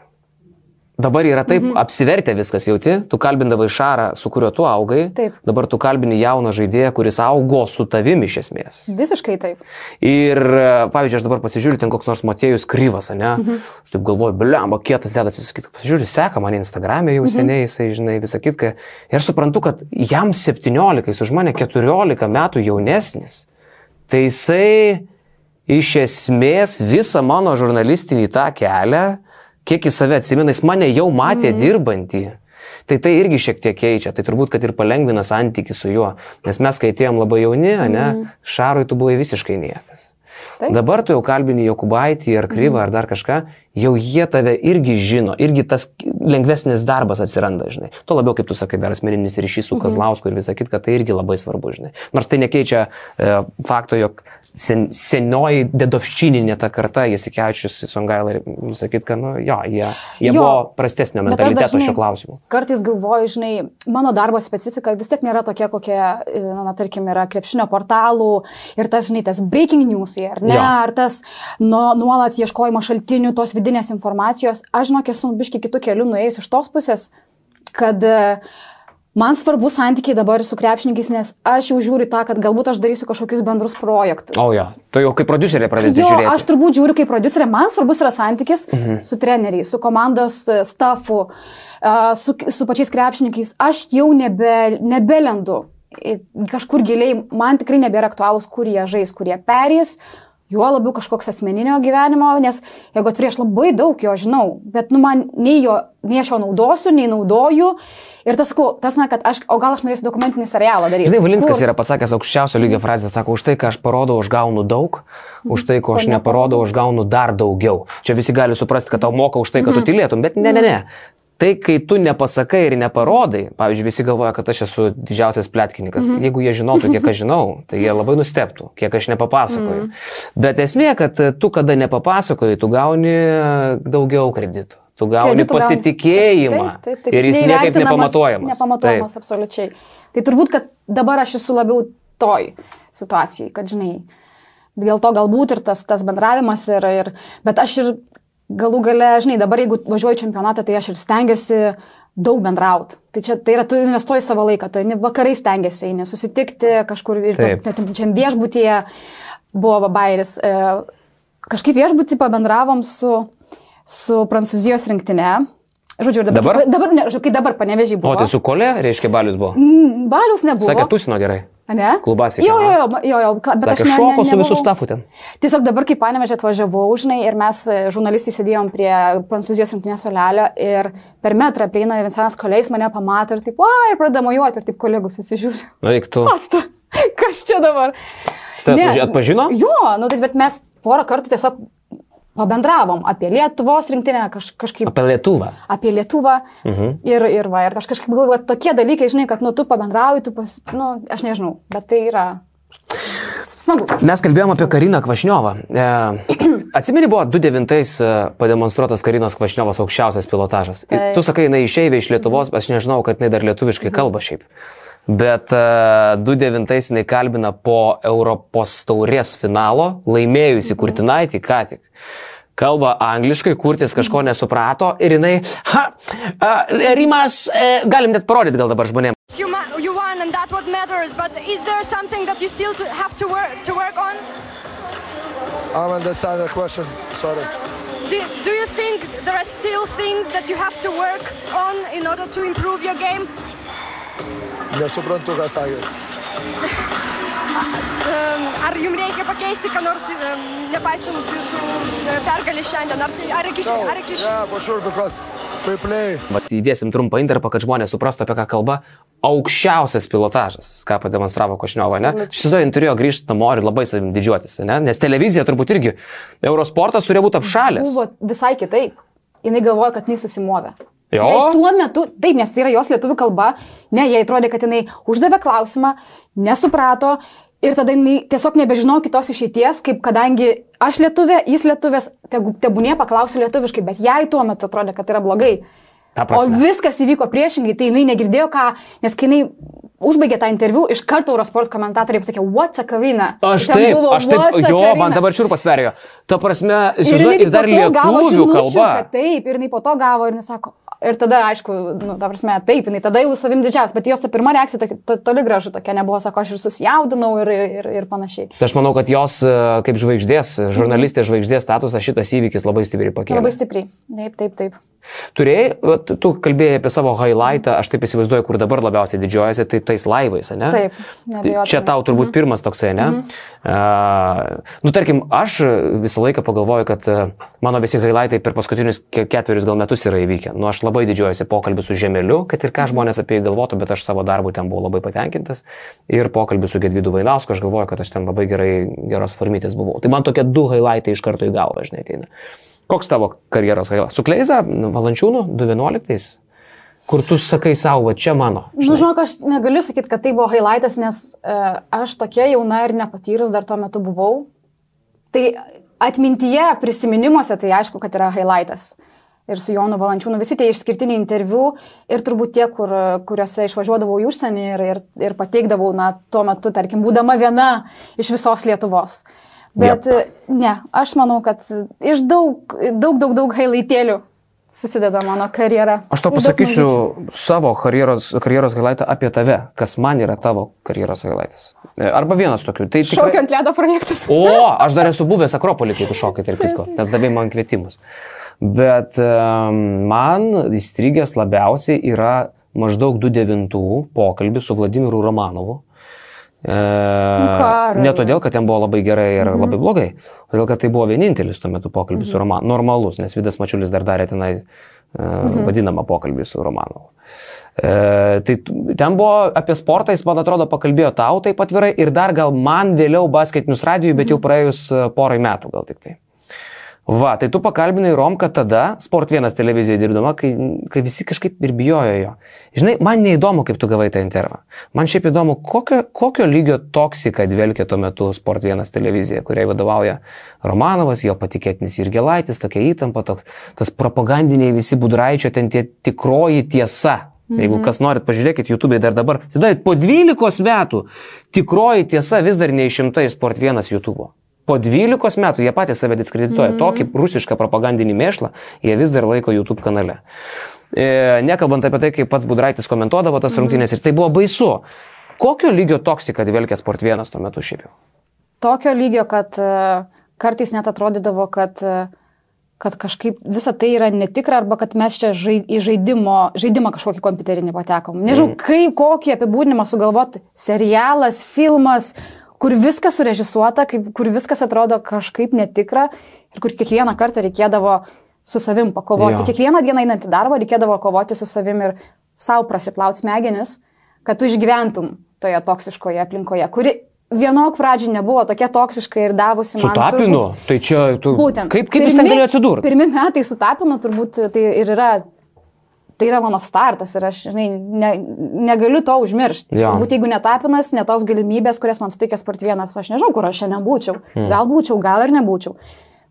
Dabar yra taip mhm. apsivertę viskas jauti, tu kalbindavai Šarą, su kuriuo tu augai, Taip. dabar tu kalbini jauną žaidėją, kuris augo su tavimi iš esmės. Visiškai taip. Ir, pavyzdžiui, aš dabar pasižiūriu, ten koks nors Matėjus Kryvas, ne? Mhm. Aš taip galvoju, blemba, kietas dėdas visą kitą. Pasižiūriu, seka mane Instagram'e jau seniai, jisai, žinai, visą kitką. Ir suprantu, kad jam 17, jis už mane 14 metų jaunesnis. Tai jisai iš esmės visą mano žurnalistinį tą kelią, kiek į save atsimena, jis mane jau matė mm. dirbantį. Tai tai irgi šiek tiek keičia, tai turbūt, kad ir palengvina santyki su juo. Nes mes, kai atėjom labai jauni, ne, Šarui tu buvai visiškai niekas. Taip. Dabar tu jau kalbini Jokubaitį ar Kryvą ar dar kažką, jau jie tave irgi žino, irgi tas lengvesnis darbas atsiranda, žinai. Tuo labiau, kaip tu sakai, dar asmeninis ryšys su Kazlausku ir visą kitką, tai irgi labai svarbu, žinai. Nors tai nekeičia e, fakto, jog sen, senioji dedovščininė ta karta, Jasikevičius, Songaila ir visą kitką, nu jo, jie, jie Jo, buvo prastesnio mentaliteto šio klausimu. Kartais galvoju, žinai, mano darbo specifika vis tiek nėra tokia, kokia, e, na, tarkim, yra krepšinio portalų ir tas, žinai, tas breaking news, ar ne, Jo. ar tas nu, nuolat ieškojimo šaltinių, tos vidinės informacijos. Aš, žinok, esu biški kitų kelių nuėjus iš tos pusės, kad e, man svarbu santykiai dabar su krepšininkais, nes aš jau žiūriu tą, kad galbūt aš darysiu kažkokius bendrus projektus. O jo, tu jau kaip producerė pradėti Jo, žiūrėti. aš turbūt žiūriu kaip producerė, man svarbus yra santykis mhm. su treneriais, su komandos e, stafu, a, su, su pačiais krepšininkais. Aš jau nebe, nebelendu kažkur giliai, man tikrai nebėra aktualūs, kur jie žais, kur jie perės. Juo labiau kažkoks asmeninio gyvenimo, nes jeigu atvirė, aš labai daug jo žinau, bet nu, man nei, jo, nei aš jo naudosiu, nei naudoju. Ir tas, tas man, kad aš, o gal aš norėsiu dokumentinį serialą daryti. Žinai, Valinskas Kurt. yra pasakęs aukščiausio lygio frazę, sako, už tai, ką aš parodau, aš gaunu daug, už tai, ko aš Ko neparodau, aš gaunu dar daugiau. Čia visi gali suprasti, kad tau moka už tai, kad tu tylėtum, bet ne, ne, ne. Tai, kai tu nepasakai ir neparodai, pavyzdžiui, visi galvoja, kad aš esu didžiausias plėtkininkas. Mm -hmm. Jeigu jie žinotų, kiek aš žinau, tai jie labai nusteptų, kiek aš nepapasakoju. Mm -hmm. Bet esmė, kad tu, kada nepapasakoji, tu gauni daugiau kreditų. Tu gauni Kreditų gauni. pasitikėjimą. Taip, taip, taip. Ir jis niekaip nepamatuojamas. Nepamatuojamas, absoliučiai. Tai turbūt, kad dabar aš esu labiau toj situacijai, kad, žinai, dėl to galbūt ir tas, tas bendravimas, ir, ir, bet aš ir galų gale, žinai, dabar jeigu važiuoju čempionatą, tai aš ir stengiuosi daug bendrauti. Tai čia tai yra, tu investuoji savo laiką, tu eini vakarai stengiasi, eini susitikti kažkur ir tam- čia viešbutyje buvo bairis. E, kažkaip viešbutį pabendravom su, su Prancūzijos rinktinė. Žodžiu, dabar, Dabar? dabar ne, kai dabar panevežiai buvo. O tai su kole, reiškia, balius buvo. Mm, Baliaus nebuvo. Sakė, tusino gerai. Ne? Klubas Jo, jo, jo, jo, jo, ka- bet Sakė, aš ne, šoko ne, su visų stafu ten. Tiesiog dabar, kai panevežė atvažiavau, žinai, ir mes e, žurnalistai sėdėjom prie Prancūzijos rinktinės solelio ir per metrą prieina Vincentas Koleis, mane pamato ir taip, o, ir pradeda mojuoti, ir taip kolegus atsižiūri. Nu, eik tu. Pasta, kas čia dabar? Atpaži- atpažino? Jo, nu, tai, bet mes porą kartų tiesiog pabendravom apie Lietuvos rinktinę, kaž, kažkaip Apie Lietuvą. apie Lietuvą. Mhm. Ir, ir, va, ir aš kažkaip galvoju, kad tokie dalykai, žinai, kad nu tu pabendrauji, tu pas, nu, aš nežinau, bet tai yra smagu. Mes kalbėjom apie Kariną Kvašniovą. E, atsimeni, buvo 29-ais e, pademonstruotas Karinos Kvašniovas aukščiausias pilotažas. Ir Taip. Tu sakai, jinai išeivė iš Lietuvos, aš nežinau, kad jinai dar lietuviškai kalba šiaip. Bet uh, 29-ais jinai kalbina po Europos taurės finalo, laimėjusi Kurtinaitį ką tik. Kalba angliškai, kurtis kažko nesuprato ir jinai, ha, uh, Rimas, uh, galim net parodyti gal dabar žmonėms. You, you won, and that's what matters. But is there something that you still to have to work to work on? I understand the question. Sorry. Do, do you think there are still things that you have to work on in order to improve your game? Nesuprantu, ką sakė. Um, ar jums reikia pakeisti, ką nors, nepaisant jūsų uh, pergalį šiandien? Ar, tai, ar iki, No, ar iki yeah, for sure, because. Vat įdėsim trumpą interpą, kad žmonės suprastų, apie ką kalba. Aukščiausias pilotažas, ką pademonstravo Košniova, ne? Šis jis turėjo grįžti namo ir labai savim didžiuotis, ne? Nes televizija turbūt irgi, Eurosportas turėjo būti apšalęs. Buvo visai kitaip. Jis galvoja, kad jis susimovė. Jo? Jai Tuo metu, taip, nes tai yra jos lietuvių kalba, ne, jai atrodė, kad jinai uždavė klausimą, nesuprato ir tada jinai tiesiog nebežinojo kitos išeities, kaip kadangi aš lietuvė, jis lietuvės, tebūnie paklausiu lietuviškai, bet jai tuo metu atrodė, kad tai yra blogai. O viskas įvyko priešingai, tai jinai negirdėjo ką, nes kai jinai užbaigė tą interviu, iš karto Eurosport komentatoriai pasakė, what's a Karina? Aš Ten taip, buvo, aš taip, "What's a jo, Karina?" man dabar šiurpas perėjo. Ta prasme, Ir, jinai ir dar lietuvių žinučių, kalba. Taip, ir jinai po to gavo ir nesako. Ir tada, aišku, nu, ta prasme, taip, jinai tada jau savim didžiausia, bet jos ta pirma reakcija tokia- to, toli gražu tokia nebuvo, sako, aš ir susijaudinau ir, ir, ir panašiai. Tai aš manau, kad jos e, kaip žvaigždės, žurnalistės žvaigždės statusą šitas įvykis labai stipriai pakėlė. Labai stipriai. Taip, taip, taip. Turėjai, vat, tu kalbėjai apie savo highlightą, aš taip įsivaizduoju, kur dabar labiausiai didžiuojasi, tai tais laivais, ne? Taip, Tai neabejotinai. Čia tau turbūt mm. pirmas toksai, ne? Mm. Uh, nu, tarkim, aš visą laiką pagalvoju, kad uh, mano visi highlightai per paskutinius ke- ketverius gal metus yra įvykę. Nu, aš labai didžiuojuosi pokalbį su Žemeliu, kad ir ką žmonės apie jį galvotų, bet aš savo darbu ten buvau labai patenkintas. Ir pokalbį su Gedvidu Vainausku, aš galvoju, kad aš ten labai gerai, geros formitės buvau. Tai man tokie du highlightai iš karto į galvą, žinai, ateina. Koks tavo karjeros highlightas? Su Kleiza, Valančiūnu, 2011? Kur tu sakai savo, čia mano. Nu, žinok, aš negaliu sakyti, kad tai buvo highlightas, nes uh, aš tokia jauna ir nepatyrus dar tuo metu buvau. Tai atmintyje, prisiminimuose, tai aišku, kad yra highlightas. Ir su Jonu Valančiūnu visi tie išskirtiniai interviu ir turbūt tie, kur, kuriuose išvažiuodavau į užsienį ir, ir, ir pateikdavau, na, tuo metu, tarkim, būdama viena iš visos Lietuvos. Bet yep. ne, aš manau, kad iš daug, daug, daug, daug highlightėlių susideda mano karjera. Aš daug pasakysiu savo karjeros, karjeros highlightą apie tave, kas man yra tavo karjeros highlightas. E, Arba vienas tokių. Tai Šokio ant ledo projektas. O, aš dar esu buvęs Akropolį, kai tu šokai, tarp kitko, nes davai man kvietimus. Bet um, man įstrigęs labiausiai yra maždaug 2009 pokalbis su Vladimiru Romanovu. E, Karoli. ne todėl, kad ten buvo labai gerai ir labai blogai, todėl, kad tai buvo vienintelis tuo metu pokalbis su Romanovu. Normalus, nes Vidas Mačiulis dar darė tenai e, vadinamą pokalbį su Romanovu. E, tai ten buvo apie sportą, jis man atrodo pakalbėjo tau taip atvirai ir dar gal man vėliau basketinius radijui, bet jau praėjus e, porai metų gal tik tai. Va, tai tu pakalbinai Romką tada, Sport 1 televizijoje dirbdama, kai, kai visi kažkaip ir bijojo jo. Žinai, man neįdomu, kaip tu gavai tą intervą. Man šiaip įdomu, kokio, kokio lygio toksika dvelkė tuo metu Sport 1 televizija, kuriai vadovauja Romanovas, jo patikėtinis ir Gelaitis, tokia įtampa, toks, tas propagandiniai visi budraičio, ten tie tikroji tiesa. Jeigu kas norit, pažiūrėkit, YouTube dar dabar. Tada po 12 metų tikroji tiesa vis dar neišimta iš Sport 1 YouTube. Po 12 metų jie patys save diskredituoja. Mm -hmm. Tokį rusišką propagandinį mėšlą jie vis dar laiko YouTube kanale. E, nekalbant apie tai, kaip pats Budraitis komentuodavo tas mm -hmm. rungtynės ir tai buvo baisu. Kokio lygio toksika dvelkė Sport 1 tuo metu šiaip jau? tokio lygio, kad e, kartais net atrodydavo, kad, e, kad kažkaip visa tai yra netikra arba kad mes čia žai, į žaidimo, žaidimą kažkokį kompiuterinį patekom. Nežinau, mm. kaip kokį apibūdinimą sugalvoti. Serialas, filmas, kur viskas surežisuota, kaip, kur viskas atrodo kažkaip netikra ir kur kiekvieną kartą reikėdavo su savim pakovoti. Jo. Kiekvieną dieną einant į darbą reikėdavo kovoti su savim ir savo prasiplauti smegenis, kad tu išgyventum toje toksiškoje aplinkoje, kuri vienok pradžiai nebuvo tokia toksiška ir davusi man. tapinu? turbūt- Tai čia tu... Būtent. Kaip, kaip jis ten galėjo atsidurti? Pirmi metai su tapinu turbūt tai ir yra. Tai yra mano startas ir aš, žinai, ne, negaliu to užmiršti. Jo. Turbūt jeigu netapinas, ne tos galimybės, kurias man suteikė Sport 1, aš nežinau, kur aš šiandien būčiau. Hmm. Gal būčiau, gal ir nebūčiau.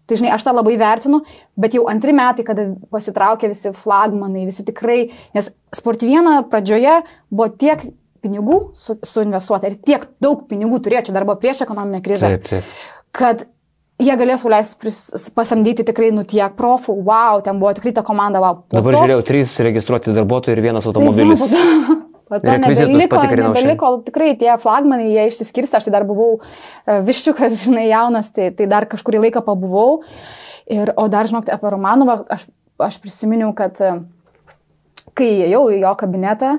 Tai žinai, aš tą labai vertinu, bet jau antri metai, kada pasitraukė visi flagmanai, visi tikrai, nes Sport 1 pradžioje buvo tiek pinigų su, suinvestuota ir tiek daug pinigų turėjo, čia dar buvo prieš ekonominę krizę Taip, taip. kad jie galės leisti pasamdyti tikrai nu tiek profų, wow, ten buvo tikrai ta komanda, wow. Po Dabar to- žiūrėjau, trys registruoti darbuotojai ir vienas automobilis. Taip, Rekvizitus patikrinau nebeliko, tikrai tie flagmanai, jie išsiskirsta, aš tai dar buvau e, viščiukas, žinai, jaunas, tai, tai dar kažkurį laiką pabuvau. Ir, o dar, žinok, apie Romanovą, aš, aš prisiminiau, kad e, kai įėjau į jo kabinetą,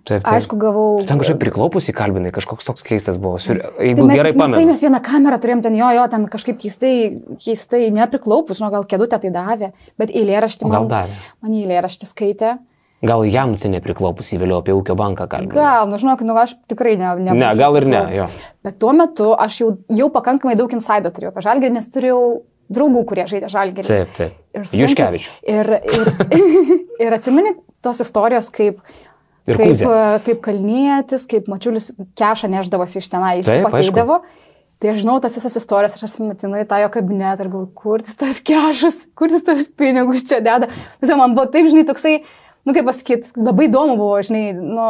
Taip, taip. aišku, gavau... Tu ten kažkaip priklaupus įkalbinai, kažkoks toks keistas buvo. Sur... Tai Jeigu mes, gerai nu, Tai pamenu. mes vieną kamerą turėjom ten, jo, jo, ten kažkaip keistai, keistai nepriklaupus, žinau, gal kėdutę tai davė, bet eilėraštį O gal man, davė? man eilėraštį skaitė. Gal jam tai nepriklaupus įvėliau apie ūkio banką kalbėjau. Gal, nu žinok, nu aš tikrai ne. Ne, gal ir ne, jo. Bet tuo metu aš jau, jau pakankamai daug insaido turėjau apie žalgerį, nes turėjau draugų, kurie žaidė žalgerį. Taip, taip. Ir supranti, Juškevičių. Ir, ir, ir atsimeni tos istorijos, kaip, Ir kaip, Kuzė. kaip kalnietis, kaip mačiulis kešą neždavosi iš tenai, jis Taip, taip ateidavo. Tai aš žinau tas visas istorijas, aš atsimenu į tą jo kabinetą ir galvoju, kur jis tas kešas, kur jis tas pinigus čia deda. Visą man buvo taip, žinai, toksai, nu kaip pasakyti, labai įdomu buvo, žinai, nu,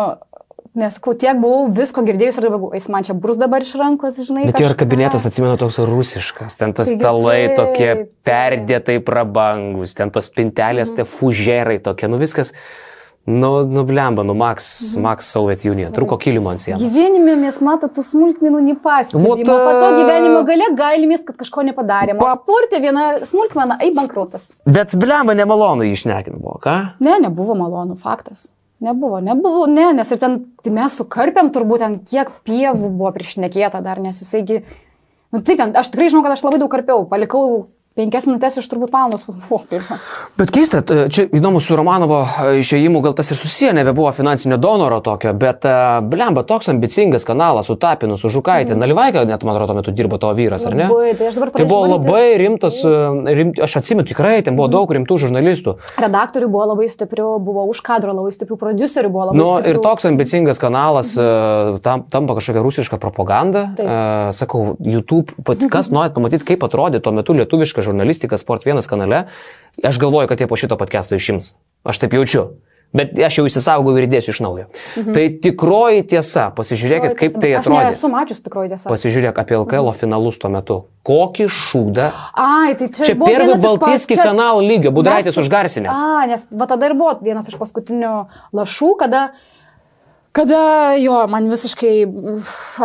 nes kau tiek buvau visko girdėjus ir dabar jis man čia brus dabar iš rankos, žinai. Bet jo ir kabinetas, atsimenu, toks rusiškas, ten tas stalai taip, tokie perdėtai prabangus, ten tos spintelės, tie fužerai tokie, nu viskas, nu, nu Max, Mhm. Max Soviet Union, trūko kilimo ant sienos. Gyvenime mes mato tų smulkmenų nepastebime. Vot, Po to e, gyvenimo gale galimės, kad kažko nepadarėm. O Pa- spurtė viena smulkmena, ei bankrotas. Bet blemba nemalonu jį išnekin buvo, ką? Ne, nebuvo malonu, faktas. Nebuvo, nebuvo, ne, nes ir ten tai mes sukarpėm turbūt ten kiek pievų buvo priešnekėta dar, nes jisaigi, nu ten, aš tikrai žinau, kad aš labai daug karpiau, palikau penkias minutės iš turbūt valandos pokalbio. Bet keista, čia įdomu su Romanovo e, išėjimu, gal tas ir susiję, nebebuvo finansinio donoro tokio, bet e, blemba, toks ambicingas kanalas su Tapinu, su Žukaitė, mm. Nalivaika net, man atrodo, metu dirbo tavo vyras, ar ne? Labai, tai Tai buvo labai rimtas, e, rimt, aš atsimenu tikrai, ten buvo daug rimtų žurnalistų. Redaktorių buvo labai stiprių, buvo už kadro labai stiprių, prodiuserių buvo labai Nu, stiprių. ir toks ambicingas kanalas mhm. tam, tampa kažkokia rusiška propaganda. Taip. Sakau, YouTube, pat, kas norit pamatyti, kaip atrodė tuo metu lietuviška žurnalistika Sport 1 kanale, aš galvoju, kad jie po šito podcast'o išims. Aš taip jaučiu. Bet aš jau įsisaugau ir įdėsiu iš naujo. Mhm. Tai tikroji tiesa, pasižiūrėkit, kaip tai Aš atrodė. nesu mačius tikroji tiesa. Pasižiūrėk apie LKL finalus tuo metu. Kokį šūdą. Ai, tai čia, Čia iš Baltiskį pas- kanalą lygio, Budraitis mes- užgarsinęs. A, nes va tada ir buvo vienas iš paskutinių lašų, kada, kada jo, man visiškai,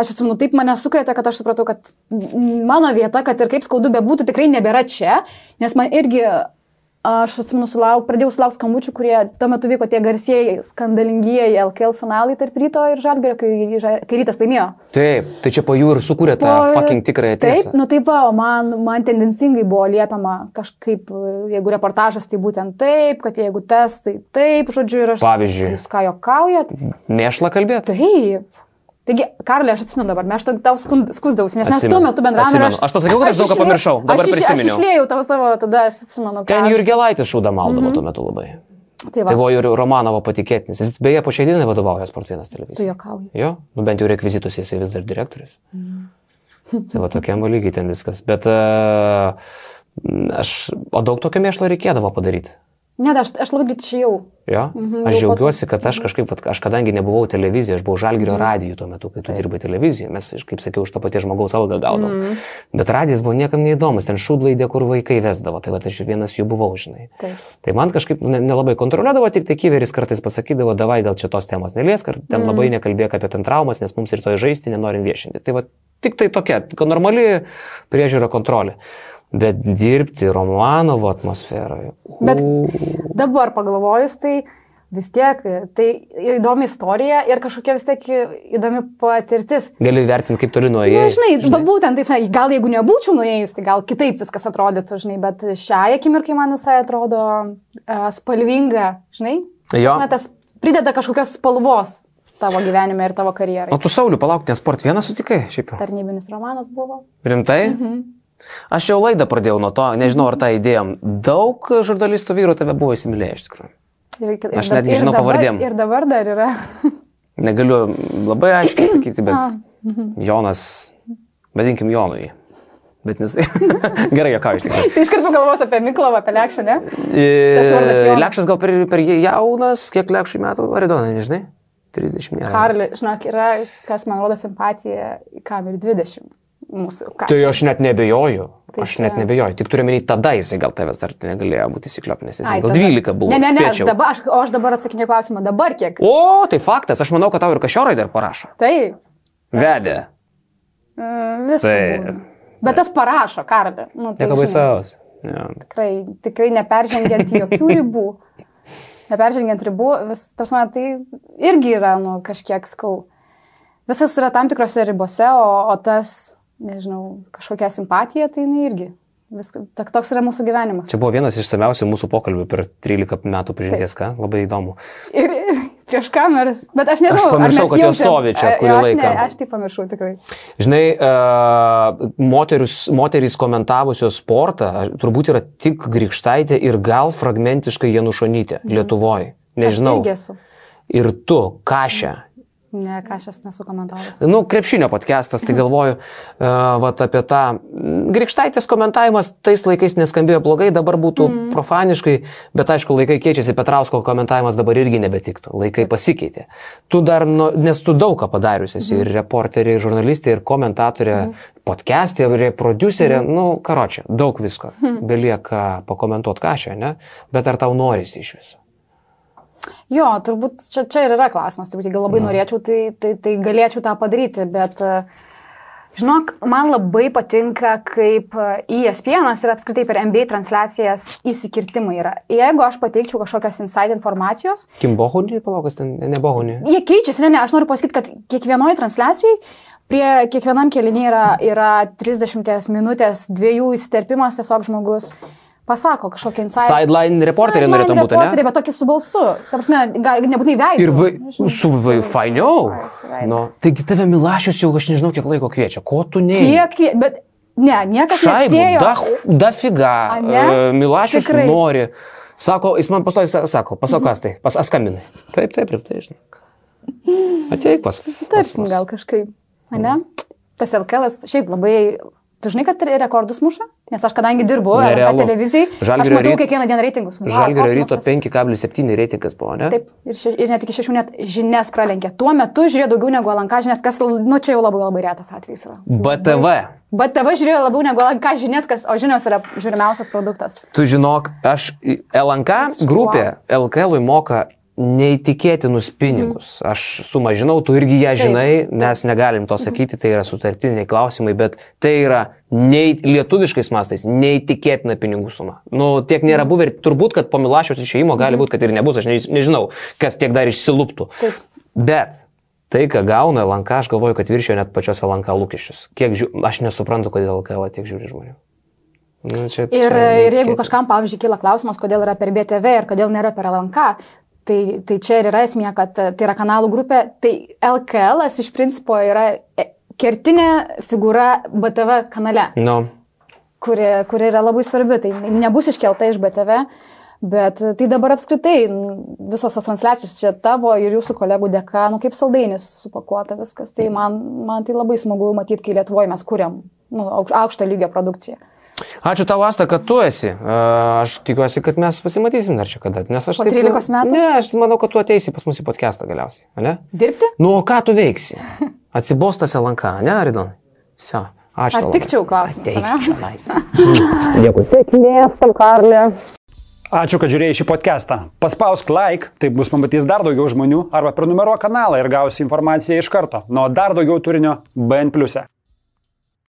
aš atsimenu, taip mane sukrėtė, kad aš supratau, kad mano vieta, kad ir kaip skaudu bebūtų, tikrai nebėra čia, nes man irgi, aš atsimenu, sulauk, pradėjau sulaukti skambučių, kurie tuo metu vyko tie garsieji, skandalingieji LKL finalai tarp ryto ir žalgerio, kai, kai rytas laimėjo. Taip, tai čia po jų ir sukūrė tą Po- fucking tikrąją Taip, tiesą. nu taip, va, man, man tendencingai buvo liepiama kažkaip, jeigu reportažas, tai būtent taip, kad jeigu tas, tai taip, žodžiu, ir aš... Pavyzdžiui. Jūs ką jokaujat? Mėšlą kalbėti? Taip. Taigi, Karlė, aš atsimenu dabar, aš tau- skūsdavausi, nes mes tuo metu bendravome. Atsimenu. Aš tau sakiau, kad aš daug ką pamiršau, dabar aš iš- prisiminiau. Aš išlėjau tau savo, tada aš atsimenu. ką Ten aš- Jurgelaitis šūdą maldavo tuo metu labai. Tai va, Tai buvo ir Romanovo patikėtinis. Jis beje po šiai dienai vadovauja Sport 1 tu televizijai. jokauji. Jo, nu bent jau rekvizitus jisai vis dar direktorius. Tai va tokiam lygiai ten viskas. Bet uh, aš, o daug tokio mėšlo reikėdavo padaryti. Ne, aš, aš labai greit išėjau. Jo? Mhm, Aš džiaugiuosi, kad aš kažkaip, vat, aš kadangi nebuvau televizijoje, aš buvau žalgerio radijų tuo metu, kai tu dirbai televizijoje, mes, kaip sakiau, už to paties žmogaus algą gaudavom. Mhm. Bet radijas buvo niekam neįdomus, ten šūdlaidė, kur vaikai vesdavo, tai va aš vienas jų buvau, žinai. Taip. Tai man kažkaip ne- nelabai kontroliuodavo, tik tai kyveris kartais pasakydavo, davai gal čia tos temos neliesk, ar ten Mm. labai nekalbėk apie ten traumas, nes mums ir to žaisti nenorim viešinti. Tai va tik tai tokia, normali priežiūra kontrolė. Bet dirbti Romanovo atmosferoje. Bet- u, Dabar pagalvojus, tai vis tiek, tai įdomi istorija ir kažkokia vis tiek įdomi patirtis. Gali vertinti, kaip toli Na, nuėjai. žinai, žinai. Va, būtent, tai gal jeigu nebūčiau nuėjus, tai gal kitaip viskas atrodytų, žinai, bet šią akimirką man visai atrodo uh, spalvinga, žinai. Jo. Na, tas prideda kažkokios spalvos tavo gyvenime ir tavo karjerai. O tu Sauliu, palauk, nes sport vieną sutikai, šiaip jau. Tarnybinis romanas buvo. Rimtai? Mhm. Aš jau laidą pradėjau nuo to, nežinau, ar tą idėjom. Daug žurnalistų vyrų tave buvo įsimylėję iš tikrųjų. Aš netgi žinau pavardėm. Ir dabar dar yra. Negaliu labai aiškiai sakyti, bet A, mhm. Jonas, vadinkim Jonui. Bet nes... Gerai, ką iš tikrųjų. Tai iškart pagalvos apie Miklovą, apie Lekšą, ne? Jonas. Lekšas gal per, per jaunas, kiek Lekšui metų, Aridonai, nežinai? 30 metų. Karli, žinok, yra, kas man rodo simpatiją, kam ir 20 mūsų. Ka... Tai aš net nebejoju. Tai Aš čia- net nebejoju. Tik turiu menį, tada jisai gal tavęs dar negalėjo būti įsikliopinęs. Jis Ai, gal tada- 12 buvo. Ne, ne, ne, spėčiau. dabar, aš, o aš dabar atsakinėjau klausimą, dabar kiek? O, tai faktas, aš manau, kad tau ir kažiorai dar parašo. Tai, Vedė. mm, viskas. Tai- Bet tas parašo, Karli. Nu, tai, Nieko žinai, baisaus. Ja. Tikrai, tikrai neperžengiant jokių ribų. Neperžengiant ribų, vis, tarsi, tai irgi yra, nu, kažkiek skau. Visas yra tam tikrose ribose, o, o tas, nežinau, kažkokia simpatija, tai jinai irgi. Viskas, toks yra mūsų gyvenimas. Čia buvo vienas iš samiausių mūsų pokalbių per 13 metų pažinties, ką? Labai įdomu. Ir, ir prieš kameras. Bet aš nežinau, Aš pamiršau, kad jaučiam- stovi čia kurį jo, aš laiką. Aš tai pamiršau tikrai. Žinai, uh, moteris, moterys komentavusios sportą turbūt yra tik Grikštaitė ir gal fragmentiškai Janušonytė Lietuvoje. Nežinau. Mhm. Irgi esu. Ir tu, Kašė. Ne, ką aš esu nesu komentavęs. Nu, krepšinio podcastas, tai galvoju, uh, vat apie tą Grikštaitės komentavimas tais laikais neskambėjo blogai, dabar būtų mm. profaniškai, bet aišku, laikai keičiasi, Petrausko komentavimas dabar irgi nebetiktų, laikai pasikeitė. Tu dar, nu, nes tu daug ką padarius esi, mm. ir reporterė, ir žurnalistė, ir komentatorė, mm. podcast'ė, ir producerė, mm. nu, karočią, daug visko. Mm. Belieka pakomentuoti kažką, ne? Bet ar tau norisi iš viso? Jo, turbūt čia, čia ir yra klausimas, turbūt jeigu labai Na. norėčiau, tai, tai, tai galėčiau tą padaryti, bet žinok, man labai patinka, kaip ESPN ir apskritai per NBA transliacijas įsikirtimai yra. Jeigu aš pateikčiau kažkokios inside informacijos. Kim Bohunį, palaukos, ten nebohunį. Jie keičiasi, ne, ne, aš noriu pasakyti, kad kiekvienoje transliacijoje Prie kiekvienam kelinį yra, yra 30 minutės, dviejų įsterpimas, tiesiog žmogus pasako kažkokią insight. Sideline reporterį norėtum būti, ne? Bet tokį su balsu. Ta prasme, gal nebūtinai veidu. Ir vai, su vai, fainiau. Nu, taigi tave Milašius jau aš nežinau, kiek laiko kviečia. Ko tu ne? Kiek, bet ne, niekas Šaibų, neatėjo. Da, da figa. Uh, Milašius Tikrai. nori. Sako, jis man pastovi sako, pasako, kas tai, pas askambinai. Taip, taip, taip, tai žinai. Ateik pas. Tarsim gal kažkaip, ne? Tas LKL šiaip labai Tu žinai, kad rekordus muša? Nes aš kadangi dirbu televizijai, aš matau ryt... kiekvieną dieną reitingus. Wow, Žalgirio ryto 5,7 reitingas buvo, ne? Taip, ir, še, ir net iki 6 net žinias pralenkė. Tuo metu žiūrėjo daugiau negu LNK žinias, kas, nu čia jau labai labai retas atvejis yra. BTV. BTV žiūrėjo labiau negu LNK žinias, kas, o žinios yra žiūrimiausias produktas. Tu žinok, aš LNK grupė wow. LKL moka neįtikėtinus pinigus. Mm. Aš sumažinau, tu irgi ją žinai, Taip. mes negalim to sakyti, tai yra sutartiniai klausimai, bet tai yra nei, lietuviškais mastais neįtikėtina pinigų suma. Nu, tiek nėra mm. buvę ir turbūt, kad po Milašiaus išėjimo gali mhm. būti, kad ir nebus, aš nežinau, kas tiek dar išsilūptų. Taip. Bet tai, ką gauna Lanka, aš galvoju, kad viršio net pačios Lanka lūkesčius. Kiek žiū... Aš nesuprantu, kodėl LKL tiek žiūri žmonių. Nu, čia, ir, čia ir jeigu kažkam, pavyzdžiui, kyla klausimas, kodėl yra per BTV ir kodėl nėra per LNK, Tai, tai čia ir yra esmė, kad tai yra kanalų grupė. Tai LKL iš principo yra e, kertinė figūra BTV kanale. No. Kuri, kuri yra labai svarbi. Tai nebus iškelta iš BTV. Bet tai dabar apskritai visos tos transliacijos čia tavo ir jūsų kolegų dėka, nu kaip saldainis supakuota viskas. Tai man, man tai labai smagu matyti, kai Lietuvoje mes kuriam nu, aukšto lygio produkciją. Ačiū tau, Asta, kad tu esi. Aš tikiuosi, kad mes pasimatysim dar čia kada. Nes aš po 13 taip, metų? Ne, aš manau, kad tu ateisi pas mus į podcastą galiausiai. Ne? Dirbti? Nu, o ką tu veiksi? Atsibostas LNK, ne, Aridon? Visi. Ačiū. Ar tik čia jau klausimas? Dėkui. Sėkmės tam, Karlė. Ačiū, kad žiūrėjai šį podcastą. Paspausk like, taip bus pamatys dar daugiau žmonių, arba prenumeruok kanalą ir gausi informaciją iš karto. Nuo dar daugiau turinio BN ⁇. E.